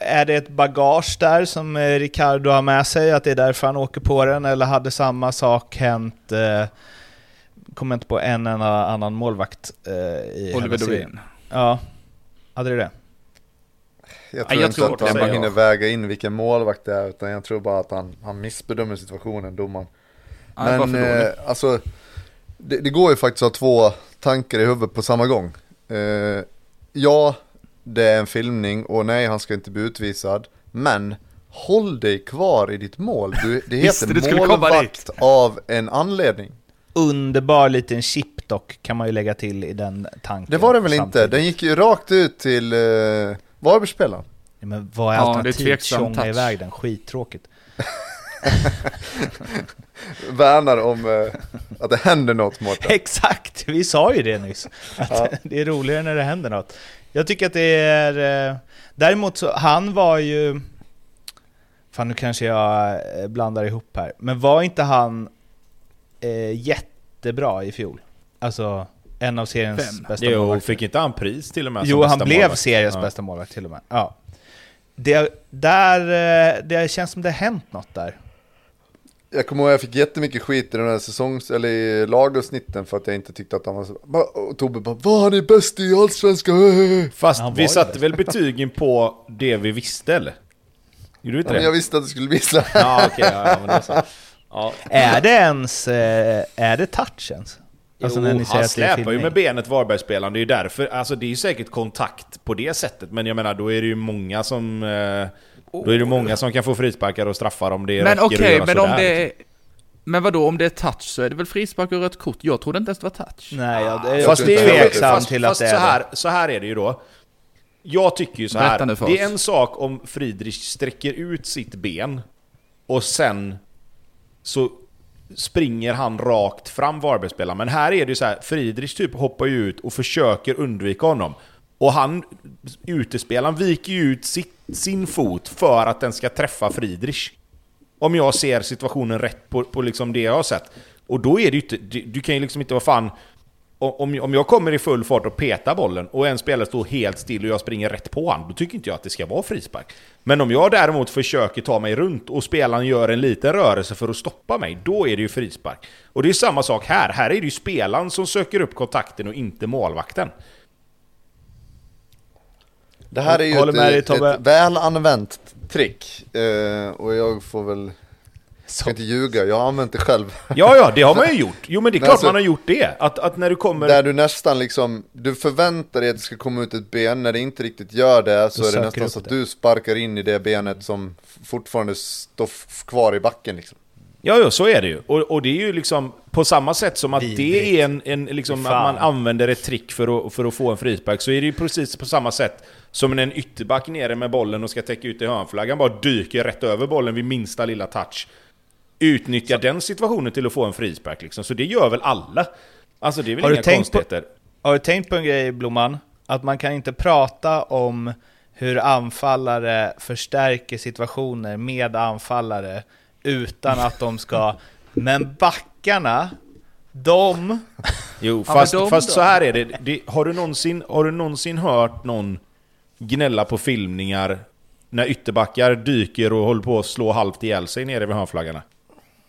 är det ett bagage där som eh, Ricardo har med sig, att det är därför han åker på den, eller hade samma sak hänt, eh, kommer inte på en enda annan målvakt eh, i
Oliver? Dovin.
Ja, hade det det?
Jag
Ja,
tror
jag
inte
tror
att han hinner väga in vilken målvakt det är, utan jag tror bara att han, han missbedömer situationen, domaren. Men eh, alltså, det, det går ju faktiskt att ha två tankar i huvudet på samma gång. Eh, ja, det är en filmning och nej, han ska inte bli utvisad. Men håll dig kvar i ditt mål. Du, det [laughs] heter
du skulle komma
målvakt av en anledning.
Underbar liten chip dock, kan man ju lägga till i den tanken.
Det var det väl inte?
samtidigt.
Den gick ju rakt ut till eh, Varbergsspelaren.
Ja, men vad är
Ja,
alternativet? Tjonga iväg den, skittråkigt. [laughs]
Värnar om eh, att det händer något Mårten. [laughs]
Exakt, vi sa ju det nyss. Att
Ja.
Det är roligare när det händer något. Jag tycker att det är... eh, Däremot så, han var ju... Fan nu kanske jag blandar ihop här. Men var inte han eh, jättebra i fjol? Alltså en av seriens
Vem?
bästa
Jo,
målvakter.
fick inte han pris till och med som
Jo, han
bästa
blev
målvakt?
seriens
Ja.
bästa målvakt till och med. Ja. Det, där, eh, det känns som det har hänt något där.
Jag kommer ihåg att jag fick jättemycket skit i den här säsongs, eller i lagavsnitten för att jag inte tyckte att han var så... Och Tobbe bara Vad han är bäst i Allsvenskan? [laughs]
Fast
Han
vi satte väl betygen på det vi visste eller? Gjorde vi inte
Ja, men
det?
jag visste att det skulle bli så här.
Ja, okej, ja, ja, det så. Ja.
Är det ens... eh, Är det touch ens? Alltså
jo,
när ni säger
han
det
släpar ju med benet Varbergsspelaren, det är ju därför, alltså det är ju säkert kontakt på det sättet, men jag menar då är det ju många som... eh, Då är det många som kan få frisparkar och straffar om det
Men okej,
göra
men om det
liksom.
är... Men vadå, om det är touch så är det väl frispark och rött kort? Jag trodde inte ens det var touch.
Nej, ja, det är
Fast
jag
det är
tveksam
fast,
till att
fast
det
så,
är
här, så här är det ju då. Jag tycker ju så här. Det är en sak om Friedrich sträcker ut sitt ben och sen så springer han rakt fram Varbergsspelaren. Men här är det ju så här, Friedrich typ hoppar ju ut och försöker undvika honom. Och han, utespelaren, viker ju ut sitt, sin fot för att den ska träffa Friedrich. Om jag ser situationen rätt på, på liksom det jag har sett. Och då är det ju inte, du, du kan ju liksom inte vad fan... Om, om jag kommer i full fart och petar bollen och en spelare står helt still och jag springer rätt på han, då tycker inte jag att det ska vara frispark. Men om jag däremot försöker ta mig runt och spelaren gör en liten rörelse för att stoppa mig, då är det ju frispark. Och det är samma sak här, här är det ju spelaren som söker upp kontakten och inte målvakten.
Det här är ju ett, ett väl använt trick. Eh, och jag får väl, ska inte ljuga, jag har använt det själv.
Ja, ja, det har [laughs] man ju gjort. Jo, men det är klart
alltså-
man har gjort det. Att, att när du kommer...
Där du nästan liksom, du förväntar dig att det ska komma ut ett ben, när det inte riktigt gör det så är det nästan så att
det.
du sparkar in i det benet som fortfarande står kvar i backen liksom.
Ja, ja, så är det ju. Och, och det är ju liksom på samma sätt som att
Vidrigt.
det är en, en liksom, att man använder ett trick för att, för att få en frispark, så är det ju precis på samma sätt som när en ytterback nere med bollen och ska täcka ut i hörnflaggan bara dyker rätt över bollen vid minsta lilla touch. Utnyttjar den situationen till att få en frispark liksom. Så det gör väl alla. Alltså det är väl
Har du
inga
tänkt på-
konstigheter.
Har du tänkt på en grej Blomman? Att man kan inte prata om hur anfallare förstärker situationer med anfallare utan att de ska... [laughs] Men backarna, de...
Jo,
Ja,
fast,
men de
fast så här är det. det har, du någonsin, har du någonsin hört någon gnälla på filmningar när ytterbackar dyker och håller på att slå halvt ihjäl sig nere vid hörnflaggarna?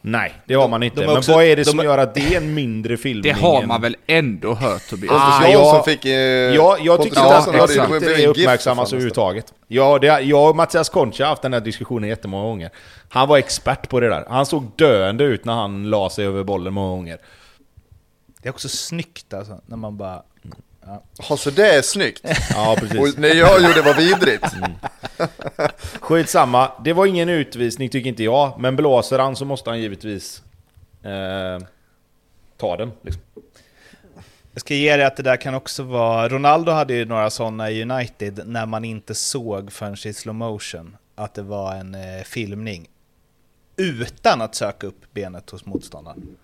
Nej, det har man inte.
de
Men
också-
vad är det
de
som gör att det är en mindre filmning?
Det har man väl ändå hört Tobias?
Ah,
Pontus
ja.
Jansson fick... Eh,
Ja, jag tycker
ja, exakt.
det
inte det uppmärksammas
nästan.
överhuvudtaget. Ja, det, jag och Mattias Concha har haft den här diskussionen jättemånga gånger. Han var expert på det där. Han såg döende ut när han la sig över bollen många gånger.
Det är också snyggt alltså, när man bara...
Ja, så det är snyggt. [laughs]
Ja, precis.
Och när jag gjorde det var vidrigt.
Skitsamma, det var ingen utvisning tycker inte jag, men blåser han så måste han givetvis eh, ta den. Liksom.
Jag ska ge dig att det där kan också vara... Ronaldo hade ju några sådana i United när man inte såg förrän i slow motion att det var en eh, filmning. Utan att söka upp benet hos motståndaren.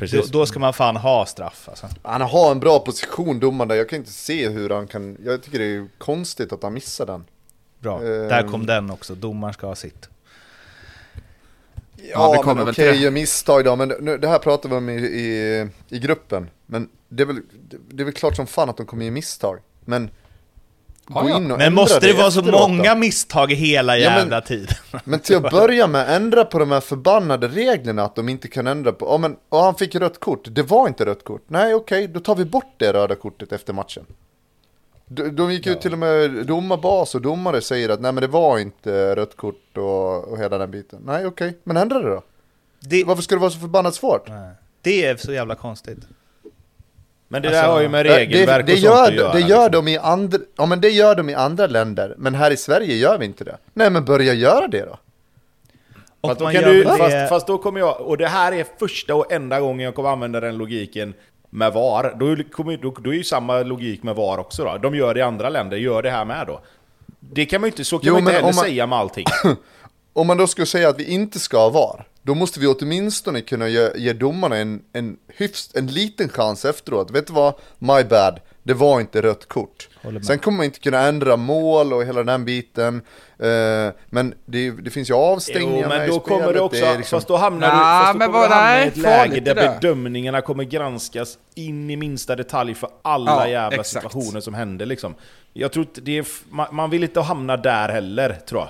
Precis.
Då, då ska man fan ha straff alltså.
Han har en bra position domaren där, jag kan inte se hur han kan, jag tycker det är konstigt att han missar den.
Bra,
Ehm.
där kom den också. Domaren ska ha sitt.
Ja,
Ja,
kommer
men okej, gör misstag då, men nu, det här pratar vi om i, i, i gruppen. Men det är, väl, det, det är väl klart som fan att de kommer göra misstag. Men gå
ja.
in och
Men
ändra
måste det vara så
då.
många misstag hela
Ja, men-
jävla tiden? [laughs]
Men till att börja med, ändra på de här förbannade reglerna att de inte kan ändra på, ja men, och han fick rött kort, det var inte rött kort. Nej okej, då tar vi bort det röda kortet efter matchen. De, de gick ut till och med domarbas och domare säger att nej men det var inte rött kort och, och hela den biten. Nej okej, men ändra det då.
Det,
Varför ska det vara så förbannat svårt?
Nej. det är så jävla konstigt.
Men det
Alltså,
där har ju med regelverk
det, det
och sånt
gör,
att göra.
det gör
liksom.
de i andra, ja men det gör de i andra länder, men här i Sverige gör vi inte det. Nej men börja göra det då.
Och
Fast då, du,
det-
fast, fast då kommer jag, och det här är första och enda gången jag kommer använda den logiken med VAR. Då, kommer, då, då är ju samma logik med VAR också då. De gör det i andra länder, gör det här med då. Det kan man ju inte, så kan
Jo,
man inte heller
om man-
säga med allting. [clears throat] [clears throat]
Om man då skulle säga att vi inte ska ha VAR, då måste vi åtminstone kunna ge, ge domarna en, en, hyfs, en liten chans efteråt. Vet du vad? My bad. Det var inte rött kort. Sen kommer man inte kunna ändra mål och hela den biten. Eh, men det, det finns ju avstängningar
Jo, men
i
då kommer
spelet.
det också,
är liksom-
fast då hamnar du,
Nja,
fast då
men
kommer du hamna
nej,
i ett läge där
det
bedömningarna kommer granskas in i minsta detalj för alla
Ja,
jävla
exakt.
situationer som händer liksom. Jag tror det är, man, man vill inte hamna där heller, tror jag.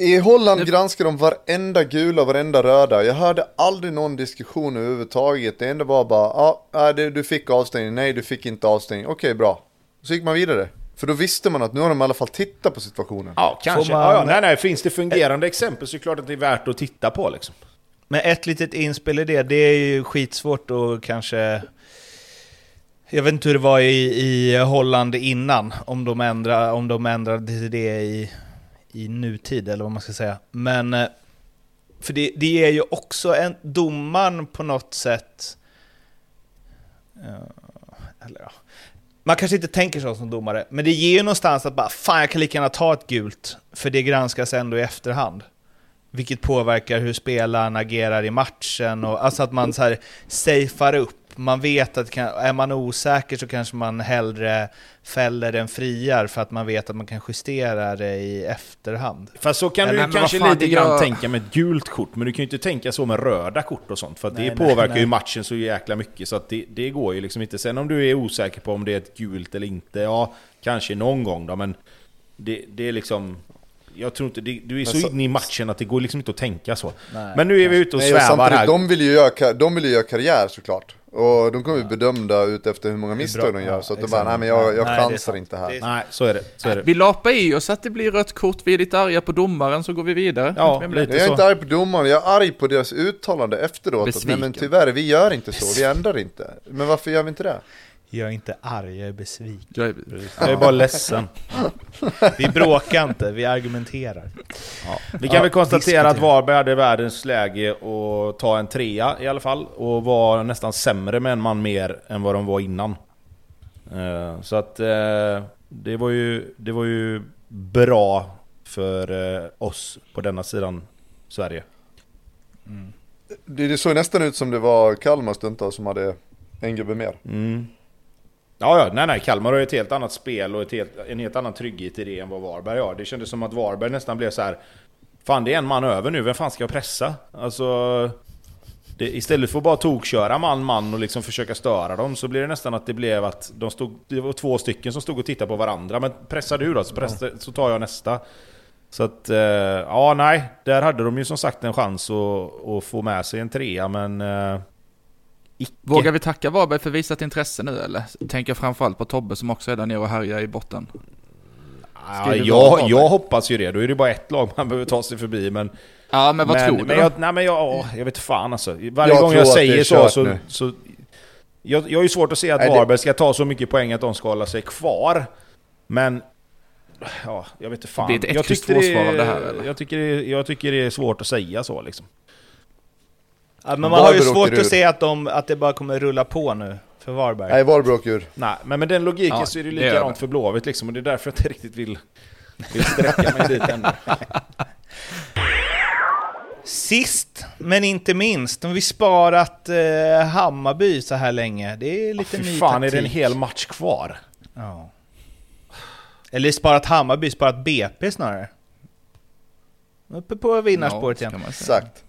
I Holland granskar de varenda gula och varenda röda. Jag hörde aldrig någon diskussion överhuvudtaget. Det enda var bara, ja, ah, du fick avstängning, nej du fick inte avstängning, okej bra. Så gick man vidare. För då visste man att nu har de i alla fall tittat på situationen.
Ja, kanske.
man-
Ja, ja, nej, nej, finns det fungerande exempel så är det klart att det är värt att titta på liksom.
Men ett litet inspel i det, det är ju skitsvårt att kanske... Jag vet inte hur det var i, i Holland innan, om de, ändra, om de ändrade till det i, i nutid, eller vad man ska säga. Men... Eh, för det, det är ju också en... Domaren på något sätt... Eh, eller ja. Man kanske inte tänker så som domare, men det ger ju någonstans att bara fan jag kan lika gärna ta ett gult, för det granskas ändå i efterhand. Vilket påverkar hur spelaren agerar i matchen och alltså att man så här safear upp. Man vet att kan, är man osäker så kanske man hellre fäller än friar för att man vet att man kan justera det i efterhand.
Fast så kan
Nej,
du
men
kanske lite grann
gör-
tänka med ett gult kort, men du kan ju inte tänka så med röda kort och sånt, för att
Nej,
det
nej,
påverkar
nej.
ju matchen så jäkla mycket, så att det, det går ju liksom inte. Sen om du är osäker på om det är ett gult eller inte, ja, kanske någon gång då, men det, det är liksom... Jag tror inte, det, du är så,
så-
inne i matchen att det går liksom inte att tänka så.
Nej,
men nu är vi ute och
Nej,
svävar
samtidigt,
här.
de vill ju göra, ka- de vill ju göra karriär såklart. Och de kommer ju bedömda ut efter hur många misstag de gör. Så att de bara, nej men jag, jag
Nej,
chansar inte här.
Nej, så är det. Så är det.
Vi lapar i oss att det blir rött kort, vi är lite arga på domaren, så går vi vidare.
Ja, lite.
Jag är
så.
inte arg på domaren, jag är arg på deras uttalande efteråt. Att, nej men tyvärr, vi gör inte så, vi ändrar inte. Men varför gör vi inte det?
Jag är inte arg, jag är besviken.
Jag är-
Jag är bara ledsen.
Vi bråkar inte, vi argumenterar.
Vi kan
Ja,
väl konstatera att. Varberg hade världens läge att ta en trea i alla fall och var nästan sämre med en man mer än vad de var innan. Eh, Så att eh, det var ju, det var ju bra för eh, oss på denna sidan Sverige.
Det, det såg nästan ut som det var Kalmar stundtals som hade en gubbe mer.
Mm. Ja, ja, nej, nej, Kalmar har ju ett helt annat spel och ett helt, en helt annan trygghet i det än vad Varberg har. Det kändes som att Varberg nästan blev så här. Fan, det är en man över nu, vem fan ska jag pressa? Alltså... Det, istället för att bara tokköra man, man och liksom försöka störa dem så blir det nästan att det blev att de stod, det var två stycken som stod och tittade på varandra. Men pressar du då så, pressa, så tar jag nästa. Så att, eh, ja nej, där hade de ju som sagt en chans att, att få med sig en trea men... Eh, icke.
Vågar vi tacka Varberg för visat intresse nu eller? Tänker framförallt på Tobbe som också är där nere och härjar i botten.
Ja,
det
jag, jag hoppas ju det, då är det bara ett lag man behöver ta sig förbi men...
Ja, men vad
men,
tror du
men
då?
jag, nej, men jag, åh, jag vet fan alltså. Varje
Jag
gång jag
det är
säger så så... så jag, jag har ju svårt att se att
Nej, det-
Varberg ska ta så mycket poäng att de ska hålla sig kvar. Men... Ja, jag vet inte fan.
Det är ett
jag tycker
två-svar av det här, eller?
Jag tycker det, jag tycker det är svårt att säga så liksom.
Ja, men man har ju
Varberg
svårt att se att, de, att det bara kommer rulla på nu för Varberg.
Nej, Varberg åker ur.
Nej, men med den logiken
Ja,
så är det likadant
det.
för Blåvitt liksom. Och det är därför jag inte riktigt vill, vill sträcka mig dit ännu. [laughs]
Sist men inte minst, har vi sparat eh, Hammarby så här länge. Det är lite
Fy
ny
fan, är det en
taktik.
hel match kvar?
Ja. Eller sparat Hammarby, sparat BP snarare. Uppe på vinnarspåret
Ja,
igen.
kan man säga.
Exakt.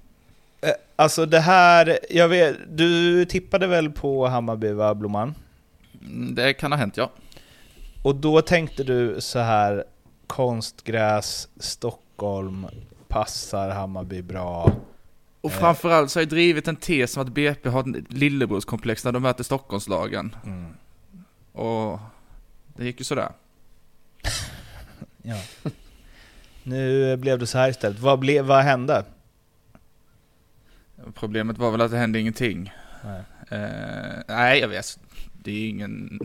Eh, Alltså det här, jag vet, du tippade väl på Hammarby va, Blomman?
Mm, Det kan ha hänt, ja.
Och då tänkte du så här, konstgräs, Stockholm, passar Hammarby bra.
Och
Eh.
framförallt så har jag drivit en tes om att BP har en lillebrorskomplex när de möter Stockholmslagen.
Mm.
Och det gick ju sådär. [laughs]
Ja. Nu blev det så här istället. Vad, blev, vad hände?
Problemet var väl att det hände ingenting.
Nej.
Eh, nej, jag vet. Det är ingen...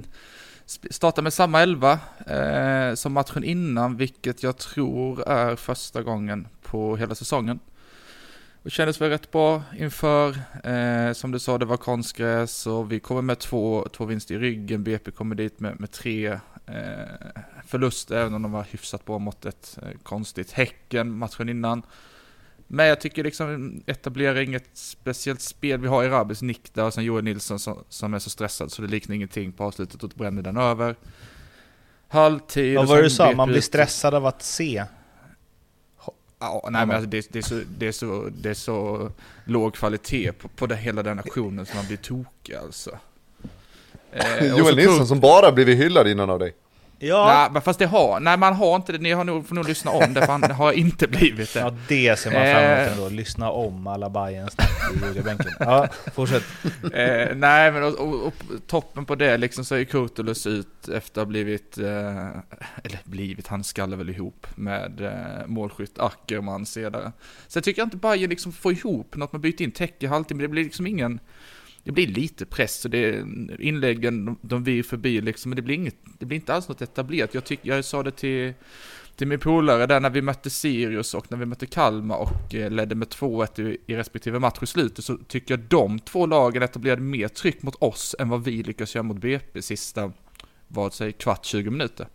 Starta med samma elva eh, som matchen innan, vilket jag tror är första gången på hela säsongen. Det kändes väl rätt bra inför. Eh, som du sa, det var konstgräs och vi kommer med två, två vinster i ryggen. BP kommer dit med, med tre eh, förluster, även om de var hyfsat bra mot ett eh, konstigt Häcken matchen innan. Men jag tycker liksom etablera inget speciellt spel. Vi har i Rabis nick där och sen Joel Nilsson som, som är så stressad så det liknar ingenting på avslutet och bränner den över. Halvtid.
Vad var det du sa? Man blir stressad av att se.
Ja, nej men alltså det, det, är så, det, är så, det är så låg kvalitet på, på det, hela den aktionen så man blir tokig alltså. Eh,
Joel Nilsson som bara blivit hyllad innan av dig.
Ja,
Nej, men fast det har, nej man har inte det, ni har nog, får nog lyssna om det, för han har inte blivit det.
ja det ser man fram emot
Eh.
ändå. Lyssna om alla Bajens i jurybänken. Ja, fortsätt. [laughs]
Eh, nej, men och, och, och toppen på det liksom så är Kurtulus ut efter att ha blivit, eh, eller blivit, han skallar väl ihop med eh, målskytt Ackerman senare. Så jag tycker inte Bayern liksom får ihop något att byta in Tecke halvtid, men det blir liksom ingen, det blir lite press och det, inläggen, de, de vir förbi liksom, men det blir inget, det blir inte alls något etablerat. Jag tycker, jag sa det till till min polare där när vi mötte Sirius och när vi mötte Kalmar och eh, ledde med 2-1 i, i respektive match i slutet så tycker jag de två lagen etablerade mer tryck mot oss än vad vi lyckas göra mot BP sista, vad säger kvart, 20 minuter.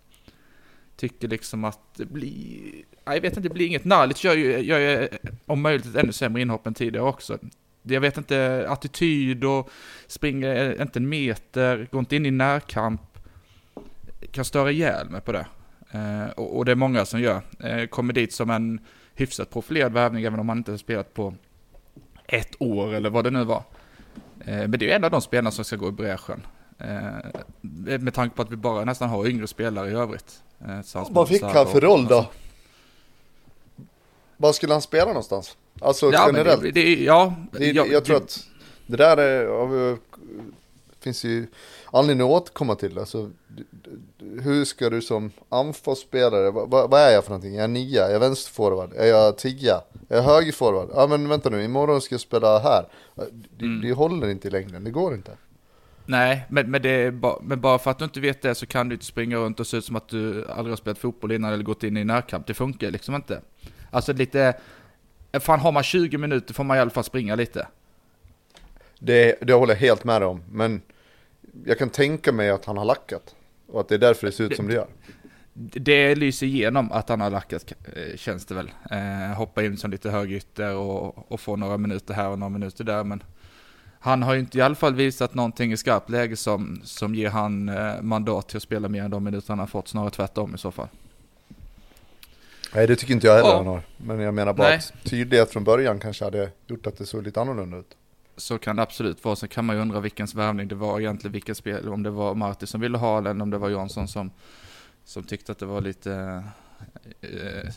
Tycker liksom att det blir, nej, jag vet inte, det blir inget. Nalic gör ju, gör ju om möjligt ett ännu sämre inhopp än tidigare också. Jag vet inte, attityd och springer inte en meter, går inte in i närkamp. Kan störa ihjäl mig på det. Eh, och, och det är många som gör. Eh, kommer dit som en hyfsat profilerad värvning även om man inte har spelat på ett år eller vad det nu var. Eh, men det är ju en av de spelarna som ska gå i bräschen. Eh, med tanke på att vi bara nästan har yngre spelare i övrigt. Eh,
Vad fick han för roll då? Var skulle han spela någonstans? Alltså
Ja,
generellt?
det, det, ja,
Det,
ja,
jag tror att det där är, av- finns ju anledning att återkomma till. Alltså, hur ska du som anfallsspelare, vad, vad är jag för någonting? Är jag nia? Är jag vänsterforward? Är jag tia? Är jag högerforward? Ja men vänta nu, imorgon ska jag spela här. Det,
Mm.
det håller inte i längden, det går inte.
Nej, men, men, det ba, men bara för att du inte vet det så kan du inte springa runt och se ut som att du aldrig har spelat fotboll innan eller gått in i närkamp. Det funkar liksom inte. Alltså lite, fan har man 20 minuter får man i alla fall springa lite.
Det, det håller jag helt med om, men jag kan tänka mig att han har lackat. Och att det är därför det ser ut som det gör.
Det lyser igenom att han har lackat eh, känns det väl. Eh, hoppa in som lite högytter och, och få några minuter här och några minuter där. Men han har ju inte i alla fall visat någonting i skarpt läge som, som ger han eh, mandat till att spela mer än de minuter han har fått. Snarare tvärtom i så fall.
Nej det tycker inte jag heller han har. Men jag menar bara
Nej.
att tydlighet från början kanske hade gjort att det såg lite annorlunda ut.
Så kan det absolut vara. Sen kan man ju undra vilkens värvning det var egentligen, vilket spel, om det var Marti som ville ha den, om det var Jansson som, som tyckte att det var lite eh,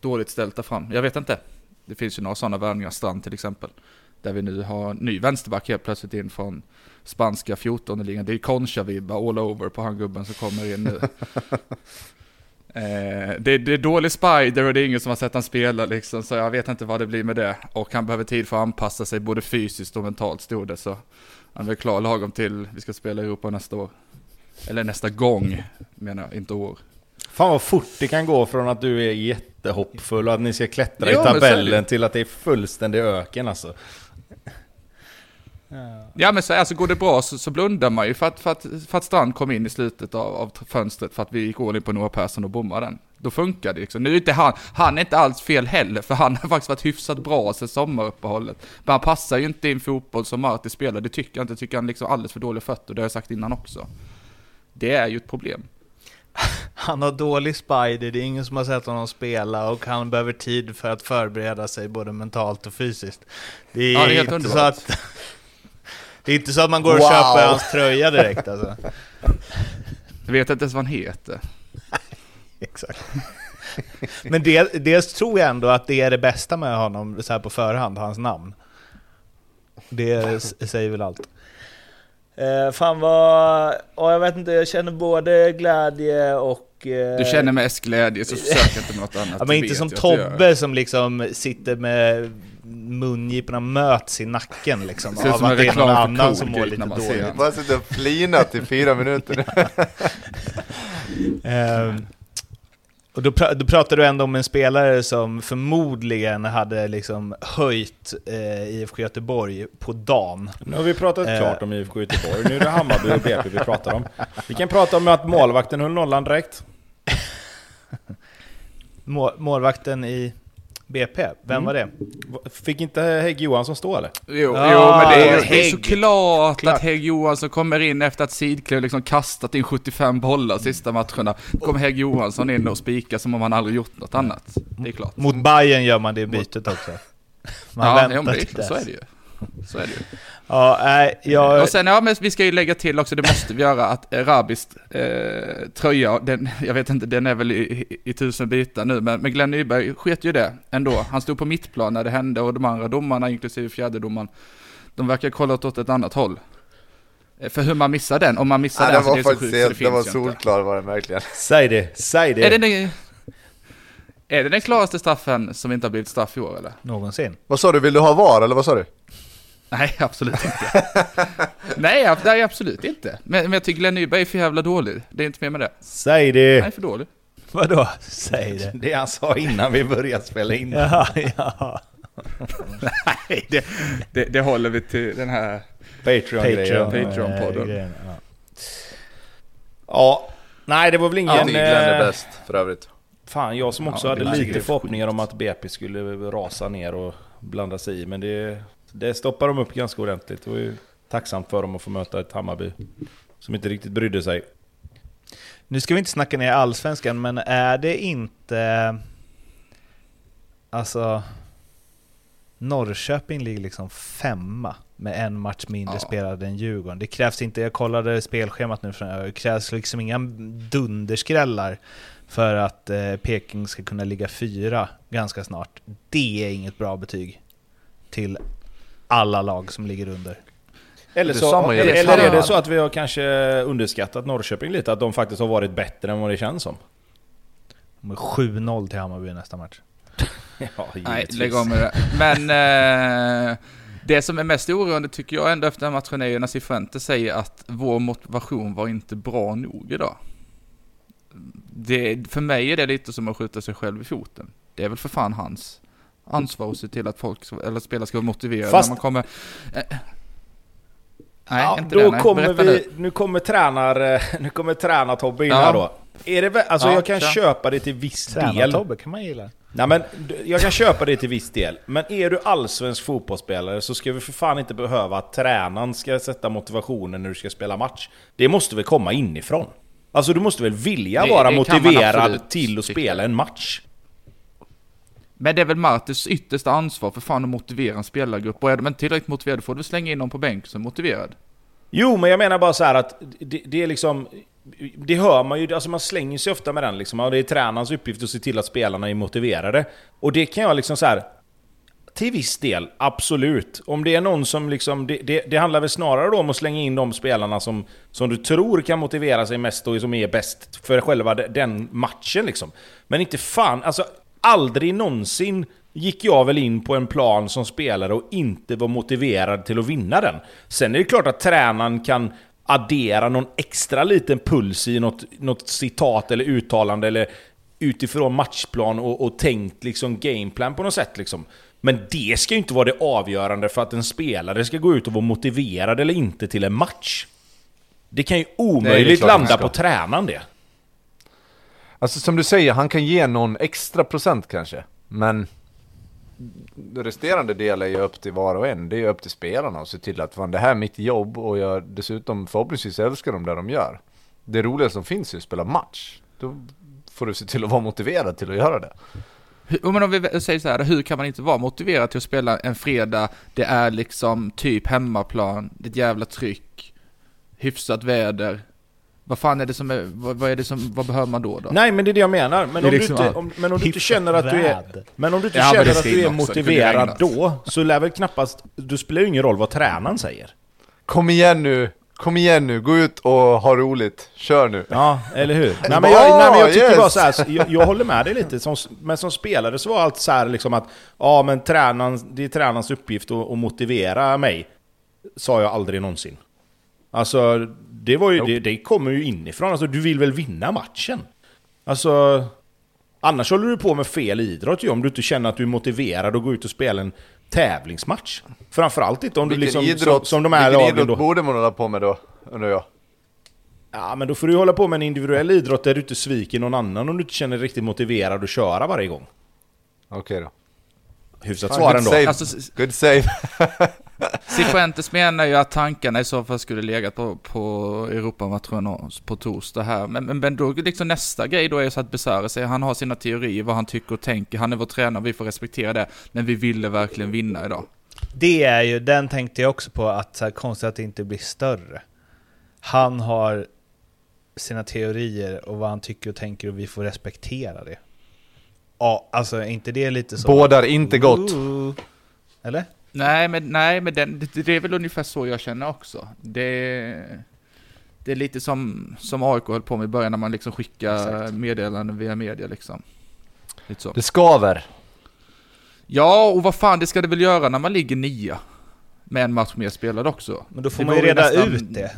dåligt ställt där fram. Jag vet inte. Det finns ju några sådana värvningar, Strand till exempel. Där vi nu har ny vänsterback helt plötsligt in från spanska 14 ligan. Det är Concha-vibbar all over på han gubben som kommer in nu. [laughs] Eh, det, det är dålig spider och det är ingen som har sett han spela liksom, så jag vet inte vad det blir med det. Och han behöver tid för att anpassa sig både fysiskt och mentalt stod det, så han är väl klar lagom till vi ska spela i Europa nästa år. Eller nästa gång, menar jag, inte år.
Fan vad fort det kan gå från att du är jättehoppfull och att ni ska klättra
Ja,
i tabellen till att det är fullständig öken alltså.
Ja men så alltså går det bra så, så blundar man ju för att, för, att, för att Strand kom in i slutet av, av fönstret för att vi gick all in på Noah Persson och bommade den. Då funkar det liksom. Nu är inte han, han är inte alls fel heller, för han har faktiskt varit hyfsat bra sen sommaruppehållet. Men han passar ju inte in fotboll som Marti spelar, det tycker jag inte. Jag tycker han liksom alldeles för dåliga fötter, det har jag sagt innan också. Det är ju ett problem. [laughs]
Han har dålig spider, det är ingen som har sett honom spela och han behöver tid för att förbereda sig både mentalt och fysiskt. Det är,
Ja, det är helt
inte så
underbart.
att... Det är inte så att man går och
Wow.
köper hans tröja direkt alltså.
Jag vet inte ens vad han heter. [laughs]
Exakt. Men det, dels tror jag ändå att det är det bästa med honom så här på förhand, hans namn. Det säger väl allt. Eh, fan vad... Ja, jag vet inte, jag känner både glädje och... Eh,
Du känner mest glädje, så försök inte med något annat.
Ja, men inte som. Tobbe som liksom sitter med mungiporna möts i nacken liksom.
Ser ut
Av
som en
att det är någon
reklam för
annan som mår
Colgate
lite
när man ser
dåligt.
Bara sitter och flinat i fyra minuter. [laughs]
Ehm, och då, pra- då pratar du ändå om en spelare som förmodligen hade liksom höjt eh, IFK Göteborg på dagen.
Nu har vi pratat
Eh.
klart om IFK Göteborg, nu är det Hammarby och BP vi pratar om. Vi kan prata om att målvakten höll nollan direkt. [laughs]
Må, målvakten i BP, vem
Mm.
var det?
Fick inte Hägg Johansson stå eller?
Jo,
Ja,
jo men det är, det är såklart
Klart.
att Hägg Johansson kommer in efter att Sidklöv liksom kastat in 75 bollar sista matcherna. Kommer Hägg Johansson in och spikar som om han aldrig gjort något annat. Det är klart.
Mot Bayern gör man det bytet också. Man
ja,
väntar
det, så är det ju. Så är det ju.
Ja, nej, jag...
Och sen, ja men vi ska ju lägga till också, det måste vi göra, att eh, Rabis eh, tröja, den, [laughs] jag vet inte, den är väl i, i, i tusen bitar nu, men, men Glenn Nyberg sket ju det ändå. Han stod på mittplan när det hände och de andra domarna, inklusive fjärdedomaren, de verkar ha kollat åt ett annat håll. Eh, För hur man missar den, om man missar
Nej,
den,
den
så
var
det är så
faktiskt
sjukt så det
helt, den var solklar var den verkligen. [laughs]
Säg det, säg det!
Är det, den, är det den klaraste straffen som inte har blivit straff i år eller?
Någonsin.
vad sa du, vill du ha VAR eller vad sa du?
Nej, absolut inte. [laughs] nej, nej, absolut inte. Men, men jag tycker Glenn Nyberg är för jävla dålig. Det är inte mer med det.
Säg
Han är
det!
för dålig.
Vadå? Säg det.
Det han sa innan vi började spela in.
Ja, ja. [laughs]
Nej, det, det, det håller vi till den här...
Patreon-grejen.
Patreon.
Patreon-podden.
grejen, ja.
Ja, nej det var väl ingen...
Tycker Glenn är
eh,
bäst för övrigt.
Fan, jag som också
Ja, det
hade lite
skit.
förhoppningar om att BP skulle rasa ner och blanda sig i, men det, det stoppar de upp ganska ordentligt. Det var ju tacksamt för dem att få möta ett Hammarby som inte riktigt brydde sig.
Nu ska vi inte snacka ner allsvenskan, men är det inte... Alltså... Norrköping ligger liksom femma med en match mindre
Ja.
spelad än Djurgården. Det krävs inte, jag kollade spelschemat nu, det krävs liksom inga dunderskrällar för att eh, Peking ska kunna ligga fyra ganska snart. Det är inget bra betyg till alla lag som ligger under.
Eller, så, eller, eller är det så att vi har kanske underskattat Norrköping lite? Att de faktiskt har varit bättre än vad det känns som?
De är 7-0 till Hammarby nästa match. [laughs]
Ja,
Nej, lägg av med det. Men eh, det som är mest oroande tycker jag ändå efter den här matchen är ju när Cifuentes säger att vår motivation var inte bra nog idag. Det, för mig är det lite som att skjuta sig själv i foten. Det är väl för fan hans ansvar att se till att folk, eller spelare ska vara motiverade
Fast-
när man kommer... Eh, nej,
ja,
inte
då
det. Nej.
kommer vi,
nu.
nu kommer tränar, eh, [laughs] nu kommer tränar-Tobbe in
Ja.
här då. Är det, alltså
Ja,
jag kan
kör.
köpa det till viss del.
Tränar-Tobbe kan man gilla.
Nej men, jag kan köpa det till viss del. Men är du allsvensk fotbollsspelare så ska vi för fan inte behöva att tränaren ska sätta motivationen när du ska spela match. Det måste väl komma inifrån? Alltså du måste väl vilja
Det-
vara
det
motiverad till att spela en match?
Men det är väl Martins yttersta ansvar för fan att motivera en spelargrupp. Och är de inte tillräckligt motiverade får du slänga in någon på bänk som är motiverad.
Jo, men jag menar bara så här att det, det är liksom... Det hör man ju, alltså man slänger sig ofta med den liksom. Och det är tränarens uppgift att se till att spelarna är motiverade. Och det kan jag liksom så här. Till viss del, absolut. Om det är någon som liksom... Det, det, det handlar väl snarare då om att slänga in de spelarna som, som du tror kan motivera sig mest och som är bäst för själva den matchen liksom. Men inte fan, alltså aldrig någonsin gick jag väl in på en plan som spelare och inte var motiverad till att vinna den. Sen är det klart att tränaren kan addera någon extra liten puls i något, något citat eller uttalande eller utifrån matchplan och, och tänkt liksom gameplan på något sätt liksom. Men det ska ju inte vara det avgörande för att en spelare ska gå ut och vara motiverad eller inte till en match. Det kan ju omöjligt
man
landa på tränaren det.
Alltså som du säger, han kan ge någon extra procent kanske. Men det resterande del är ju upp till var och en. Det är ju upp till spelarna att se till att fan, det här är mitt jobb och jag dessutom förhoppningsvis älskar de där de gör. Det roliga som finns är att spela match. Då får du se till att vara motiverad till att göra det.
Hur, men om vi säger så här, hur kan man inte vara motiverad till att spela en fredag? Det är liksom typ hemmaplan, det är ett jävla tryck, hyfsat väder. Vad fan är det som är, vad, vad är det som, vad behöver man då? då?
Nej men det är det jag menar. Men, om,
liksom
du inte, om, men om du inte känner att du är... Men om du inte
Ja,
känner att du är
också.
Motiverad då, så lär väl knappast... Du spelar ju ingen roll vad tränaren säger.
Kom igen nu, kom igen nu, gå ut och ha roligt, kör nu.
Ja, eller hur? [laughs] nej, men jag, nej men jag tycker
yes.
bara så här, så jag, jag håller med dig lite, som, men som spelare så var allt så här liksom att Ja men tränaren, det är tränarens uppgift att, att motivera mig Sa jag aldrig någonsin Alltså, det var ju, det, det kommer ju inifrån, alltså du vill väl vinna matchen? Alltså Annars håller du på med fel idrott ju om du inte känner att du är motiverad att gå ut och spela en tävlingsmatch Framförallt inte om du
Vilken
liksom,
idrott,
som, som de här
vilken
lagen
idrott
då
borde man hålla på med då, undrar jag?
Ja, men då får du hålla på med en individuell idrott där du inte sviker någon annan om du inte känner dig riktigt motiverad att köra varje gång.
Okej då.
Hyfsat svar
good
ändå.
save.
Alltså, s-
Good save. [laughs]
Cifuentes menar ju att tankarna i så fall skulle legat på, på Europamatchen på torsdag här. Men, men, men då liksom nästa grej då är så att Besara säger han har sina teorier, vad han tycker och tänker. Han är vår tränare, vi får respektera det. Men vi ville verkligen vinna idag.
Det är ju, den tänkte jag också på, att så här, konstigt att det inte blir större. Han har sina teorier och vad han tycker och tänker och vi får respektera det. Ja, alltså är inte det lite så...
Bådar inte gott.
Eller?
Nej, men, nej, men den, det, det är väl ungefär så jag känner också. Det, det är lite som, som AIK höll på med i början när man liksom skickar meddelanden via media liksom. Lite så.
Det skaver.
Ja, och vad fan det ska det väl göra när man ligger nia. Med en match mer spelad också.
Men då får
Det
man ju reda
nästan-
ut det.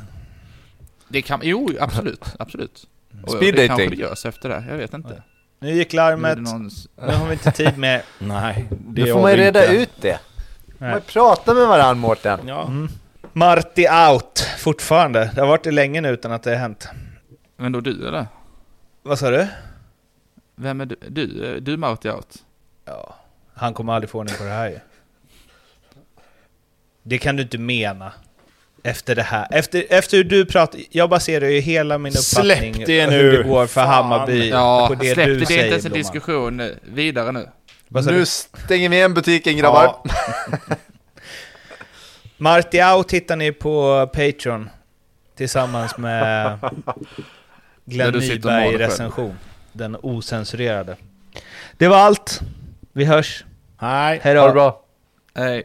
Det kan, jo absolut, absolut. Och
Speed
det kanske det görs efter det, jag vet inte.
Nu gick
Nu är
larmet,
det någon,
nu har vi inte tid med...
Nej, det
Nu får man ju reda
inte.
ut det.
Nej.
Man prata med varandra Mårten.
Ja.
Mm. Marti out, fortfarande. Det har varit det länge nu utan att det har hänt.
men då du eller?
Vad sa du?
Vem är du? Du, du Marty Out?
Ja, han kommer aldrig få ordning på det här ju. Det kan du inte mena. Efter det här. Efter, efter hur du pratar, jag baserar ju hela min uppfattning
Släpp det
hur
nu.
det går för
Fan.
Hammarby
Ja,
på det
släpp
du
det, det är
säger
inte ens en diskussion. Vidare nu.
Nu stänger vi igen butiken grabbar. [laughs]
Ja. Marti Out hittar ni på Patreon tillsammans med Glenn Nyberg recension. Den osensurerade. Det var allt. Vi hörs.
Nej.
Hej
Ha det
då.
bra.
Hej.